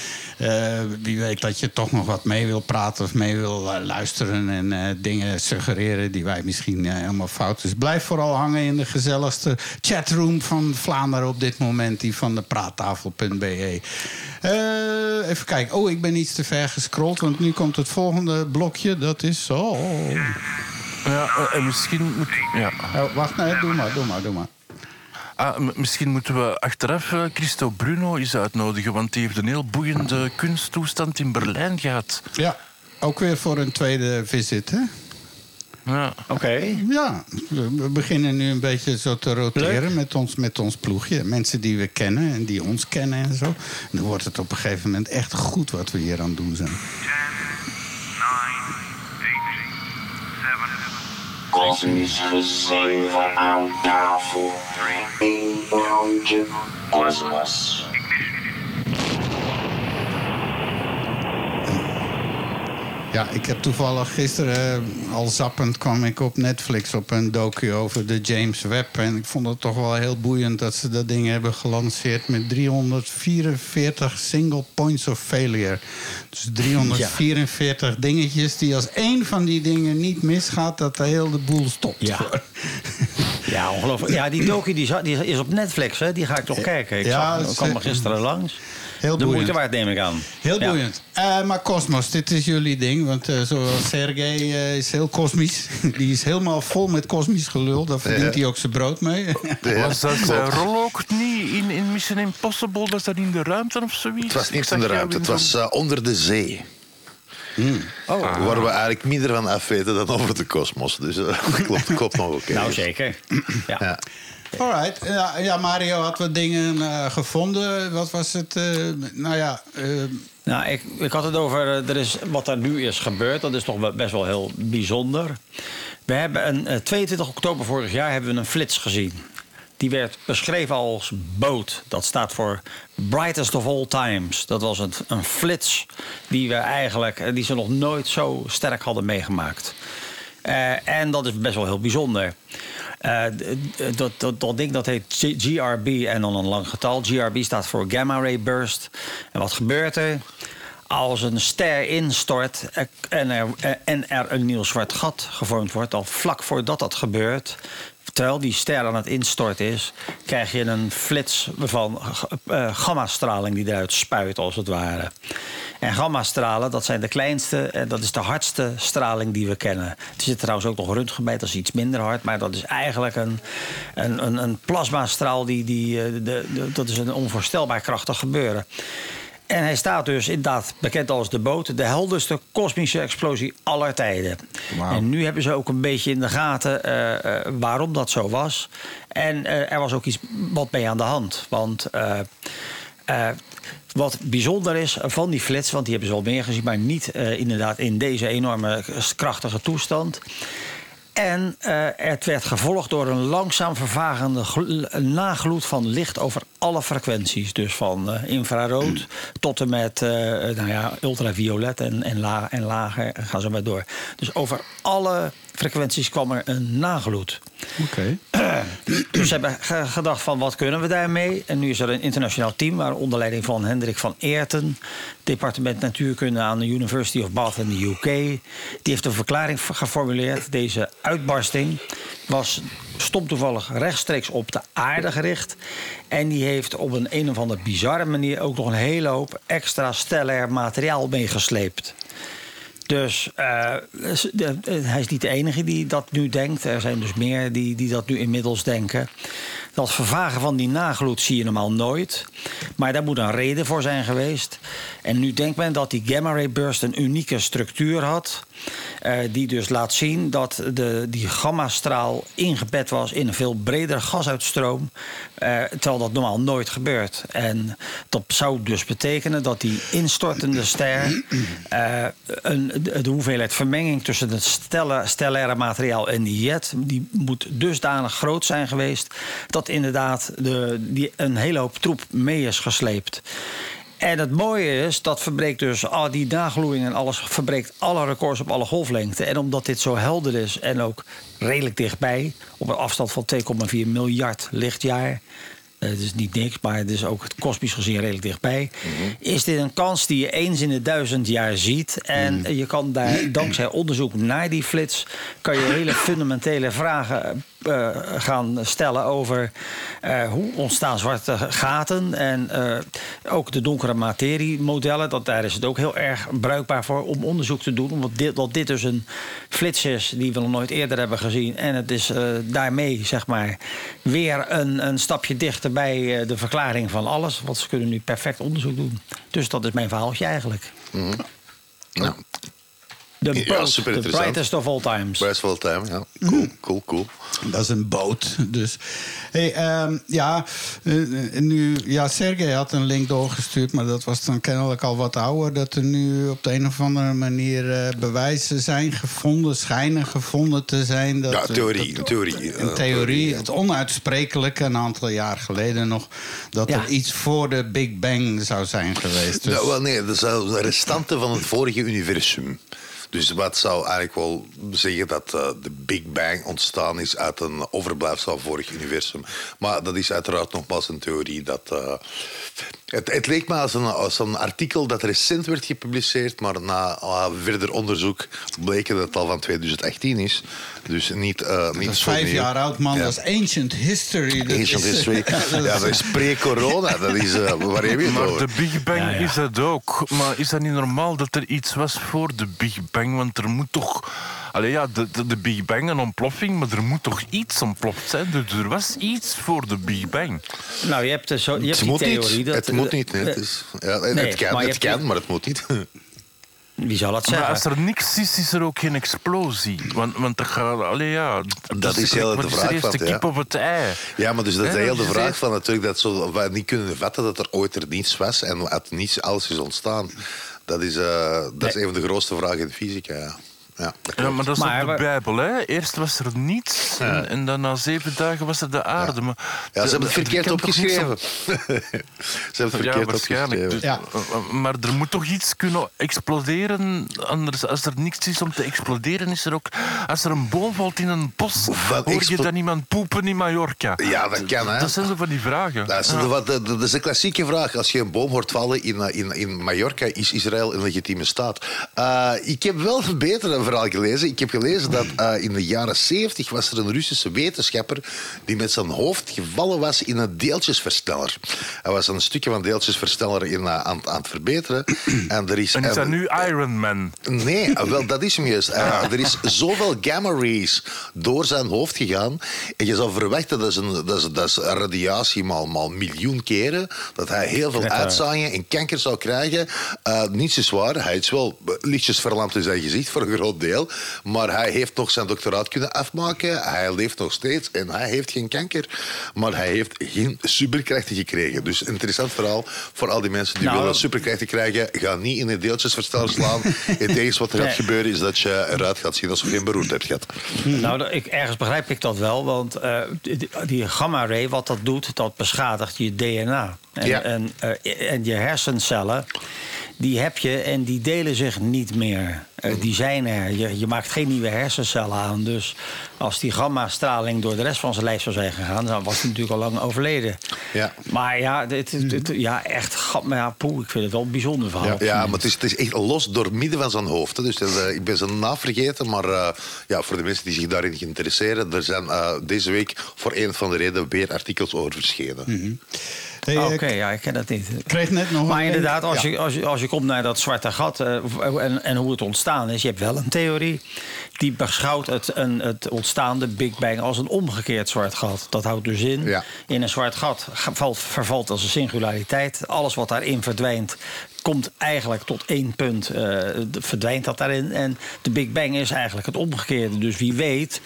wie weet dat je toch nog wat mee wil praten of mee wil eh, luisteren. En eh, dingen suggereren die wij misschien eh, helemaal fout. Dus blijf vooral hangen in de gezelligste chatroom van Vlaanderen op dit moment. Die van de praattafel.be. Eh, even kijken. Oh, ik ben iets te ver gescrolld. Want nu komt het volgende blokje. Dat is zo. Ja, eh, en misschien moet... Ja. Oh, wacht, nee, doe maar, doe maar, doe maar. Ah, misschien moeten we achteraf eh, Christo Bruno eens uitnodigen, want die heeft een heel boeiende kunsttoestand in Berlijn gehad. Ja, ook weer voor een tweede visit, hè? Ja. Oké. Ja, we beginnen nu een beetje zo te roteren Leuk. met ons, met ons ploegje. Mensen die we kennen en die ons kennen en zo. En dan wordt het op een gegeven moment echt goed wat we hier aan het doen zijn. Kosmische zeven aan tafel. Eén rondje kosmos. Ja, ik heb toevallig gisteren eh, al zappend kwam ik op Netflix op een docu over de James Webb. En ik vond het toch wel heel boeiend dat ze dat ding hebben gelanceerd met 344 single points of failure. Dus 344 dingetjes die als één van die dingen niet misgaat, dat de hele boel stopt. Ja. Ja, ongelooflijk. Ja, die docu die, is op Netflix, hè? Die ga ik toch kijken. Ik Ja, zag, kwam er gisteren langs. Heel De boeiend. moeite waard, neem ik aan. Heel Ja. boeiend. Eh, maar Cosmos, dit is jullie ding. Want eh, zoals Sergej eh, is heel kosmisch. Die is helemaal vol met kosmisch gelul. Daar verdient Ja. hij ook zijn brood mee. Ja, Was dat uh, rol ook niet in, in Mission Impossible? Was dat in de ruimte of zoiets? Het was niet in de ruimte, het was onder de zee. Oh, Waar we eigenlijk minder van afweten dan over de kosmos. Dus eh, klopt, klopt nog oké. nou zeker. Ja. Ja. Alright. Ja, Mario had wat dingen eh, gevonden. Wat was het? eh, nou ja, eh, Nou, ik, ik had het over er is, wat er nu is gebeurd. Dat is toch best wel heel bijzonder. We hebben een, eh, 22 oktober vorig jaar hebben we een flits gezien. Die werd beschreven als boot. Dat staat voor Brightest of All Times. Dat was een, een flits die, we eigenlijk, die ze nog nooit zo sterk hadden meegemaakt. En dat is best wel heel bijzonder. Eh, dat, dat, dat ding dat heet GRB en dan een lang getal. GRB staat voor Gamma Ray Burst. En wat gebeurt er? Als een ster instort en er, en er een nieuw zwart gat gevormd wordt, al vlak voordat dat gebeurt, terwijl die ster aan het instorten is, krijg je een flits van eh, gammastraling die eruit spuit, als het ware. En gammastralen, dat zijn de kleinste en dat is de hardste straling die we kennen. Er zit trouwens ook nog röntgen bij, dat is iets minder hard, maar dat is eigenlijk een, een, een, een plasmastraal, die, die, eh, de, de, dat is een onvoorstelbaar krachtig gebeuren. En hij staat dus inderdaad bekend als de boot, de helderste kosmische explosie aller tijden. En nu hebben ze ook een beetje in de gaten eh, eh, waarom dat zo was. En eh, er was ook iets wat mee aan de hand. Want wat bijzonder is van die flits, want die hebben ze al meer gezien, maar niet inderdaad in deze enorme krachtige toestand. En eh, het werd gevolgd door een langzaam vervagende gl- nagloed van licht over alle frequenties. Dus van eh, infrarood tot en met eh, nou ja, ultraviolet en, en, en lager. en Gaan ze maar door. Dus over alle frequenties kwam er een nagloed. oké. Dus ze hebben ge- gedacht van wat kunnen we daarmee? En nu is er een internationaal team waar onder leiding van Hendrik van Eerten, departement natuurkunde aan de University of Bath in de UK, die heeft een verklaring geformuleerd. Deze uitbarsting was stom toevallig rechtstreeks op de aarde gericht. En die heeft op een een of andere bizarre manier ook nog een hele hoop extra stellair materiaal meegesleept. Dus eh, hij is niet de enige die dat nu denkt. Er zijn dus meer die, die dat nu inmiddels denken. Dat vervagen van die nagloed zie je normaal nooit. Maar daar moet een reden voor zijn geweest. En nu denkt men dat die gamma ray burst een unieke structuur had. eh, die dus laat zien dat de, die gammastraal ingebed was in een veel bredere gasuitstroom. eh, terwijl dat normaal nooit gebeurt. En dat zou dus betekenen dat die instortende ster. eh, een, de, hoeveelheid vermenging tussen het stellaire materiaal en die jet. die moet dusdanig groot zijn geweest. Inderdaad de, die, een hele hoop troep mee is gesleept. En het mooie is, dat verbreekt dus al die nagloeiing en alles verbreekt alle records op alle golflengten. En omdat dit zo helder is en ook redelijk dichtbij, op een afstand van 2,4 miljard lichtjaar. eh, Het is niet niks, maar het is ook kosmisch gezien redelijk dichtbij. Is dit een kans die je eens in de duizend jaar ziet? En je kan daar dankzij onderzoek naar die flits... kan je hele fundamentele vragen eh, gaan stellen over eh, hoe ontstaan zwarte gaten en eh, ook de donkere materiemodellen. Dat, daar is het ook heel erg bruikbaar voor om onderzoek te doen. Omdat dit, dat dit dus een flits is die we nog nooit eerder hebben gezien. En het is eh, daarmee zeg maar weer een, een stapje dichter bij eh, de verklaring van alles. Want ze kunnen nu perfect onderzoek doen. Dus dat is mijn verhaaltje eigenlijk. Nou, De Ja, boat, super the brightest of all times. best wel time, ja. Cool, cool, cool. Dat is een boot. Dus, hey, ehm, ja, eh, nu, ja, Sergej had een link doorgestuurd, maar dat was dan kennelijk al wat ouder. Dat er nu op de een of andere manier eh, bewijzen zijn gevonden, schijnen gevonden te zijn. Dat, Ja, eh, theorie, dat- een theorie. Een eh, theorie, het onuitsprekelijke, een aantal jaar geleden nog, dat Ja. er iets voor de Big Bang zou zijn geweest. Dus, Nou, wel, nee, dat zijn restanten van het vorige universum. Dus wat zou eigenlijk wel zeggen dat eh, de Big Bang ontstaan is uit een overblijfsel van het vorige universum. Maar dat is uiteraard nogmaals een theorie. Dat, eh, het, het leek me als een, als een artikel dat recent werd gepubliceerd, maar na eh, verder onderzoek bleek dat het al van 2018 is. Dus niet, eh niet dat is vijf nieuw. jaar oud, man. Ja. Dat is ancient history. Dat Ancient is- history. Ja, dat is pre-corona. Dat is, eh, waar heb je het Maar over? de Big Bang Ja, ja. is dat ook. Maar is dat niet normaal dat er iets was voor de Big Bang? Want er moet toch... Allee, ja, de, de, de Big Bang, een ontploffing, maar er moet toch iets ontploft zijn? Dus er was iets voor de Big Bang. Nou, je hebt, dus zo, je hebt Het die moet theorie. niet. Dat, Het moet niet. nee. eh, Het, is, ja, het nee, kan, maar het kan maar het moet niet. Wie zal dat Maar zeggen? als er niks is, is er ook geen explosie. Want, want dat gaat... Allee, ja... Dat is heel de vraag de van, ja. kip op het ei. Ja, maar dus dat is Hè, de is vraag van natuurlijk dat zo, we niet kunnen vatten dat er ooit er niets was en uit niets alles is ontstaan. Dat is, eh, dat is een van de grootste vragen in de fysica. Ja. Ja, dat Ja, klopt. maar dat is Maar op de Bijbel, hè. Eerst was er niets en, en dan na zeven dagen was er de aarde. Maar Ja, ze hebben het er verkeerd opgeschreven. ze hebben het Ja, verkeerd waarschijnlijk. opgeschreven. Dus- Ja. uh, Maar er moet toch iets kunnen exploderen. Anders, als er niks is om te exploderen, is er ook. Als er een boom valt in een bos, Wat hoor je dan iemand poepen in Mallorca? Ja, dat kan, hè. Dat zijn zo van die vragen. Dat is, Ja. de, wat- de- dat is een klassieke vraag. Als je een boom hoort vallen in, eh, in, in Mallorca, is Israël een legitieme staat? Eh, ik heb wel een beter verhaal gelezen. Ik heb gelezen dat eh, in de jaren 70 was er een Russische wetenschapper die met zijn hoofd gevallen was in een deeltjesversneller. Hij was een stukje van deeltjesversneller in, eh, aan, aan het verbeteren. En, er is, En is dat nu Iron Man? Nee, ah, wel, dat is hem juist. Eh, er is zoveel gamma rays door zijn hoofd gegaan. En je zou verwachten, dat is, een, dat is, dat is een radiatie maal, maal miljoen keren, dat hij heel veel Net, uitzaaiingen en kanker zou krijgen. Eh, niets is waar. Hij is wel lichtjes verlamd in zijn gezicht voor een groot deel. Maar hij heeft nog zijn doctoraat kunnen afmaken. Hij leeft nog steeds en hij heeft geen kanker. Maar hij heeft geen superkrachten gekregen. Dus interessant verhaal voor al die mensen die Nou, willen superkrachten krijgen. Ga niet in een deeltjesversteller slaan. Het enige wat er gaat Nee. gebeuren is dat je eruit gaat zien alsof je een beroerdheid hebt. Nou, ik, ergens begrijp ik dat wel. Want eh, die, die gamma-ray, wat dat doet, dat beschadigt je DNA. En, Ja. en, eh, en je hersencellen, die heb je en die delen zich niet meer. Eh, die zijn er. Je, je maakt geen nieuwe hersencellen aan. Dus als die gamma-straling door de rest van zijn lijf zou zijn gegaan... dan was hij natuurlijk al lang overleden. Ja. Maar ja, dit, dit- ja echt gamma. Ja, poeh, ik vind het wel een bijzonder verhaal. Ja, ja maar het is, het is echt los door midden van zijn hoofd. hè. Dus eh, ik ben zijn naam vergeten. Maar eh, ja, voor de mensen die zich daarin interesseren... er zijn deze week voor een van de redenen weer artikels over verschenen. Ah, eh, Oké, ja, ik ken dat niet. Ik kreeg net nog Maar een- inderdaad, als, Ja. je, als, je, als je komt naar dat zwarte gat eh, en, en hoe het ontstaan is, je hebt wel een theorie die beschouwt het, een, het ontstaande Big Bang als een omgekeerd zwart gat. Dat houdt dus in, Ja. in een zwart gat ga- valt, vervalt als een singulariteit. Alles wat daarin verdwijnt komt eigenlijk tot één punt, eh, verdwijnt dat daarin. En de Big Bang is eigenlijk het omgekeerde. Dus wie weet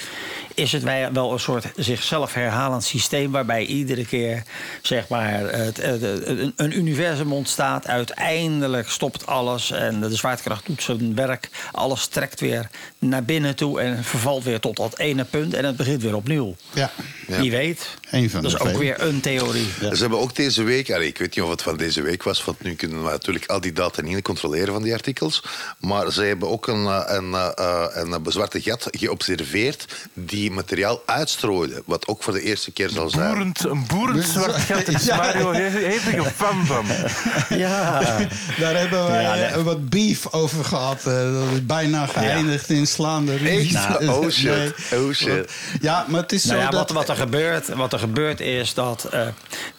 is het wij- wel een soort zichzelf herhalend systeem... waarbij iedere keer zeg maar, het, het- het- een, een universum ontstaat. Uiteindelijk stopt alles en de zwaartekracht doet zijn werk. Alles trekt weer naar binnen toe en vervalt weer tot dat ene punt... en het begint weer opnieuw. Ja. Ja. Wie weet. Eén van dat is ook twee. weer een theorie. Ze hebben ook deze week, allee, ik weet niet of het van deze week was, want nu kunnen we natuurlijk al die data niet controleren van die artikels. Maar ze hebben ook een, eh, een, eh, eh, een, zwarte gat geobserveerd die materiaal uitstrooide. Wat ook voor de eerste keer zal zijn. Boerend, een boerend zwart gat. Is Ja. Mario hevige fan van. Ja. Daar hebben wij Ja, nee. eh, wat beef over gehad. eh, dat is bijna geëindigd in slaande ruzie. Echt? Oh, shit. Oh, shit. Ja, maar het is Nou zo ja, dat... wat, wat, er gebeurt, wat er gebeurt is dat. eh,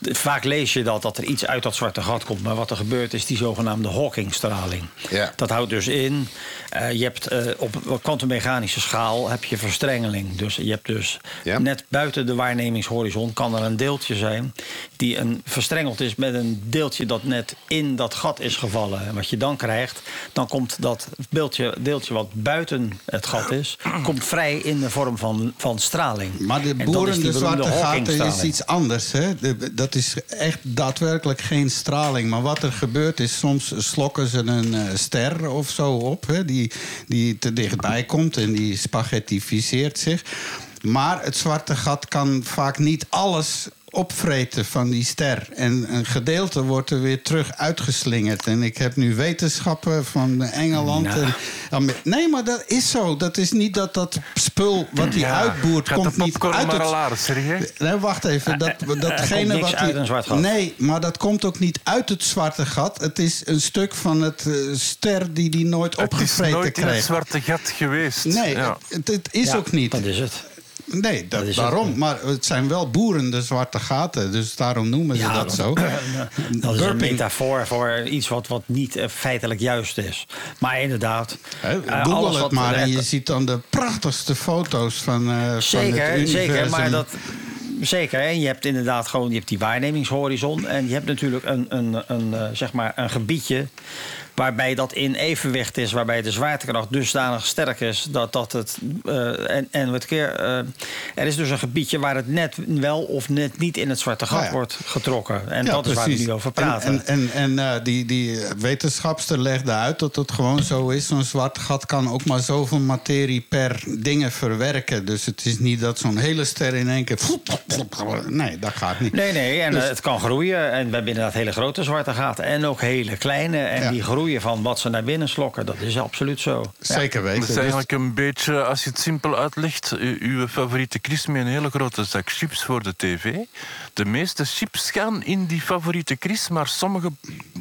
vaak lees je dat, dat er iets uit dat zwarte gat komt. Maar wat er gebeurt is die zogenaamde Hawking-straling. Ja. Dat houdt dus in. eh, je hebt eh, op kwantummechanische schaal heb je verstrengeling. Dus je hebt dus Ja. net buiten de waarnemingshorizon kan er een deeltje zijn die een verstrengeld is met een deeltje dat net in dat gat is gevallen. En wat je dan krijgt, dan komt dat beeldje, deeltje wat buiten het gat is, komt vrij in de vorm van, van straling. Maar de En dat is boeren, die de beroemde zwarte gaten is iets anders. Hè? De- dat is echt daadwerkelijk geen straling. Maar wat er gebeurt is, soms slokken ze een eh, ster of zo op... Hè? Die, die te dichtbij komt en die spaghettificeert zich. Maar het zwarte gat kan vaak niet alles opvreten van die ster. En een gedeelte wordt er weer terug uitgeslingerd. En ik heb nu wetenschappen van Engeland. Nou. En, nee, maar dat is zo. Dat is niet dat dat spul wat hij Ja, uitboert... gaat komt niet uit het... Nee, wacht even. Dat, datgene niks wat uit die- een zwart gat. Nee, maar dat komt ook niet uit het zwarte gat. Het is een stuk van het eh, ster die die nooit Het is opgevreten nooit in het kreeg. zwarte gat geweest. Nee, Ja. het, het is Ja, ook niet. Dat is het. Nee, dat, dat is het. daarom. Maar het zijn wel boerende zwarte gaten. Dus daarom noemen ze dat zo. Dat is een metafoor voor iets wat, wat niet eh, feitelijk juist is. Maar inderdaad. Hè, eh, Google alles het maar en eh, je ziet dan de prachtigste foto's van, eh van het Zeker, universum. zeker. Maar dat. Zeker, en je hebt inderdaad gewoon je hebt die waarnemingshorizon. En je hebt natuurlijk een, een, een, eh, zeg maar een gebiedje waarbij dat in evenwicht is, waarbij de zwaartekracht dusdanig sterk is dat, dat het. eh, en, en wat keer, eh, er is dus een gebiedje waar het net wel of net niet in het zwarte gat ja. wordt getrokken. En Ja, dat is waar we nu over En- praten. En, en, en eh, die, die wetenschapster legde uit dat het gewoon zo is. Zo'n zwart gat kan ook maar zoveel materie per dingen verwerken. Dus het is niet dat zo'n hele ster in één keer... Nee, dat gaat niet. Nee, nee, en Dus- het kan groeien. En we hebben inderdaad hele grote zwarte gaten. En ook hele kleine. En Ja. die groeien van wat ze naar binnen slokken. Dat is absoluut zo. Zeker weten. Het is eigenlijk een beetje, als je het simpel uitlegt, uw favoriete Chris met een hele grote zak chips voor de tv. De meeste chips gaan in die favoriete Chris, maar sommige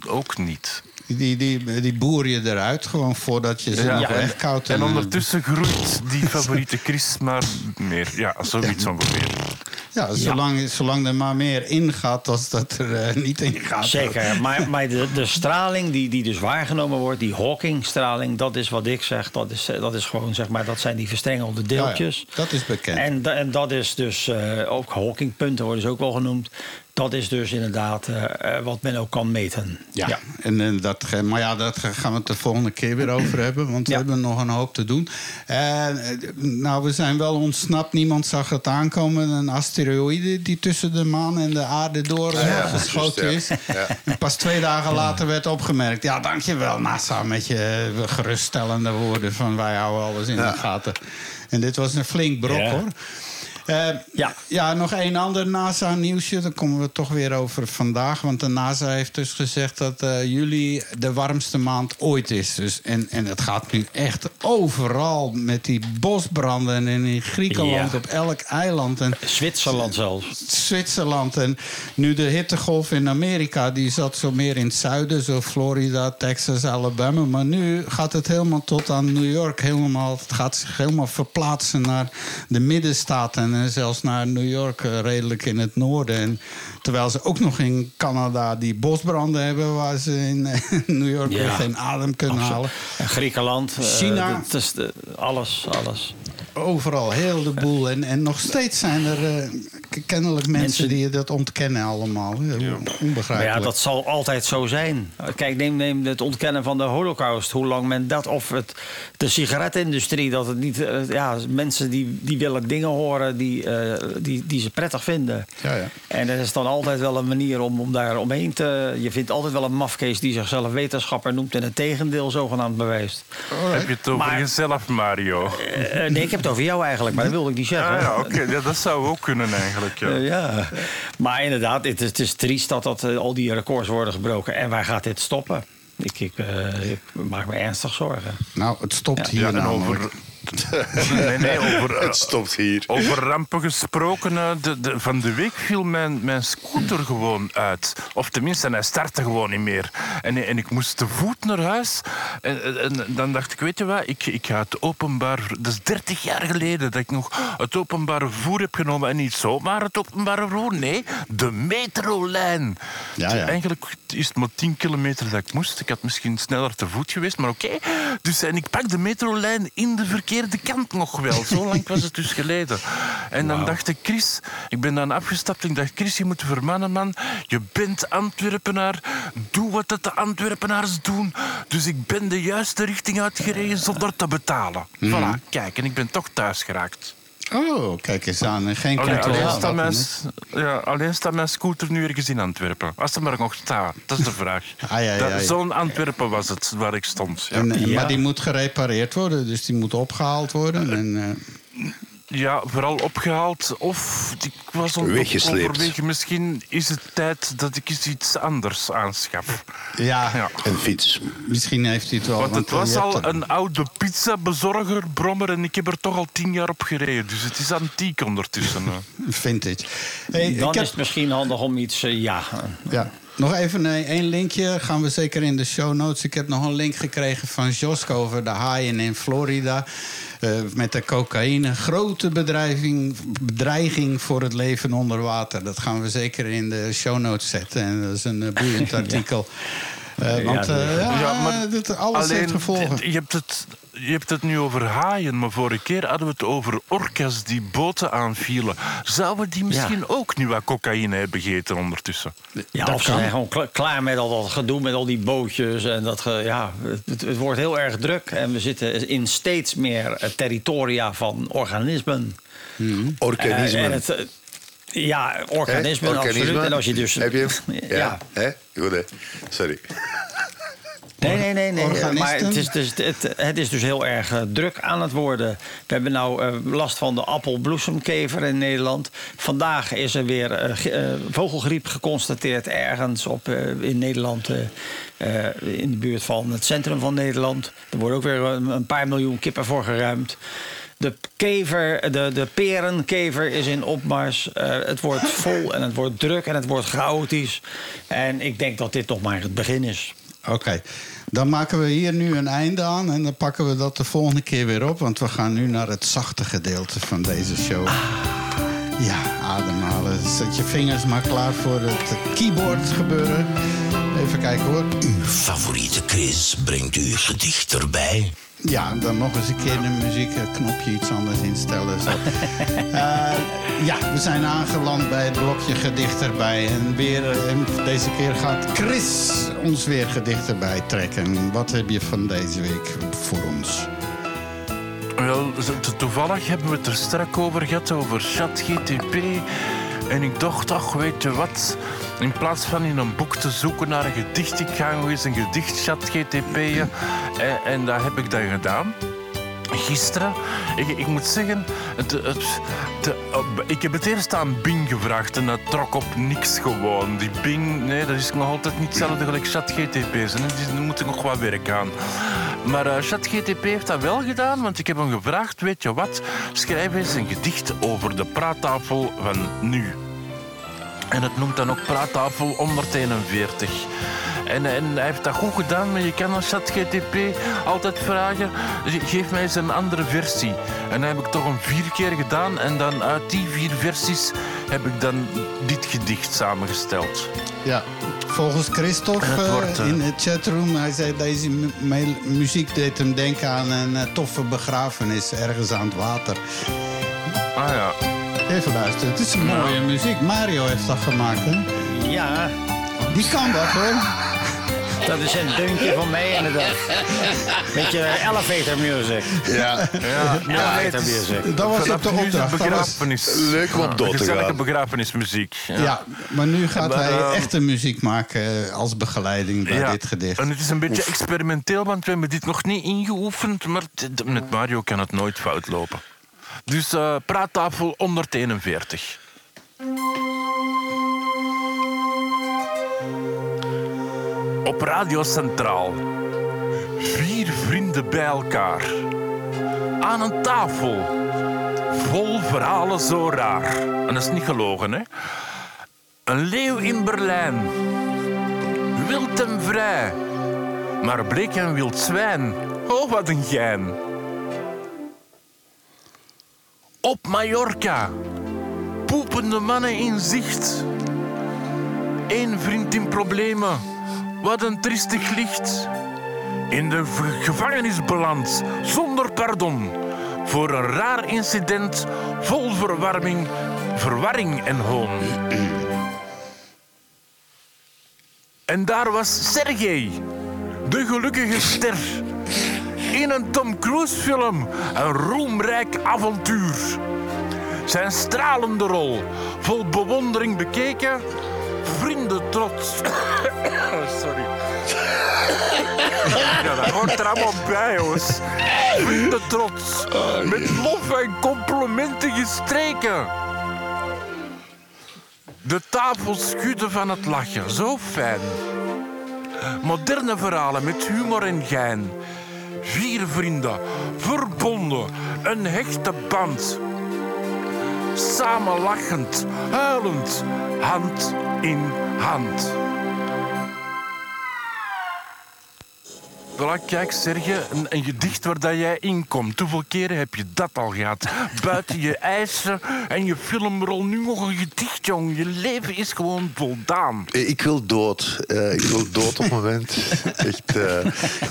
ook niet. Die, die, die boer je eruit gewoon voordat je ze Ja. nog wegkoudt. En eh, ondertussen groeit die favoriete Chris maar meer. Ja, zoiets ongeveer. Ja, zolang, zolang er maar meer ingaat als dat er eh, niet in gaat. Zeker, maar, maar de, de straling die, die dus waargenomen wordt, die Hawking-straling, dat is wat ik zeg. Dat is, eh, dat is gewoon, zeg maar, dat zijn die verstrengelde deeltjes. Ja, ja, dat is bekend. En, en dat is dus, eh, ook Hawking-punten worden ze ook wel genoemd. Dat is dus inderdaad eh, eh, wat men ook kan meten. Ja, En, en dat, ge- maar ja, daar gaan we het de volgende keer weer over hebben. Want we Ja. hebben nog een hoop te doen. En, eh, nou, we zijn wel ontsnapt. Niemand zag het aankomen. Een asteroïde die tussen de maan en de aarde door eh, Ja, geschoten juist, is. En pas twee dagen later werd opgemerkt. Ja, dankjewel NASA met je eh, geruststellende woorden van wij houden alles in Ja. de gaten. En dit was een flink brok Ja. hoor. Eh, Ja. ja, nog één ander NASA-nieuwsje. Daar komen we toch weer over vandaag. Want de NASA heeft dus gezegd dat eh, juli de warmste maand ooit is. Dus, en, en het gaat nu echt overal met die bosbranden. En in Griekenland, Ja. op elk eiland. En Zwitserland zelfs. Zwitserland. En nu de hittegolf in Amerika, die zat zo meer in het zuiden. Zo Florida, Texas, Alabama. Maar nu gaat het helemaal tot aan New York. Helemaal, het gaat zich helemaal verplaatsen naar de middenstaten. En zelfs naar New York, eh, redelijk in het noorden. En terwijl ze ook nog in Canada die bosbranden hebben... waar ze in eh, New York Ja. geen adem kunnen halen. En Griekenland. eh, China. dat is de- alles, alles. Overal, heel de boel. En, en nog steeds zijn er kennelijk mensen, Mensen- die dat ontkennen allemaal. Maar Onbegrijpelijk. ja, dat zal altijd zo zijn. Kijk, neem, neem het ontkennen van de holocaust. Hoe lang men dat... Of het, de sigaretindustrie, dat het niet... eh, ja, mensen die, die willen dingen horen die, eh, die, die ze prettig vinden. Ja, ja. En er is dan altijd wel een manier om, om daar omheen te... Je vindt altijd wel een mafkees die zichzelf wetenschapper noemt... en het tegendeel zogenaamd bewijst. Heb je het over Maar- jezelf, Mario? Eh, nee, ik heb het over jou eigenlijk, maar dat wilde ik niet zeggen. Ah, ja, oké. Ja, dat zou ook kunnen eigenlijk. Ja. Eh, ja, maar inderdaad, het is, het is triest dat, dat eh, al die records worden gebroken. En waar gaat dit stoppen? Ik, ik, eh, ik maak me ernstig zorgen. Nou, het stopt hier Ja, en namelijk. over... Nee, nee, over, eh, Het stopt hier. Over rampen gesproken, eh, de, de, van de week viel mijn, mijn scooter gewoon uit. Of tenminste, hij startte gewoon niet meer. En, en ik moest te voet naar huis. En, en- en dan dacht ik, weet je wat, ik, ik ga het openbaar... Dat is 30 jaar geleden dat ik nog het openbare vervoer heb genomen. En niet zomaar het openbare vervoer, nee, de metrolijn. Ja, ja. Eigenlijk is het maar 10 kilometer dat ik moest. Ik had misschien sneller te voet geweest, maar oké. Dus en ik pak de metrolijn in de verkeerde kant nog wel. Zo lang was het dus geleden. En dan dacht ik, Chris, ik ben dan afgestapt. Ik dacht, Chris, je moet vermannen, man. Je bent Antwerpenaar. Doe wat dat de Antwerpenaars doen. Dus ik ben de juiste richting uitgereden zonder te betalen. Voilà, kijk, en ik ben toch thuis geraakt. Oh, kijk eens aan. En geen Alleen, staat mijn, ja, alleen staat mijn scooter nu ergens in Antwerpen. Als er maar nog staat, dat is de vraag. Ah, ja, ja. Zo'n Antwerpen was het waar ik stond. Ja, En, en- Ja. Maar die moet gerepareerd worden, dus die moet opgehaald worden. En, eh, ja vooral opgehaald of ik was overwegen. Misschien is het tijd dat ik eens iets anders aanschaf. ja, Ja. Een fiets. misschien heeft hij het wel. Want het eh, was al er- een oude pizzabezorger, brommer, en ik heb er toch al tien jaar op gereden. Dus het is antiek ondertussen. vintage. Hey, Dan ik heb- is het misschien handig om iets... eh, ja, Ja. Nog even een, één linkje. Gaan we zeker in de show notes. Ik heb nog een link gekregen van Josko over de haaien in Florida. Eh, met de cocaïne. Grote bedreiging, bedreiging voor het leven onder water. Dat gaan we zeker in de show notes zetten. En dat is een eh, boeiend artikel. Eh, want Ja, eh, ja, Ja, maar dit, alles heeft gevolgen. Je hebt, het, je hebt het nu over haaien, maar vorige keer hadden we het over orka's die boten aanvielen. Zouden die misschien ook nu wat cocaïne hebben gegeten ondertussen? ja Dat of ze kan. zijn gewoon kla- klaar met al dat gedoe met al die bootjes. En dat, ge- ja, het, het wordt heel erg druk. En we zitten in steeds meer eh, territoria van organismen. Organismen. Eh, en het, eh, ja, organismen, absoluut. En als je dus... Heb je hem? Ja. ja. Hè? Goed, hè? Sorry. Nee, nee, nee. nee. Organisten? Maar het is, dus, het, het is dus heel erg eh, druk aan het worden. We hebben nou eh, last van de appelbloesemkever in Nederland. Vandaag is er weer eh, ge- vogelgriep geconstateerd ergens op, eh, in Nederland. in de buurt van het centrum van Nederland. Er worden ook weer een, een paar miljoen kippen voor geruimd. De kever, de, de perenkever is in opmars. Eh, het wordt vol en het wordt druk en het wordt chaotisch. En ik denk dat dit nog maar het begin is. Oké, dan maken we hier nu een einde aan en dan pakken we dat de volgende keer weer op. Want we gaan nu naar het zachte gedeelte van deze show. Ja, ademhalen. Zet je vingers maar klaar voor het keyboard gebeuren. Even kijken hoor. Uw favoriete quiz brengt u gedicht erbij. Ja, dan nog eens een keer de muziekknopje iets anders instellen. Zo. Eh, ja, we zijn aangeland bij het blokje gedicht erbij. En weer, en deze keer gaat Chris ons weer gedicht erbij trekken. Wat heb je van deze week voor ons? Wel, to- toevallig hebben we het er straks over gehad, over ChatGTP. En ik dacht, ach, weet je wat? In plaats van in een boek te zoeken naar een gedicht, ik ga nog eens een gedicht ChatGTP'en. En, en dat heb ik dan gedaan. Gisteren, ik, ik moet zeggen, op- ik heb het eerst aan Bing gevraagd en dat trok op niks gewoon. Die Bing, nee, dat is nog altijd niet hetzelfde gelijk ChatGTP's. Daar moet ik nog wat werk aan. Maar eh, ChatGTP heeft dat wel gedaan, want ik heb hem gevraagd, weet je wat, schrijf eens een gedicht over de praattafel van nu. En het noemt dan ook praattafel 141. En, en hij heeft dat goed gedaan, maar je kan als ChatGTP altijd vragen... "Ge- geef mij eens een andere versie. En dat heb ik toch een vier keer gedaan. En dan uit die vier versies heb ik dan dit gedicht samengesteld. Ja, volgens Christophe eh, wordt, eh, in de chatroom, hij zei deze mu- mu- muziek deed hem denken aan een eh, toffe begrafenis ergens aan het water. Ah ja. Even luisteren. Het is een mooie muziek. Mario heeft dat gemaakt, hè? Ja, Die kan dat, hoor. dat is een deuntje van mij inderdaad. Beetje elevator music. Ja. Ja, Elevator music. Dat was ook de opdracht. Dat was, begrafenis. Leuk om op dood te Gezellige gaan. begrafenismuziek. ja. maar nu gaat Maar, hij ehm, echte muziek maken als begeleiding bij Ja, dit gedicht. En het is een beetje experimenteel, want we hebben dit nog niet ingeoefend. Maar met Mario kan het nooit fout lopen. Dus eh, praattafel 141. Op Radio Centraal. Vier vrienden bij elkaar. Aan een tafel. Vol verhalen zo raar. En dat is niet gelogen, hè? Een leeuw in Berlijn. Wild en vrij. Maar bleek een wild zwijn. Oh, wat een gein. Op Mallorca. Poepende mannen in zicht. Eén vriend in problemen. Wat een triestig licht. In de gevangenis beland, zonder pardon. Voor een raar incident vol verwarming, verwarring en hoon. En daar was Sergej, de gelukkige ster. In een Tom Cruise film, een roemrijk avontuur. Zijn stralende rol, vol bewondering bekeken, vrienden trots. Sorry. Ja, dat hoort er allemaal bij, jongens. Vrienden trots, met lof en complimenten gestreken. De tafel schudde van het lachen, zo fijn. Moderne verhalen met humor en gein. Vier vrienden, verbonden, een hechte band. Samen lachend, huilend, hand in hand. Voilà, kijk, Serge, een, een gedicht waar dat jij in komt. Hoeveel keren heb je dat al gehad? Buiten je eisen en je filmrol, nu nog een gedicht, jong. Je leven is gewoon voldaan. Eh, Ik wil dood. Eh, ik wil dood op het moment. Echt, eh,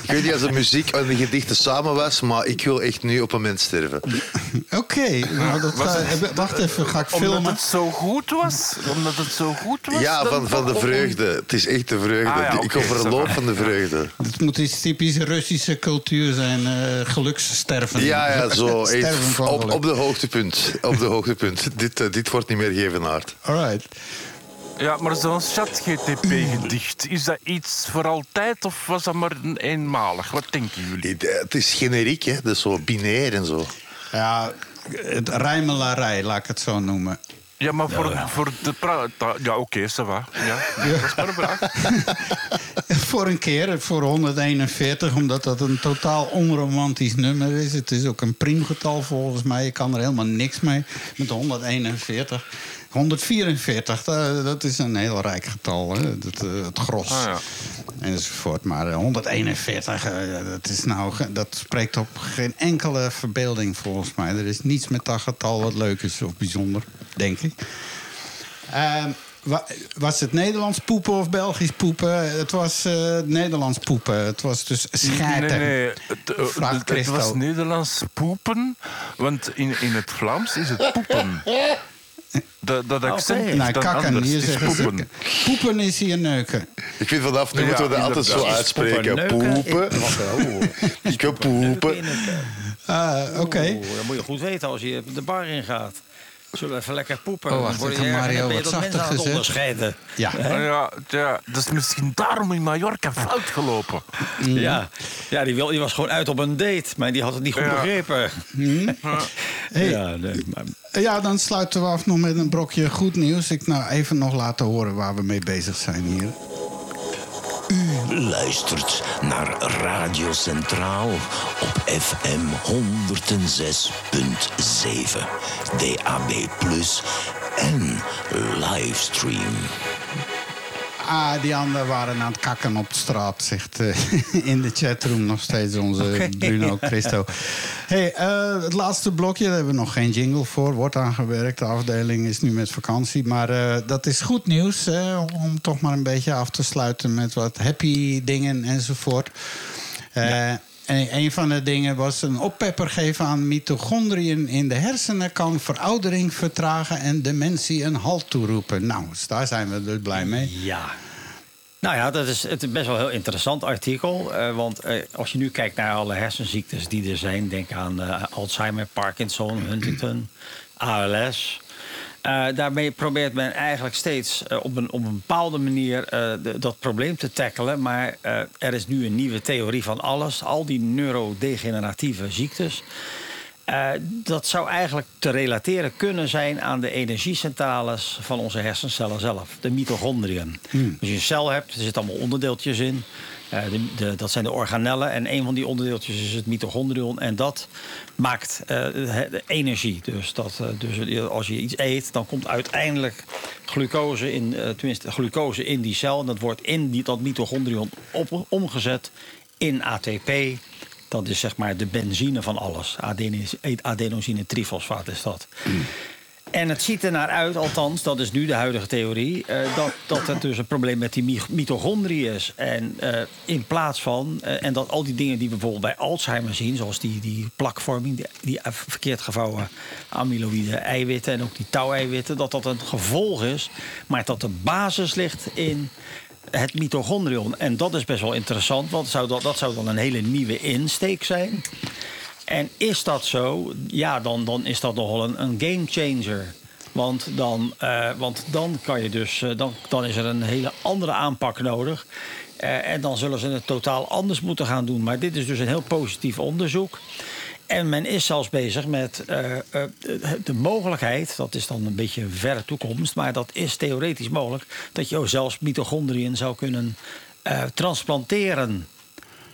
ik weet niet als de muziek en de gedichten samen was, maar ik wil echt nu op het moment sterven. Oké, nou, wacht even, ga ik Omdat filmen? het zo goed was? Omdat het zo goed was? Ja, van, van de vreugde. Het is echt de vreugde. Ah, ja, ik overloop van de vreugde. Het moet iets typisch Russische cultuur zijn, eh gelukssterven. Ja, ja, zo. Sterven echt van op, geluk. op de hoogtepunt. Op de hoogtepunt. dit, eh, dit wordt niet meer gevenaard. Alright. Ja, maar zo'n chat-GTP-gedicht, is dat iets voor altijd of was dat maar een eenmalig? Wat denken jullie? Eh, Het is generiek, hè. Dat is zo binair en zo. Ja, het rijmelarij, laat ik het zo noemen. Ja, maar voor, voor de pra- ta- Ja, oké, ça va. Ja, dat is maar een vraag. Voor een keer, voor 141, omdat dat een totaal onromantisch nummer is. Het is ook een priemgetal volgens mij. Je kan er helemaal niks mee met 141. 144, dat, dat is een heel rijk getal, hè? Dat, eh, het gros. Ah, ja. Enzovoort. Maar eh, 141, eh, dat, is nou, dat spreekt op geen enkele verbeelding volgens mij. Er is niets met dat getal wat leuk is of bijzonder, denk ik. Ehm, wa- was het Nederlands poepen of Belgisch poepen? Het was eh, Nederlands poepen. Het was dus schijten. Nee, nee. Het, eh, het- was Nederlands poepen, want in, in het Vlaams is het poepen. Dat, dat accent is Nou, dan kakken. anders. Hier is ze- poepen. Poepen is hier neuken. Ik vind vanaf nu Ja, moeten we dat altijd zo uitspreken. Poepen. Ik wil poepen. Ah, Oké. Dat moet je goed weten als je de bar in gaat. Zullen we even lekker poepen? Oh, wacht, ik heb erg- Mario dan ben je wat zachter aan het gezet. onderscheiden. Ja. Ja, ja, dat is misschien daarom in Mallorca fout gelopen. Ja, ja die, wil, die was gewoon uit op een date, maar die had het niet goed Ja. begrepen. Hey. Ja, nee, maar Ja, dan sluiten we af nog met een brokje goed nieuws. Ik nou even nog laten horen waar we mee bezig zijn hier. Luistert naar Radio Centraal op FM 106.7, DAB+, en livestream. Ah, die anderen waren aan het kakken op de straat, zegt eh, in de chatroom nog steeds onze Bruno Christo. Hey, eh, het laatste blokje, daar hebben we nog geen jingle voor. Wordt aangewerkt, de afdeling is nu met vakantie. Maar eh, dat is goed nieuws, om toch maar een beetje af te sluiten met wat happy dingen enzovoort. Eh, En een van de dingen was een oppepper geven aan mitochondriën in de hersenen kan veroudering vertragen en dementie een halt toeroepen. Nou, dus daar zijn we dus blij mee. Ja. Nou ja, dat is, het best wel een heel interessant artikel. eh, want eh, als je nu kijkt naar alle hersenziektes die er zijn... denk aan eh, Alzheimer, Parkinson, Huntington, ALS... eh, daarmee probeert men eigenlijk steeds eh, op, een, op een bepaalde manier eh, de- dat probleem te tackelen. Maar er is nu een nieuwe theorie van alles. Al die neurodegeneratieve ziektes. Dat zou eigenlijk te relateren kunnen zijn aan de energiecentrales van onze hersencellen zelf, de mitochondriën. Als je een cel hebt, er zitten allemaal onderdeeltjes in. Eh, de, dat zijn de organellen en een van die onderdeeltjes is het mitochondrion. En dat maakt eh, energie. Dus, dat, eh, dus als je iets eet, dan komt uiteindelijk glucose in, tenminste, glucose in die cel. En dat wordt in dat mitochondrion omgezet in ATP. Dat is zeg maar de benzine van alles. Adenis- Adenosine trifosfaat is dat. En het ziet er naar uit, althans, dat is nu de huidige theorie... eh, dat, dat er dus een probleem met die mi- mitochondriën is. En eh, in plaats van... eh, en dat al die dingen die we bijvoorbeeld bij Alzheimer zien... zoals die, die plakvorming, die, die verkeerd gevouwen amyloïde eiwitten... en ook die touweiwitten, dat dat een gevolg is... maar dat de basis ligt in het mitochondrion. En dat is best wel interessant, want zou dat, dat zou dan een hele nieuwe insteek zijn. En is dat zo, ja, dan, dan is dat nogal een, een game changer. Want dan, eh, want dan kan je dus, eh, dan, dan is er een hele andere aanpak nodig. Eh, en dan zullen ze het totaal anders moeten gaan doen. Maar dit is dus een heel positief onderzoek. En men is zelfs bezig met de mogelijkheid, dat is dan een beetje een verre toekomst, maar dat is theoretisch mogelijk, dat je zelfs mitochondriën zou kunnen transplanteren.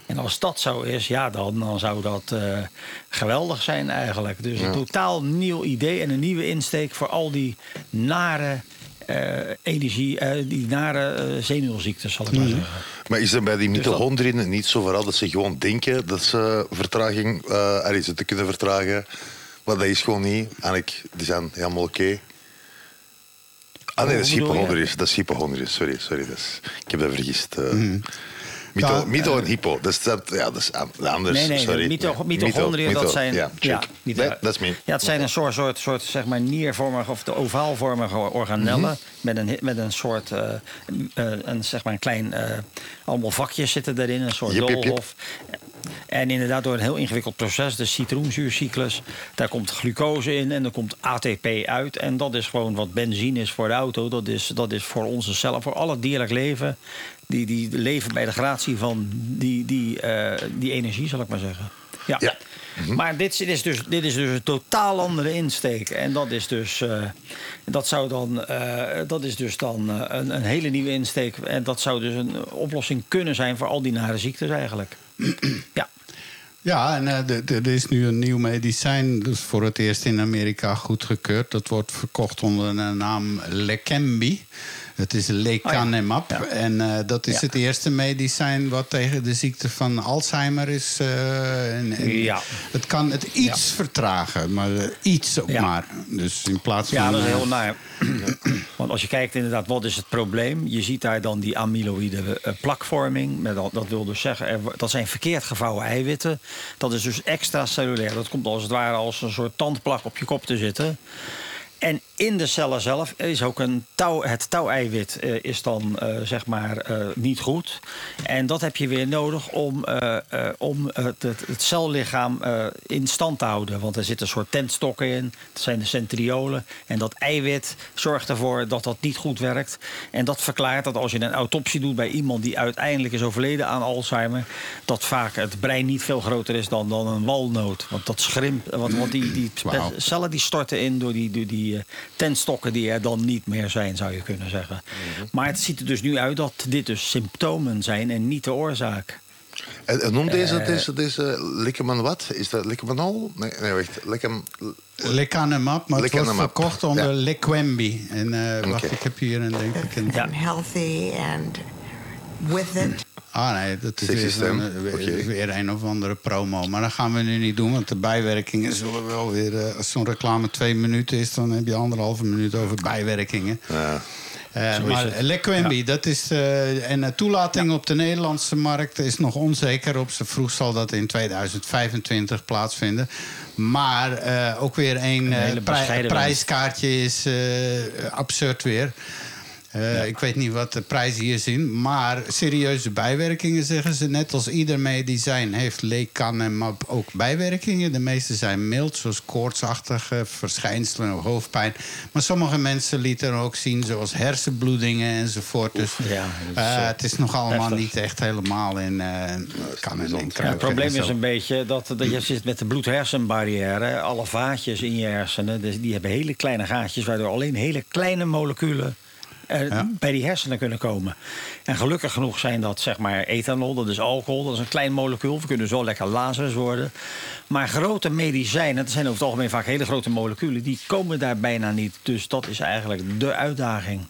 En als dat zo is, ja, dan, dan zou dat eh, geweldig zijn eigenlijk. Dus een totaal nieuw idee en een nieuwe insteek voor al die nare eh, energie, eh, die nare eh, zenuwziektes, zal ik maar zeggen. Maar is er bij die Dus dat- mitochondriën niet zo vooral dat ze gewoon denken dat ze vertraging, eh allee, ze te kunnen vertragen? Maar dat is gewoon niet. Eigenlijk, die zijn helemaal oké. Ah nee, dat is hypochondrisch. Dat is hypochondrisch, sorry. sorry dat is, ik heb dat vergist. eh. Mito, Ja, mito en hypo, dat is, dat, ja, dat is an- anders. Nee, nee, sorry. mito- Nee. mitochondriën, Mito- dat zijn... Ja, mito- Nee, dat is. Ja, het zijn een soort, soort, soort zeg maar niervormige of de ovaalvormige organellen. Mhm. met, een, met een soort, eh, eh, een, zeg maar een klein, eh, allemaal vakjes zitten erin, een soort Jep, jep, jep. doolhof. En inderdaad door een heel ingewikkeld proces, de citroenzuurcyclus. Daar komt glucose in en er komt ATP uit. En dat is gewoon wat benzine is voor de auto. Dat is, dat is voor onze cellen, voor al het dierlijk leven. Die, die leven bij de gratie van die, die, eh, die energie, zal ik maar zeggen. Ja. Ja. Maar dit, is- dit, is dus, dit is dus een totaal andere insteek. En dat is dus, eh, dat zou dan, eh, dat is dus dan een, een hele nieuwe insteek. En dat zou dus een oplossing kunnen zijn voor al die nare ziektes eigenlijk. ja. Ja, en eh, er is nu een nieuw medicijn, dus voor het eerst in Amerika goedgekeurd. Dat wordt verkocht onder de naam Leqembi. Het is lecanemab. Oh ja. En eh, dat is Ja. het eerste medicijn wat tegen de ziekte van Alzheimer is. eh, en, en Ja. Het kan het iets vertragen, maar eh, iets ook maar. Dus in plaats van... Ja, dat is heel naar. Want als je kijkt inderdaad, wat is het probleem? Je ziet daar dan die amyloïde plakvorming. Met dat, dat wil dus zeggen, er, dat zijn verkeerd gevouwen eiwitten. Dat is dus extracellulair. Dat komt als het ware als een soort tandplak op je kop te zitten. En in de cellen zelf is ook een touw, het touweiwit eh, is dan eh, zeg maar eh, niet goed. En dat heb je weer nodig om, om het, het, cellichaam in stand te houden. Want er zitten een soort tentstokken in. Dat zijn de centriolen. En dat eiwit zorgt ervoor dat dat niet goed werkt. En dat verklaart dat als je een autopsie doet bij iemand die uiteindelijk is overleden aan Alzheimer, dat vaak het brein niet veel groter is dan, dan een walnoot. Want dat schrimpt. Want, want die, die cellen die storten in door die, door die eh, tentstokken die er dan niet meer zijn, zou je kunnen zeggen. Maar het ziet er dus nu uit dat dit dus symptomen zijn en niet de oorzaak. En, en noem deze, Eh. deze, deze Likkerman wat? Is dat Likkermanol? Nee, nee, wacht. Likkem... Lecanemab, maar het wordt Lecanemab. verkocht onder Ja. En eh, wacht, ik heb hier een, denk ik een... Ja. and healthy and with it. Ah nee, dat is weer, eh, weer, een of andere promo. Maar dat gaan we nu niet doen, want de bijwerkingen zullen wel weer... eh, als zo'n reclame twee minuten is, dan heb je anderhalve minuut over bijwerkingen. Ja. Eh, maar. Lequembi, dat is. eh, en de toelating op de Nederlandse markt is nog onzeker. Op z'n vroeg zal dat in 2025 plaatsvinden. Maar eh, ook weer een, prijskaartje is eh, absurd weer. Eh, Ik weet niet wat de prijzen hier zien. Maar serieuze bijwerkingen zeggen ze. Net als ieder medicijn heeft lecanemab ook bijwerkingen. De meeste zijn mild, zoals koortsachtige verschijnselen of hoofdpijn. Maar sommige mensen lieten ook zien, zoals hersenbloedingen enzovoort. Dus ja, eh, het is nog allemaal heftig. niet echt helemaal in... eh kan en in Ja, het probleem is een beetje dat, dat je zit met de bloed-hersenbarrière. Alle vaatjes in je hersenen, dus die hebben hele kleine gaatjes... waardoor alleen hele kleine moleculen eh, Ja. bij die hersenen kunnen komen. En gelukkig genoeg zijn dat zeg maar ethanol, dat is alcohol, dat is een klein molecuul. We kunnen zo lekker lazers worden. Maar grote medicijnen, dat zijn over het algemeen vaak hele grote moleculen... die komen daar bijna niet. Dus dat is eigenlijk de uitdaging.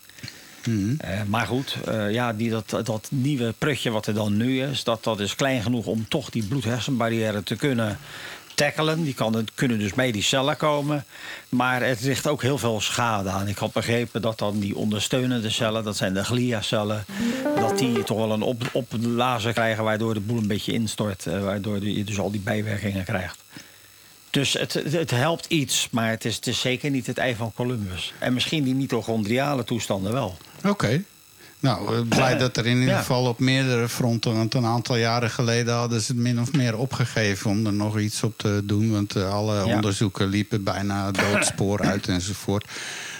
Eh, maar goed, eh, ja, die, dat, dat nieuwe prutje wat er dan nu is, dat, dat is klein genoeg om toch die bloed-hersenbarrière te kunnen tackelen. Die kan, kunnen dus bij die cellen komen. Maar het richt ook heel veel schade aan. Ik had begrepen dat dan die ondersteunende cellen, dat zijn de gliacellen, dat die toch wel een op, krijgen, waardoor de boel een beetje instort. eh, waardoor je dus al die bijwerkingen krijgt. Dus het, het, helpt iets, maar het is, het is zeker niet het ei van Columbus. En misschien die mitochondriale toestanden wel. Oké. Nou, eh, blij dat er in ieder geval op meerdere fronten... want een aantal jaren geleden hadden ze het min of meer opgegeven... om er nog iets op te doen. Want eh, alle onderzoeken liepen bijna doodspoor uit enzovoort.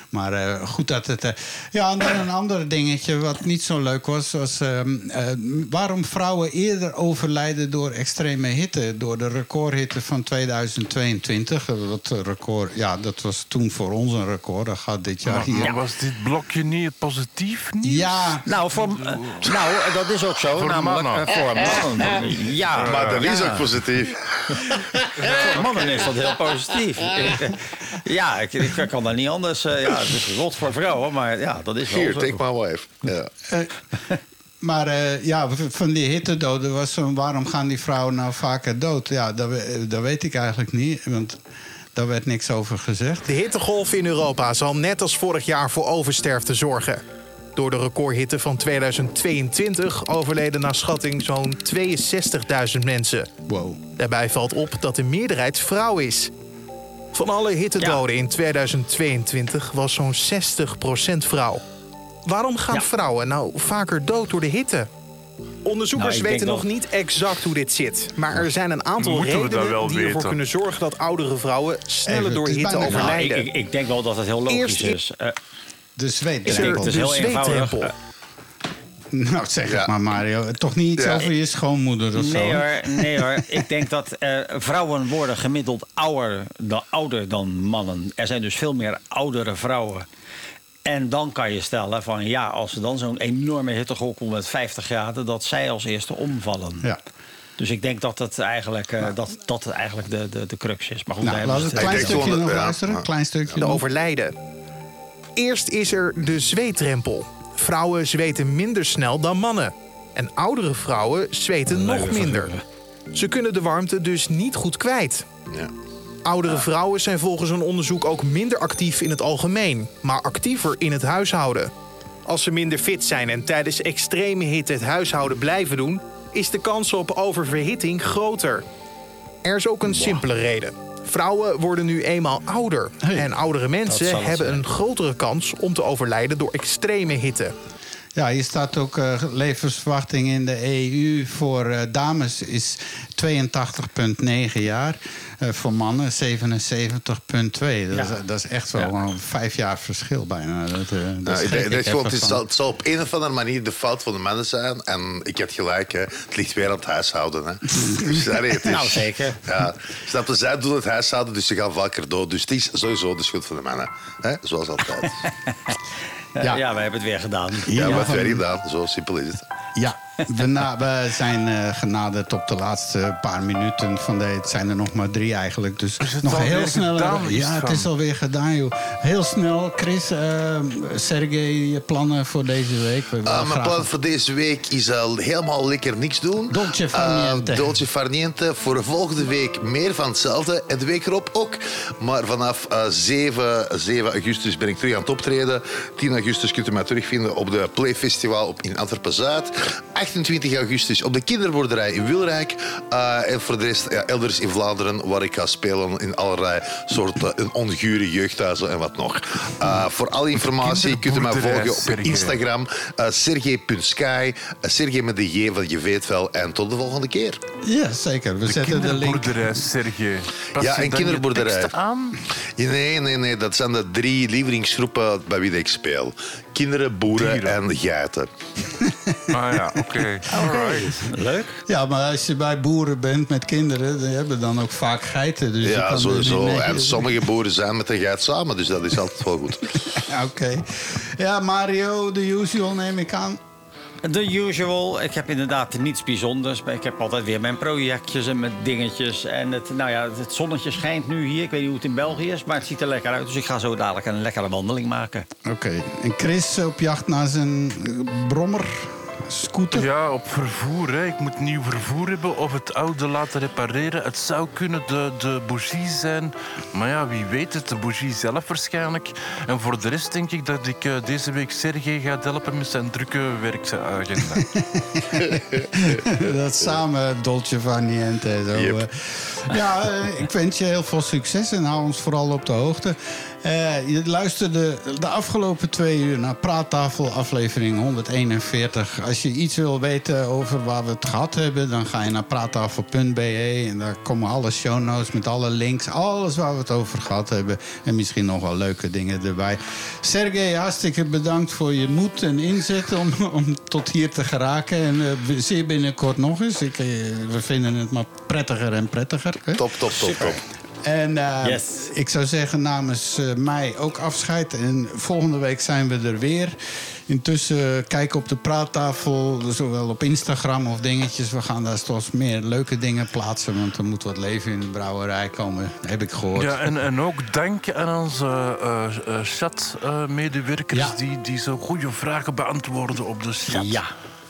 Maar eh, goed dat het... eh, ja, en dan een ander dingetje wat niet zo leuk was... was ehm, eh, waarom vrouwen eerder overlijden door extreme hitte. Door de recordhitte van 2022. Eh, Dat record, ja, dat was toen voor ons een record. Dat gaat dit jaar hier... was dit blokje niet positief nieuws? Ja, Nou, voor, nou, dat is ook zo. Voor namelijk mannen. voor mannen. Ja, Maar dat is ja. ook positief. Voor mannen is dat heel positief. Ja, ik, ik kan dat niet anders. eh, ja, het is rot voor vrouwen, maar ja, dat is wel Hier, zo. take my wife. Ja. Maar eh, ja, van die hittedoden was zo... waarom gaan die vrouwen nou vaker dood? Ja, dat, dat weet ik eigenlijk niet, want daar werd niks over gezegd. De hittegolf in Europa zal net als vorig jaar voor oversterfte zorgen. Door de recordhitte van 2022 overleden naar schatting zo'n 62.000 mensen. Wow. Daarbij valt op dat de meerderheid vrouw is. Van alle hittedoden in 2022 was zo'n 60% vrouw. Waarom gaan Ja. vrouwen nou vaker dood door de hitte? Onderzoekers Nou, weten nog dat- niet exact hoe dit zit. Maar er zijn een aantal Moeten redenen wel die ervoor weten? kunnen zorgen dat oudere vrouwen sneller Even, door hitte bijna- Nou, ik, overlijden. ik, ik denk wel dat het heel logisch Eerst is. Eh, De is denk er het is de heel eenvoudig. zweetdrempel. Nou, zeg het maar, Mario. Toch niet iets Ja. over je schoonmoeder of zo? Nee hoor, nee hoor. Ik denk dat eh, vrouwen worden gemiddeld ouder dan, ouder dan mannen. Er zijn dus veel meer oudere vrouwen. En dan kan je stellen van ja, als er dan zo'n enorme hittegolf komt met 50 graden, dat zij als eerste omvallen. Ja. Dus ik denk dat het eigenlijk, eh, dat, dat het eigenlijk de, de, de crux is. Maar goed, Nou, daar laten hebben we ze een het- klein stukje nog dat- luisteren. Ja. Klein stukje de overlijden. Eerst is er de zweetdrempel. Vrouwen zweten minder snel dan mannen. En oudere vrouwen zweten nog minder. Ze kunnen de warmte dus niet goed kwijt. Ja. Oudere vrouwen zijn volgens een onderzoek ook minder actief in het algemeen, maar actiever in het huishouden. Als ze minder fit zijn en tijdens extreme hitte het huishouden blijven doen, is de kans op oververhitting groter. Er is ook een simpele reden. Vrouwen worden nu eenmaal ouder. Hey, en oudere mensen hebben een grotere kans om te overlijden door extreme hitte. Ja, hier staat ook eh, levensverwachting in de EU voor eh, dames is 82,9 jaar. Eh, voor mannen 77,2. Dat, Ja. is, dat is echt wel Ja. een vijf jaar verschil bijna. Dat, eh, dat Nou, ik ik even het, is- van. het zal op een of andere manier de fout van de mannen zijn. En ik had gelijk, hè. het ligt weer aan het huishouden. Hè. Sorry, het is, Nou, zeker. Ja, snap je, zij doen het huishouden, dus ze gaan vaker dood. Dus het is sowieso de schuld van de mannen. Hè? Zoals altijd. Ja. ja. we hebben het weer gedaan. Ja, Ja, wat van- weer gedaan. Zo simpel is het. Ja, We, na- we zijn eh, genaderd op de laatste paar minuten van de. Het zijn er nog maar drie eigenlijk. Dus het nog heel snel. gedaan, ja, het is alweer gedaan, joh. Heel snel, Chris, eh Sergej, je plannen voor deze week? We Ah, mijn plan voor deze week is al helemaal lekker niks doen. Dolce far niente. Ah, dolce far niente. Voor de volgende week meer van hetzelfde. En de week erop ook. Maar vanaf eh, 7, 7 augustus ben ik terug aan het optreden. 10 augustus kunt u mij terugvinden op de Playfestival op in Antwerpen-Zuid. 28 augustus op de kinderboerderij in Wilrijk. Eh, en voor de rest ja, elders in Vlaanderen, waar ik ga spelen in allerlei soorten een ongure jeugdhuizen en wat nog. Eh, voor alle informatie kunt u mij volgen op. Instagram. Sergej.sky. uh, Sergej met de J van je weet wel. En tot de volgende keer. Ja, zeker. We De zetten de link. kinderboerderij, Sergej. Ja, en kinderboerderij. aan? Nee, nee, nee. Dat zijn de drie lievelingsgroepen bij wie ik speel. Kinderen, boeren Dieren. en geiten. Ah ja, oké. Alright. Leuk. Ja, maar als je bij boeren bent met kinderen, die hebben dan ook vaak geiten. Dus Ja, sowieso. mee- En sommige boeren zijn met de geit samen, dus dat is altijd wel goed. Oké. Ja, Mario, the usual neem ik aan. The usual. Ik heb inderdaad niets bijzonders. Maar ik heb altijd weer mijn projectjes en mijn dingetjes. En het, nou ja, het zonnetje schijnt nu hier. Ik weet niet hoe het in België is, maar het ziet er lekker uit. Dus ik ga zo dadelijk een lekkere wandeling maken. Oké. En Chris op jacht naar zijn eh, brommer, scooter. Ja, op vervoer. Hè. Ik moet nieuw vervoer hebben of het oude laten repareren. Het zou kunnen de, de bougie zijn. Maar ja, wie weet het. De bougie zelf waarschijnlijk. En voor de rest denk ik dat ik eh, deze week Sergej ga helpen met zijn drukke werksagenda. Dat samen Dolce Far Niente. Zo. Yep. eh. Ja, eh, ik wens je heel veel succes en hou ons vooral op de hoogte. Eh, je luisterde de afgelopen twee uur naar Praattafel, aflevering 141. Als je iets wil weten over waar we het gehad hebben, dan ga je naar praattafel.be. En daar komen alle show notes met alle links, alles waar we het over gehad hebben. En misschien nog wel leuke dingen erbij. Sergej, hartstikke bedankt voor je moed en inzet om, om tot hier te geraken. En eh, zeer binnenkort nog eens. Ik, eh, we vinden het maar prettiger en prettiger. Hè? Top, top, top, top. En eh, Yes. ik zou zeggen namens eh, mij ook afscheid. En volgende week zijn we er weer. Intussen kijk op de praattafel, zowel op Instagram of dingetjes. We gaan daar straks meer leuke dingen plaatsen. Want er moet wat leven in de brouwerij komen, heb ik gehoord. ja, en, en ook dank aan onze eh, eh, chat-medewerkers Ja. die, die zo goede vragen beantwoorden op de chat. Ja.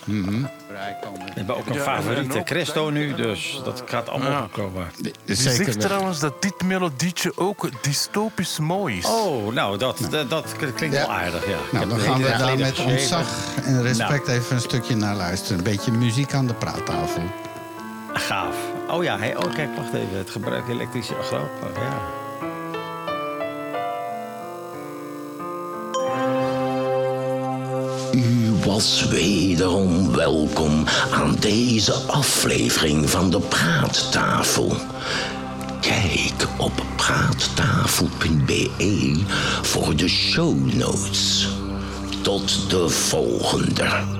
Komen. We hebben ook een Ja, favoriete Christo nu, dus dat gaat allemaal Ja. goed komen. Zeker zegt trouwens dat dit melodietje ook dystopisch mooi is. Oh, nou, dat, dat, dat klinkt Ja. wel aardig, ja. Nou, dan gaan we daar met ontzag en respect even een stukje naar luisteren. Een beetje muziek aan de praattafel. Gaaf. Oh ja, hey, oh, kijk, wacht even. Het gebruik elektrische... Oh, grappig, ja. U was wederom welkom aan deze aflevering van de Praattafel. Kijk op praattafel.be voor de show notes. Tot de volgende.